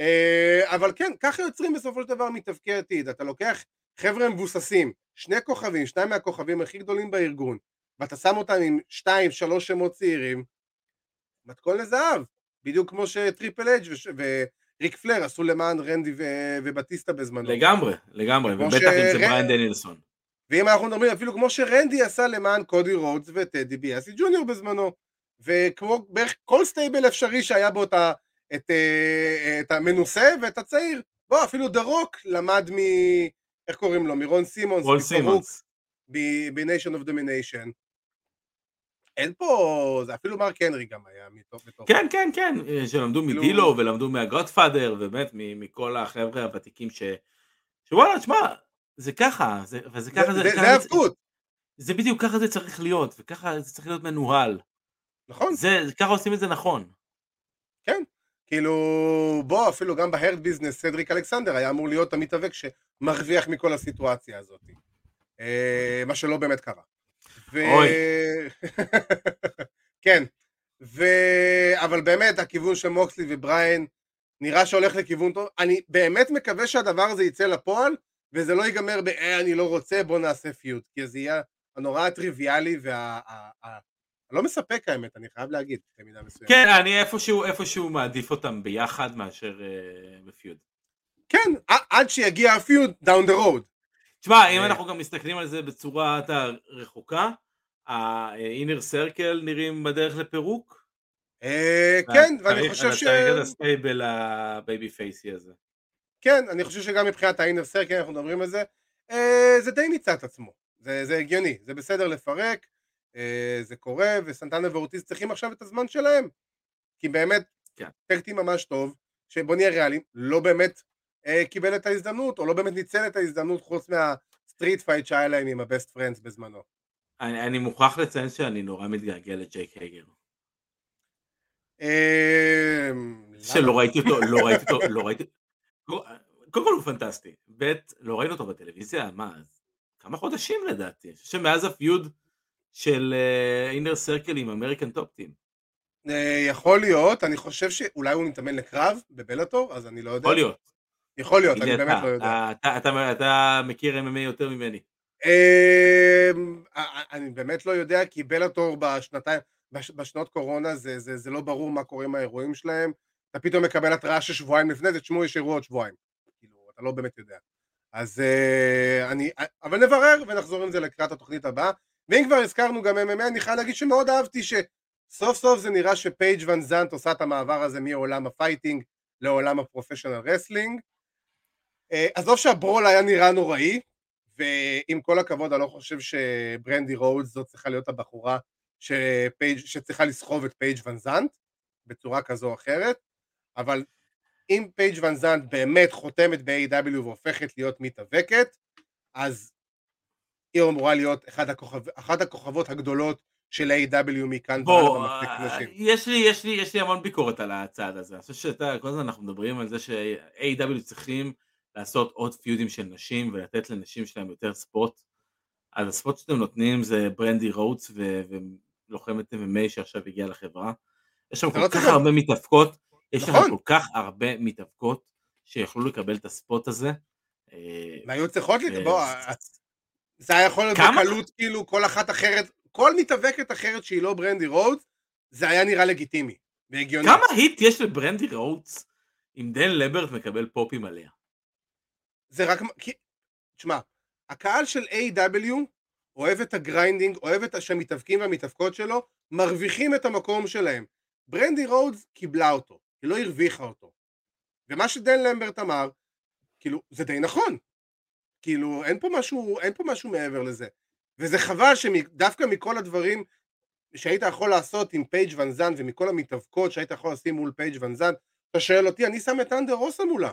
S2: אה, אבל כן, ככה יוצרים בסופו של דבר מתאבקי עתיד. אתה לוקח חבר'ה מבוססים, שני כוכבים, שניים מהכוכבים הכי גדולים בארגון, ואתה שם אותם עם שתיים, שלוש שמות צעירים, מתכון לזהב. בדיוק כמו שטריפל אג' וריק פלר עשו למען רנדי ו- ובטיסטה בזמנו.
S3: לגמרי, לגמרי, ובטח אם זה
S2: ש-
S3: בריין דנילסון.
S2: ואם אנחנו מדברים אפילו כמו שרנדי עשה למען קודי רודס וטדי ביאסי ג'וניור בזמנו וכמו בערך כל סטייבל אפשרי שהיה בו את, ה, את, אה, את המנוסה ואת הצעיר בוא אפילו דה רוק למד מ... איך קוראים לו? מרון סימונס מפרוק,
S3: סימונס.
S2: ב-Nation of Domination אין פה, זה אפילו מרק הנרי גם היה מתוך
S3: כן, כן, כן, שלמדו
S2: כאילו-
S3: מדילו ולמדו מהגודפאדר, ובאמת מכל החבר'ה הוותיקים ש... שוואלה, תשמע, זה ככה, זה, וזה ככה
S2: זה,
S3: זה,
S2: זה,
S3: ככה
S2: זה
S3: זה,
S2: עבדות,
S3: זה בדיוק ככה זה צריך להיות, וככה זה צריך להיות מנוהל.
S2: נכון?
S3: זה, ככה עושים את זה נכון.
S2: כאילו, בוא, אפילו גם בהרד ביזנס, סדריק אלכסנדר היה אמור להיות המתאבק שמרוויח מכל הסיטואציה הזאת. אה, מה שלא באמת קרה. ו...
S3: אוי.
S2: כן, ו... אבל באמת, הכיוון של מוקסלי ובריין נראה שהולך לכיוון טוב. אני באמת מקווה שהדבר הזה יצא לפועל, וזה לא ייגמר ב, אה, אני לא רוצה, בוא נעשה פיוט. כי זה יהיה הנורא הטריוויאלי וה... הלא מספק האמת, אני חייב להגיד, במידה מסוימת.
S3: כן, אני איפשהו, איפשהו מעדיף אותם ביחד מאשר אה, בפיוד.
S2: כן, עד שיגיע הפיוד down the road.
S3: תשמע, אם
S2: אה.
S3: אנחנו גם מסתכלים על זה בצורה אתה, רחוקה, ה-inner circle נראים בדרך לפירוק.
S2: אה, כן, ואני חושב
S3: אתה
S2: ש...
S3: צריך את ה stable ה babyface-י הזה.
S2: כן, אני חושב שגם מבחינת האינר סרקל, אנחנו מדברים על זה, אה, זה די מיצה את עצמו. זה, הגיוני, זה בסדר לפרק, זה קורה, וסנטנה ואורטיס צריכים עכשיו את הזמן שלהם. כי באמת,
S3: כן.
S2: טאג טים ממש טוב, שבוא נהיה ריאליים, לא באמת אה, קיבל את ההזדמנות, או לא באמת ניצל את ההזדמנות חוץ מה street fight שהיה להם עם הבסט פרנדס בזמנו.
S3: אני, אני מוכרח לציין שאני נורא מתגעגע לג'ייק הגר.
S2: אה,
S3: שלא? ראיתי אותו, לא ראיתי אותו, לא ראיתי... קודם כל הוא פנטסטי. ב', לא ראינו אותו בטלוויזיה, מה, כמה חודשים לדעתי. שמאז ה feud של אינר סרקל עם אמריקן טופ טים.
S2: אה, יכול להיות, אני חושב שאולי הוא מתאמן לקרב בבלאטור, אז אני לא יודע.
S3: יכול להיות.
S2: יכול להיות, אני באמת לא יודע.
S3: אתה, אתה, אתה, אתה מכיר MMA יותר ממני.
S2: אמ, אני באמת לא יודע, כי בלאטור בשנתיים, בש- בשנות קורונה זה, זה, זה לא ברור מה קורה עם האירועים שלהם. אתה פתאום מקבל התראה של שבועיים לפני זה, תשמעו, יש אירוע עוד שבועיים. כאילו, אתה לא באמת יודע. אז אה, אני, אבל נברר ונחזור עם זה לקראת התוכנית הבאה. ואם כבר הזכרנו גם MMA, אני חייב להגיד שמאוד אהבתי שסוף סוף זה נראה שפייג' ון זנט עושה את המעבר הזה מעולם ה fighting לעולם ה professional wrestling. אה, עזוב שה brawl היה נראה נוראי, ועם כל הכבוד אני לא חושב שברנדי רודס זאת צריכה להיות הבחורה שפייג', שצריכה לסחוב את פייג' ון זנט בצורה כזו או אחרת, אבל אם פייג' ון זנט באמת חותמת ב-AEW והופכת להיות מתאבקת, אז היא אמורה להיות אחד הכוכב, אחת הכוכבות הגדולות של AEW מכאן והלאה במחלקת
S3: אה,
S2: נשים.
S3: יש לי, יש לי, יש לי המון ביקורת על הצעד הזה. אני חושב שאתה, כל הזמן אנחנו מדברים על זה ש-AEW צריכים לעשות עוד feudים של נשים ולתת לנשים שלהם יותר spot. אז ה spot שאתם נותנים זה ברנדי רודס ו- ולוחמת MMA שעכשיו הגיעה לחברה. יש שם
S2: אתה
S3: כל
S2: לא
S3: כך הרבה מתאבקות, יש לך
S2: נכון.
S3: כל כך הרבה מתאבקות שיכלו לקבל את ה spot הזה. אה,
S2: והיו צריכות
S3: ו-
S2: לקבוע, זה היה יכול להיות
S3: כמה?
S2: בקלות כאילו כל אחת אחרת, כל מתאבקת אחרת שהיא לא ברנדי רודס, זה היה נראה לגיטימי והגיוני.
S3: כמה heat יש לברנדי רודס אם דן למברט מקבל popים עליה?
S2: זה רק, תשמע, הקהל של AEW אוהב את ה grinding, אוהב את שהמתאבקים והמתאבקות שלו, מרוויחים את המקום שלהם. ברנדי רודס קיבלה אותו, היא לא הרוויחה אותו. ומה שדן למברט אמר, כאילו, זה די נכון. כאילו, אין פה משהו, אין פה משהו מעבר לזה. וזה חבל שדווקא מכל הדברים שהיית יכול לעשות עם פייג' ון זנט ומכל המתאבקות שהיית יכול לשים מול פייג' ון זנט, אתה שואל אותי, אני שם את ת'אנדר רוסה מולה.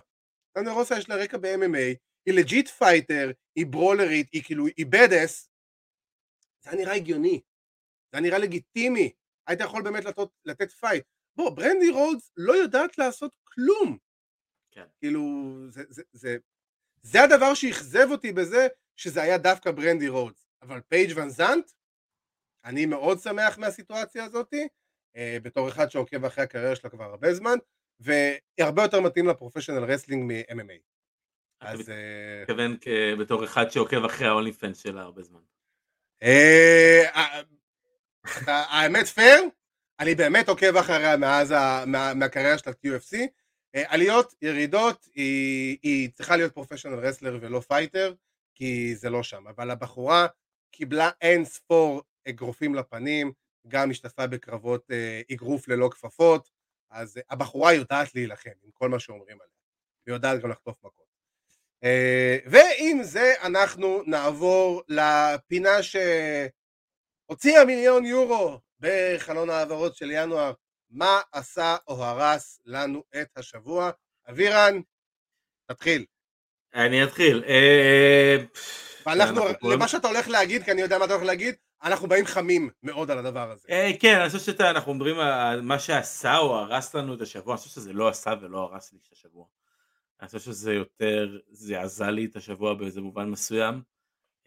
S2: ת'אנדר רוסה יש לה רקע ב-MMA, היא legit fighter, היא brawlerית, היא כאילו, היא badass. זה היה נראה הגיוני, זה היה נראה לגיטימי, היית יכול באמת לתת, לתת fight. בוא, ברנדי רודס לא יודעת לעשות כלום.
S3: כן.
S2: כאילו, זה, זה, זה, זה הדבר שאכזב אותי בזה, שזה היה דווקא ברנדי רודס. אבל פייג' ון זנט, אני מאוד שמח מהסיטואציה הזאתי, אה, בתור אחד שעוקב אחרי הקריירה שלה כבר הרבה זמן, והיא הרבה יותר מתאים ל-professional wrestling מ-MMA.
S3: אז... אה, מתכוון בתור אחד שעוקב אחרי ה-OnlyFans שלה הרבה זמן.
S2: אה, אה, האמת פייר, אני באמת עוקב אחריה מאז, מהקריירה של ה-UFC. עליות, ירידות, היא צריכה להיות professional wrestler ולא fighter, כי זה לא שם. אבל הבחורה קיבלה אין ספור אגרופים לפנים, גם השתתפה בקרבות אגרוף ללא כפפות, אז הבחורה יודעת להילחם עם כל מה שאומרים עליה, היא יודעת גם לחטוף מכות. אה, ועם זה אנחנו נעבור לפינה שהוציאה מיליון יורו בחלון העברות של ינואר, מה עשה או הרס לנו את השבוע. אבירן, תתחיל.
S3: אני אתחיל. אה,
S2: ואנחנו, למה שאתה הולך להגיד, כי אני יודע מה אתה הולך להגיד, אנחנו באים חמים מאוד על הדבר הזה.
S3: אה, כן, אני חושב שאנחנו מדברים על מה שעשה או הרס לנו את השבוע, אני חושב שזה לא עשה ולא הרס לי את השבוע. אני חושב שזה יותר, זה עזה לי את השבוע באיזה מובן מסוים.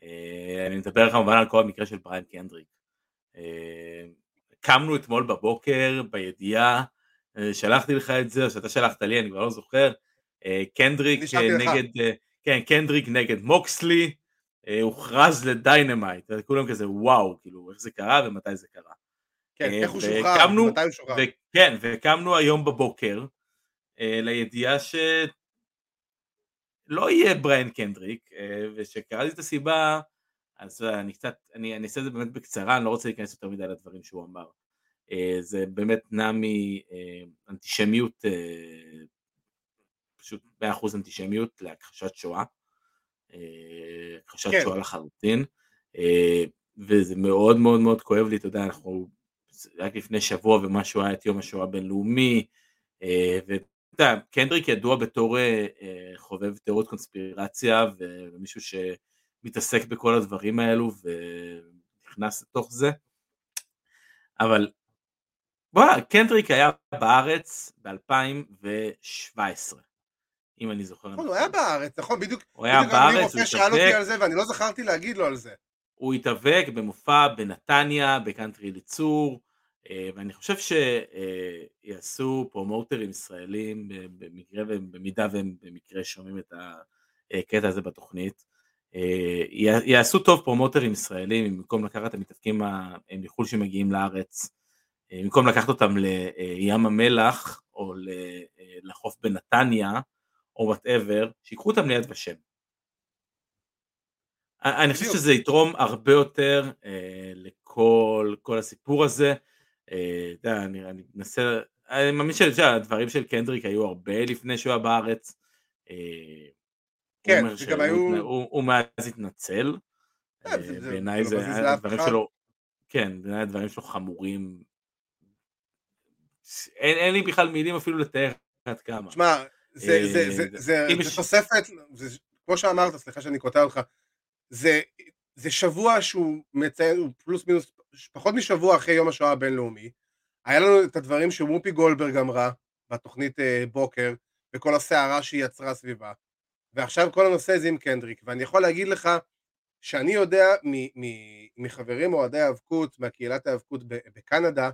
S3: אה, אני מדבר כמובן על כל המקרה של בריין קנדריק. אה, קמנו אתמול בבוקר בידיעה, שלחתי לך את זה, או שאתה שלחת לי, אני כבר לא זוכר, קנדריק נגד, כן, קנדריק נגד מוקסלי, אה, הוכרז ל-Dynamite, וכולם כזה וואו, כאילו איך זה קרה ומתי זה קרה.
S2: כן, אה, איך הוא שוחרר, מתי הוא שוחרר.
S3: כן, וקמנו היום בבוקר אה, לידיעה שלא יהיה בריין קנדריק, ושקראתי את הסיבה, אז אני קצת, אני, אני אעשה את זה באמת בקצרה, אני לא רוצה להיכנס יותר מדי לדברים שהוא אמר. זה באמת נע מאנטישמיות, פשוט 100% אנטישמיות להכחשת שואה. הכחשת כן. שואה לחלוטין, אה, וזה מאוד מאוד מאוד כואב לי, אתה יודע, אנחנו רק לפני שבוע ומשהו היה את יום השואה הבינלאומי, אה, ואתה יודע, קנדריק ידוע בתור אה, חובב תיאוריות קונספירציה, ומישהו שמתעסק בכל הדברים האלו ונכנס לתוך זה, אבל בוא, קנדריק היה בארץ ב-2017. אם אני זוכר
S2: נכון, הוא היה בארץ, נכון, בדיוק.
S3: הוא היה בארץ,
S2: הוא התאבק. שאל אותי על זה ואני לא זכרתי להגיד לו על זה.
S3: הוא התאבק במופע בנתניה, בקאנטרי ליצור, אה, ואני חושב שיעשו פרומוטרים ישראלים במקרה במידה והם במקרה שומעים את הקטע הזה בתוכנית. אה, יעשו טוב פרומוטרים ישראלים במקום לקחת את המתאבקים מחו"ל שמגיעים לארץ, אה, במקום לקחת אותם לים המלח או לחוף בנתניה, או whatever, שיקחו אותם ליד ושם. אני חושב שזה יתרום הרבה יותר אה, לכל כל הסיפור הזה. אה, אתה יודע, אני, אני מנסה, אני מאמין שהדברים של קנדריק היו הרבה לפני שהוא היה בארץ.
S2: אה, כן, וגם היו...
S3: הוא, מאז התנצל. אה, אה בעיניי זה, הדברים שלו, כן, בעיניי הדברים שלו חמורים. אין, לי בכלל מילים אפילו לתאר עד כמה.
S2: שמע, זה, זה תוספת, כמו שאמרת, סליחה שאני קוטע אותך, זה שבוע שהוא מציין, הוא פלוס מינוס, פחות משבוע אחרי יום השואה הבינלאומי, היה לנו את הדברים שמופי גולדברג אמרה בתוכנית בוקר, וכל הסערה שהיא יצרה סביבה, ועכשיו כל הנושא הזה עם קנדריק, ואני יכול להגיד לך שאני יודע מחברים אוהדי האבקות, מהקהילת האבקות בקנדה,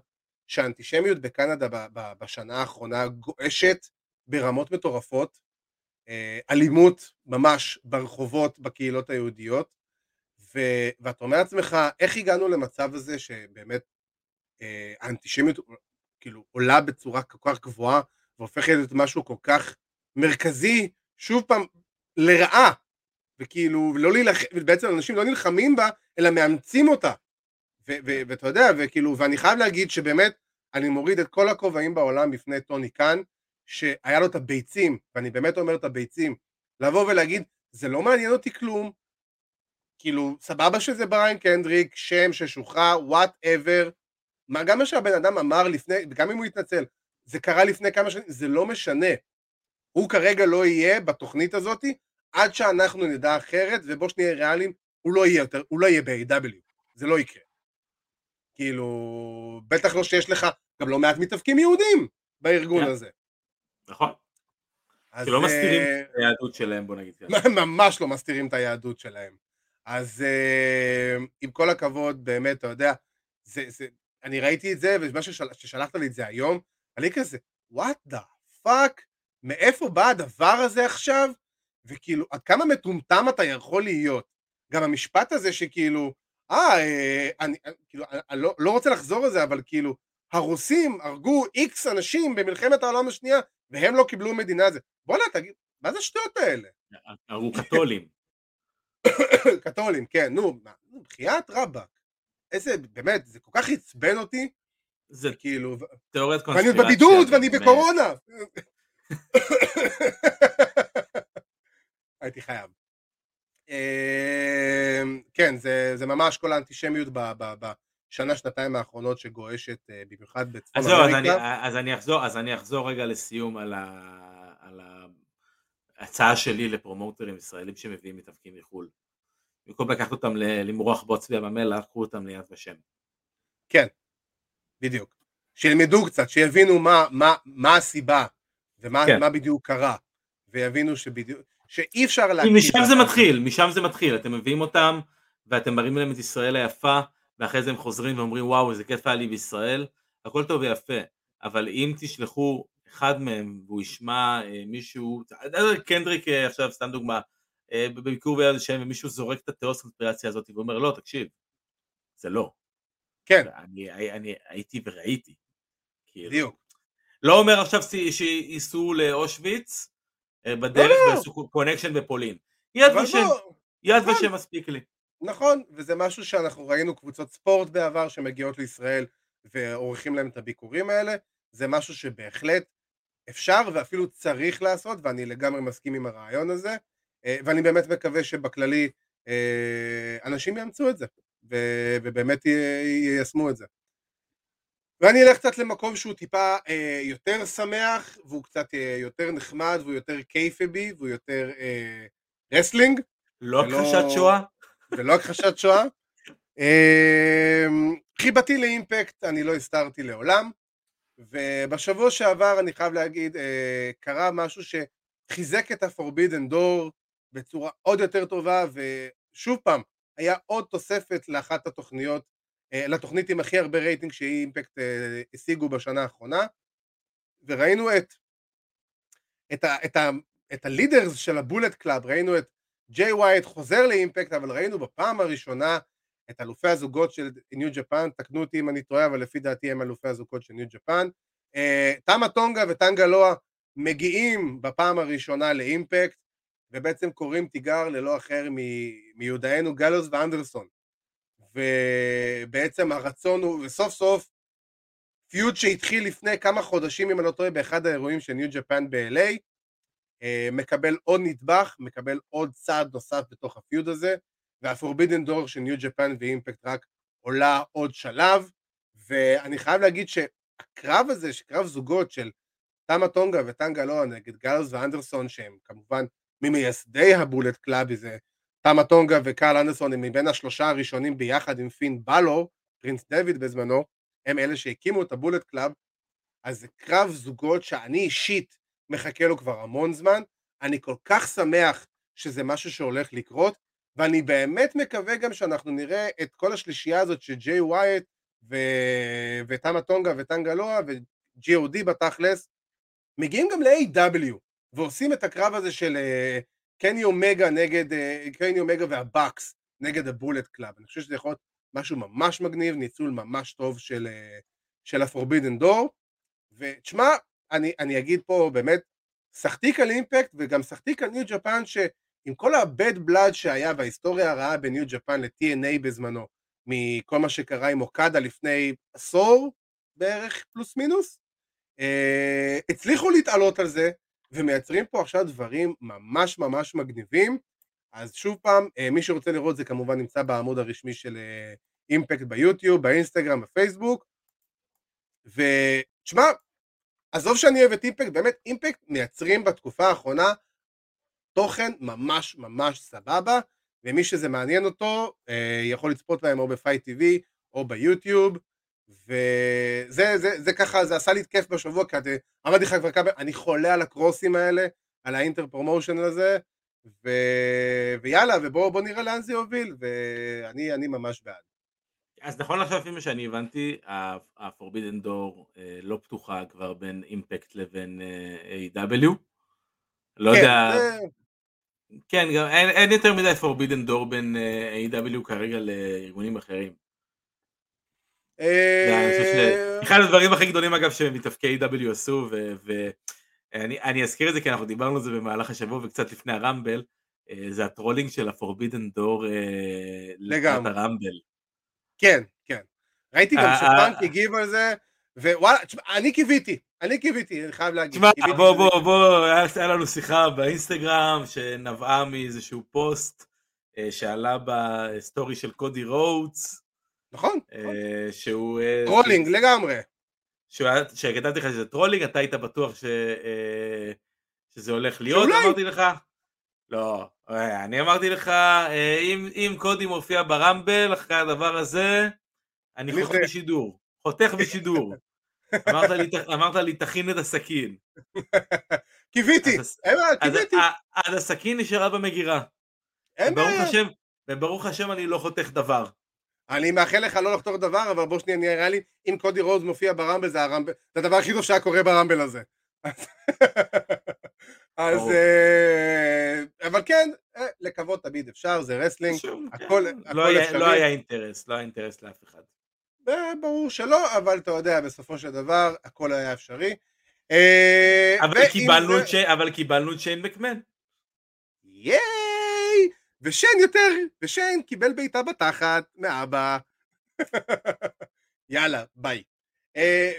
S2: שהאנטישמיות בקנדה בשנה האחרונה גועשת ברמות מטורפות, אה, אלימות ממש ברחובות בקהילות היהודיות. ואתה אומר לעצמך, איך הגענו למצב הזה שבאמת אה, האנטישמיות כאילו עולה בצורה כל כך גבוהה והופכת להיות משהו כל כך מרכזי, שוב פעם, לרעה, וכאילו, לא להילח... בעצם אנשים לא נלחמים בה, אלא מאמצים אותה. ואתה יודע, וכאילו, ואני חייב להגיד שבאמת, אני מוריד את כל הכובעים בעולם בפני טוני קאן, שהיה לו את הביצים, ואני באמת אומר את הביצים, לבוא ולהגיד, זה לא מעניין אותי כלום, כאילו, סבבה שזה בריין קנדריק, שם ששוחרר, whatever, מה גם מה שהבן אדם אמר לפני, גם אם הוא יתנצל, זה קרה לפני כמה שנים, זה לא משנה. הוא כרגע לא יהיה בתוכנית הזאת עד שאנחנו נדע אחרת, ובוא שנהיה ריאליים, הוא לא יהיה יותר, הוא לא יהיה ב-AEW, זה לא יקרה. כאילו, בטח לא שיש לך גם לא מעט מתאבקים יהודים בארגון yeah. כן. הזה.
S3: נכון. שלא מסתירים את היהדות שלהם, בוא נגיד
S2: ממש לא מסתירים את היהדות שלהם. אז uh, עם כל הכבוד, באמת, אתה יודע, זה, זה, אני ראיתי את זה, ומה ששלחת לי את זה היום, אני כזה, what the fuck, מאיפה בא הדבר הזה עכשיו? וכאילו, עד כמה מטומטם אתה יכול להיות? גם המשפט הזה שכאילו, אה, אה אני, אה, כאילו, אני לא, לא רוצה לחזור לזה, אבל כאילו, הרוסים הרגו איקס אנשים במלחמת העולם השנייה, והם לא קיבלו מדינה. זה. בוא'נה, תגיד, מה זה השטויות האלה?
S3: הרגו קתולים.
S2: קתולים, כן, נו, בחייאת רבאק. איזה, באמת, זה כל כך עצבן אותי.
S3: זה
S2: כאילו...
S3: תיאוריית קונספירציה.
S2: ואני בבידוד ואני בקורונה. הייתי חייב. אמ, כן, זה, זה ממש כל האנטישמיות בשנה, שנתיים האחרונות שגועשת אה, במיוחד בצפון
S3: אז אמריקה. אז, אני, אז, אני אחזור, אז אני אחזור רגע לסיום על, ה, על ההצעה שלי לפרומוטרים ישראלים שמביאים מתאבקים מחו"ל. במקום לקחת אותם למרוח בוץ בים המלח, קחו אותם ליד ושם.
S2: כן, בדיוק. שילמדו קצת, שיבינו מה, מה, מה הסיבה ומה כן. בדיוק קרה, ויבינו שבדיוק, שאי אפשר
S3: להגיד... משם זה מתחיל, משם זה מתחיל, אתם מביאים אותם ואתם מראים להם את ישראל היפה ואחרי זה הם חוזרים ואומרים וואו איזה כיף היה לי בישראל, הכל טוב ויפה, אבל אם תשלחו אחד מהם והוא ישמע אה, מישהו, קנדריק אה, עכשיו סתם דוגמה, אה, בביקור ביד השם ומישהו זורק את התיאוס קונספירציה הזאת ואומר לא תקשיב, זה לא.
S2: כן.
S3: אני, אני, אני הייתי וראיתי.
S2: כאילו. בדיוק.
S3: לא אומר עכשיו שייסעו לאושוויץ, אה, בדרך לא, ועשו. קונקשן בפולין. יד ושם, יד נכון. ושם מספיק לי.
S2: נכון, וזה משהו שאנחנו ראינו קבוצות ספורט בעבר שמגיעות לישראל ועורכים להם את הביקורים האלה, זה משהו שבהחלט אפשר ואפילו צריך לעשות, ואני לגמרי מסכים עם הרעיון הזה, אה, ואני באמת מקווה שבכללי אה, אנשים יאמצו את זה, ובאמת יישמו את זה. ואני אלך קצת למקום שהוא טיפה אה, יותר שמח, והוא קצת אה, יותר נחמד, והוא יותר kayfabe-י, והוא יותר אה, wrestling.
S3: לא הכחשת שואה?
S2: ולא הכחשת שואה. אה, חיבתי ל-Impact, אני לא הסתרתי לעולם, ובשבוע שעבר אני חייב להגיד, אה, קרה משהו שחיזק את ה-Forbidden Door בצורה עוד יותר טובה, ושוב פעם, היה עוד תוספת לאחת התוכניות לתוכנית עם הכי הרבה רייטינג שהיא Impact אה, השיגו בשנה האחרונה וראינו את את, ה, את, ה, את ה-leaders של ה-Bullet Club, ראינו את ג'יי ווייט חוזר ל-Impact, אבל ראינו בפעם הראשונה את אלופי הזוגות של New Japan, תקנו אותי אם אני טועה, אבל לפי דעתי הם אלופי הזוגות של New Japan. תמה טונגה וטנגה לואה מגיעים בפעם הראשונה לאימפקט, ובעצם קוראים תיגר ללא אחר מיודענו גלוס ואנדרסון. ובעצם הרצון הוא, וסוף סוף פיוד שהתחיל לפני כמה חודשים, אם אני לא טועה, באחד האירועים של ניו ג'פן ב-LA, מקבל עוד נדבך, מקבל עוד צעד נוסף בתוך הפיוד הזה, והפורבידן דור של ניו ג'פן ואימפקט רק עולה עוד שלב, ואני חייב להגיד שהקרב הזה, שקרב זוגות של תמה טונגה וטנגה לואה נגד גאלוס ואנדרסון, שהם כמובן ממייסדי ה-Bullet Club, זה תמה טונגה וקרל אנדרסון הם מבין השלושה הראשונים ביחד עם פין באלור, פרינס דוויט בזמנו, הם אלה שהקימו את ה-Bullet Club, אז זה קרב זוגות שאני אישית מחכה לו כבר המון זמן, אני כל כך שמח שזה משהו שהולך לקרות, ואני באמת מקווה גם שאנחנו נראה את כל השלישייה הזאת של ג'יי ווייט ו... ותמה טונגה וטנגה לואה ו-GOD בתכלס, מגיעים גם ל-AEW ועושים את הקרב הזה של אה, קני אומגה נגד, אה, קני אומגה וה-Bucks נגד ה-Bullet Club. אני חושב שזה יכול להיות משהו ממש מגניב, ניצול ממש טוב של, אה, של ה-Forbidden Door. ותשמע, אני, אני אגיד פה באמת, סחטיק על Impact וגם סחטיק על New Japan שעם כל ה-bad blood שהיה בהיסטוריה הרעה ב-New Japan ל-TNA בזמנו, מכל מה שקרה עם אוקדה לפני עשור בערך, פלוס מינוס, אה, הצליחו להתעלות על זה, ומייצרים פה עכשיו דברים ממש ממש מגניבים, אז שוב פעם, אה, מי שרוצה לראות זה כמובן נמצא בעמוד הרשמי של אה, אימפקט ביוטיוב, באינסטגרם, בפייסבוק. ותשמע, עזוב שאני אוהב את אימפקט, באמת אימפקט מייצרים בתקופה האחרונה תוכן ממש ממש סבבה, ומי שזה מעניין אותו אה, יכול לצפות בהם או ב-Fite TV או ביוטיוב, וזה זה, זה ככה, זה עשה לי כיף בשבוע, כי אמרתי לך כבר כמה, אני חולה על הקרוסים האלה, על ה-inter-promotion הזה, ו... ויאללה, ובואו נראה לאן זה יוביל, ואני ממש בעד.
S3: אז נכון עכשיו, לפי מה שאני הבנתי, ה-Forbidden Door אה, לא פתוחה כבר בין Impact לבין אה, AEW לא כן, יודע... כן, גם אין, יותר מדי Forbidden Door בין אה, A.W. כרגע לארגונים אחרים. אחד הדברים הכי גדולים אגב שמתאפקי A.W. עשו, ואני אזכיר את זה כי אנחנו דיברנו על זה במהלך השבוע וקצת לפני הרמבל, זה הטרולינג של ה-Forbidden Door לקראת הרמבל.
S2: כן, כן. ראיתי גם שפאנק הגיב על זה, ווואלה, אני קיוויתי, אני קיוויתי, אני חייב להגיד.
S3: תשמע, בוא, בוא, בוא, היה לנו שיחה באינסטגרם שנבעה מאיזשהו פוסט אה, שעלה בסטורי של קודי רודס.
S2: נכון.
S3: אה, נכון. שהוא...
S2: trolling לגמרי.
S3: שכתבתי לך שזה trolling, אתה היית בטוח שזה הולך להיות, אמרתי לך. לא, אה, אני אמרתי לך, אה, אם, אם קודי מופיע ב-Rumble אחרי הדבר הזה, אני חותך בשידור. חותך בשידור. אמרת, לי, אמרת לי, תכין את הסכין.
S2: קיוויתי,
S3: קיוויתי. אז הסכין נשארה במגירה. אין בעיה. וברוך השם אני לא חותך דבר.
S2: אני מאחל לך לא לחתוך דבר, אבל בוא שנייה נראה לי, אם קודי רודס מופיע ב-Rumble, זה ה-Rumble, זה הדבר הכי טוב שהיה קורה ב-Rumble הזה. אז, אה, אבל כן, אה, לקוות תמיד אפשר, זה wrestling,
S3: הכל כן. לא אפשרי. לא היה אינטרס, לא היה אינטרס לאף אחד.
S2: אה, ברור שלא, אבל אתה יודע, בסופו של דבר, הכל היה אפשרי.
S3: אבל קיבלנו את שיין מקמן.
S2: ייי! ושיין יותר, ושיין קיבל בעיטה בתחת מאבא. יאללה, ביי.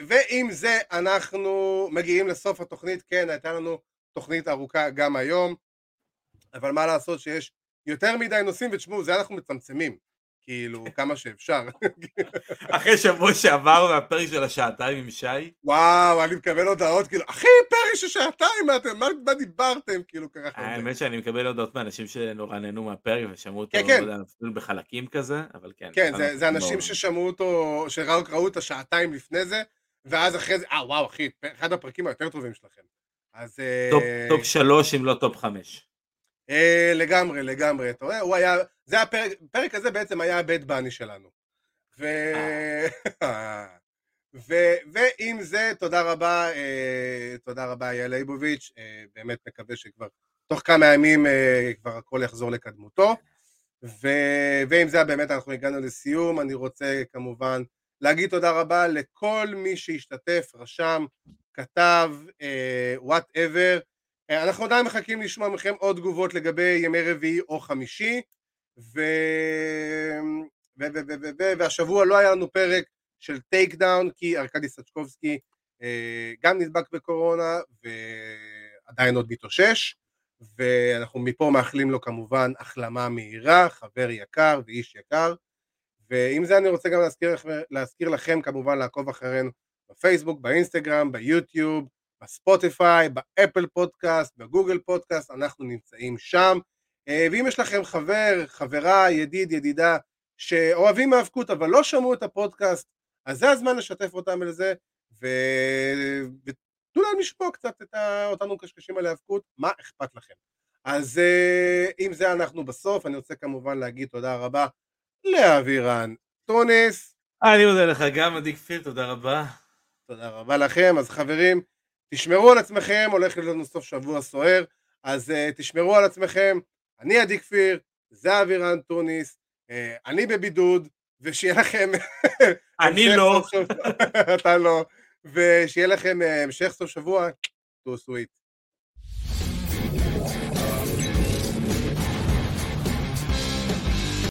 S2: ועם זה אנחנו מגיעים לסוף התוכנית, כן, הייתה לנו תוכנית ארוכה גם היום, אבל מה לעשות שיש יותר מדי נושאים, ותשמעו, זה אנחנו מצמצמים, כאילו, כמה שאפשר.
S3: אחרי שבוע שעבר מהפרק של השעתיים עם שי?
S2: וואו, אני מקבל הודעות, כאילו, אחי, פרק של שעתיים, מה, אתם, מה, דיברתם, כאילו, ככה.
S3: האמת שאני מקבל הודעות מאנשים שנורא נהנו מהפרק ושמעו אותו, כן, כן. לא בחלקים כזה, אבל כן.
S2: כן, זה, זה אנשים ששמעו אותו, שראו את השעתיים לפני זה, ואז אחרי זה, אה, וואו, אחי, אחד הפרקים היותר טובים שלכם. אז...
S3: top, אה, top שלוש אם לא top חמש.
S2: אה, לגמרי, לגמרי, אתה רואה? הוא היה, זה הפרק, הפרק הזה בעצם היה ה-Bad Bunny שלנו. ו... אה. ו... ועם זה, תודה רבה, אה, תודה רבה אייל ליבוביץ', באמת מקווה שכבר תוך כמה ימים כבר הכל יחזור לקדמותו. ו... ועם זה באמת אנחנו הגענו לסיום, אני רוצה כמובן להגיד תודה רבה לכל מי שהשתתף, רשם, כתב, whatever. אה, אנחנו עדיין מחכים לשמוע מכם עוד תגובות לגבי ימי רביעי או חמישי, ו... ו... ו... ו... ו... והשבוע לא היה לנו פרק של Takedown, כי ארכדי סצ'קובסקי אה, גם נדבק בקורונה ועדיין עוד מתאושש, ואנחנו מפה מאחלים לו כמובן החלמה מהירה, חבר יקר ואיש יקר. ועם זה אני רוצה גם להזכיר, להזכיר לכם כמובן לעקוב אחרינו בפייסבוק, באינסטגרם, ביוטיוב, בספוטיפיי, באפל פודקאסט, בגוגל פודקאסט, אנחנו נמצאים שם. אה, ואם יש לכם חבר, חברה, ידיד, ידידה, שאוהבים האבקות אבל לא שמעו את הפודקאסט, אז זה הזמן לשתף אותם לזה, ו... ותנו להם לשמוע קצת את אותנו קשקשים על האבקות, מה אכפת לכם. אז אה, עם זה אנחנו בסוף, אני רוצה כמובן להגיד תודה רבה לאבירן טוניס.
S3: אני מודה לך גם, עדי כפיר, תודה רבה.
S2: תודה רבה לכם. אז חברים, תשמרו על עצמכם, הולך להיות לנו סוף שבוע סוער, אז uh, תשמרו על עצמכם. אני עדי כפיר, זה אבירן טוניס, uh, אני בבידוד, ושיהיה לכם...
S3: אני לא.
S2: אתה לא. ושיהיה לכם uh, המשך סוף שבוע, תעשו איתי.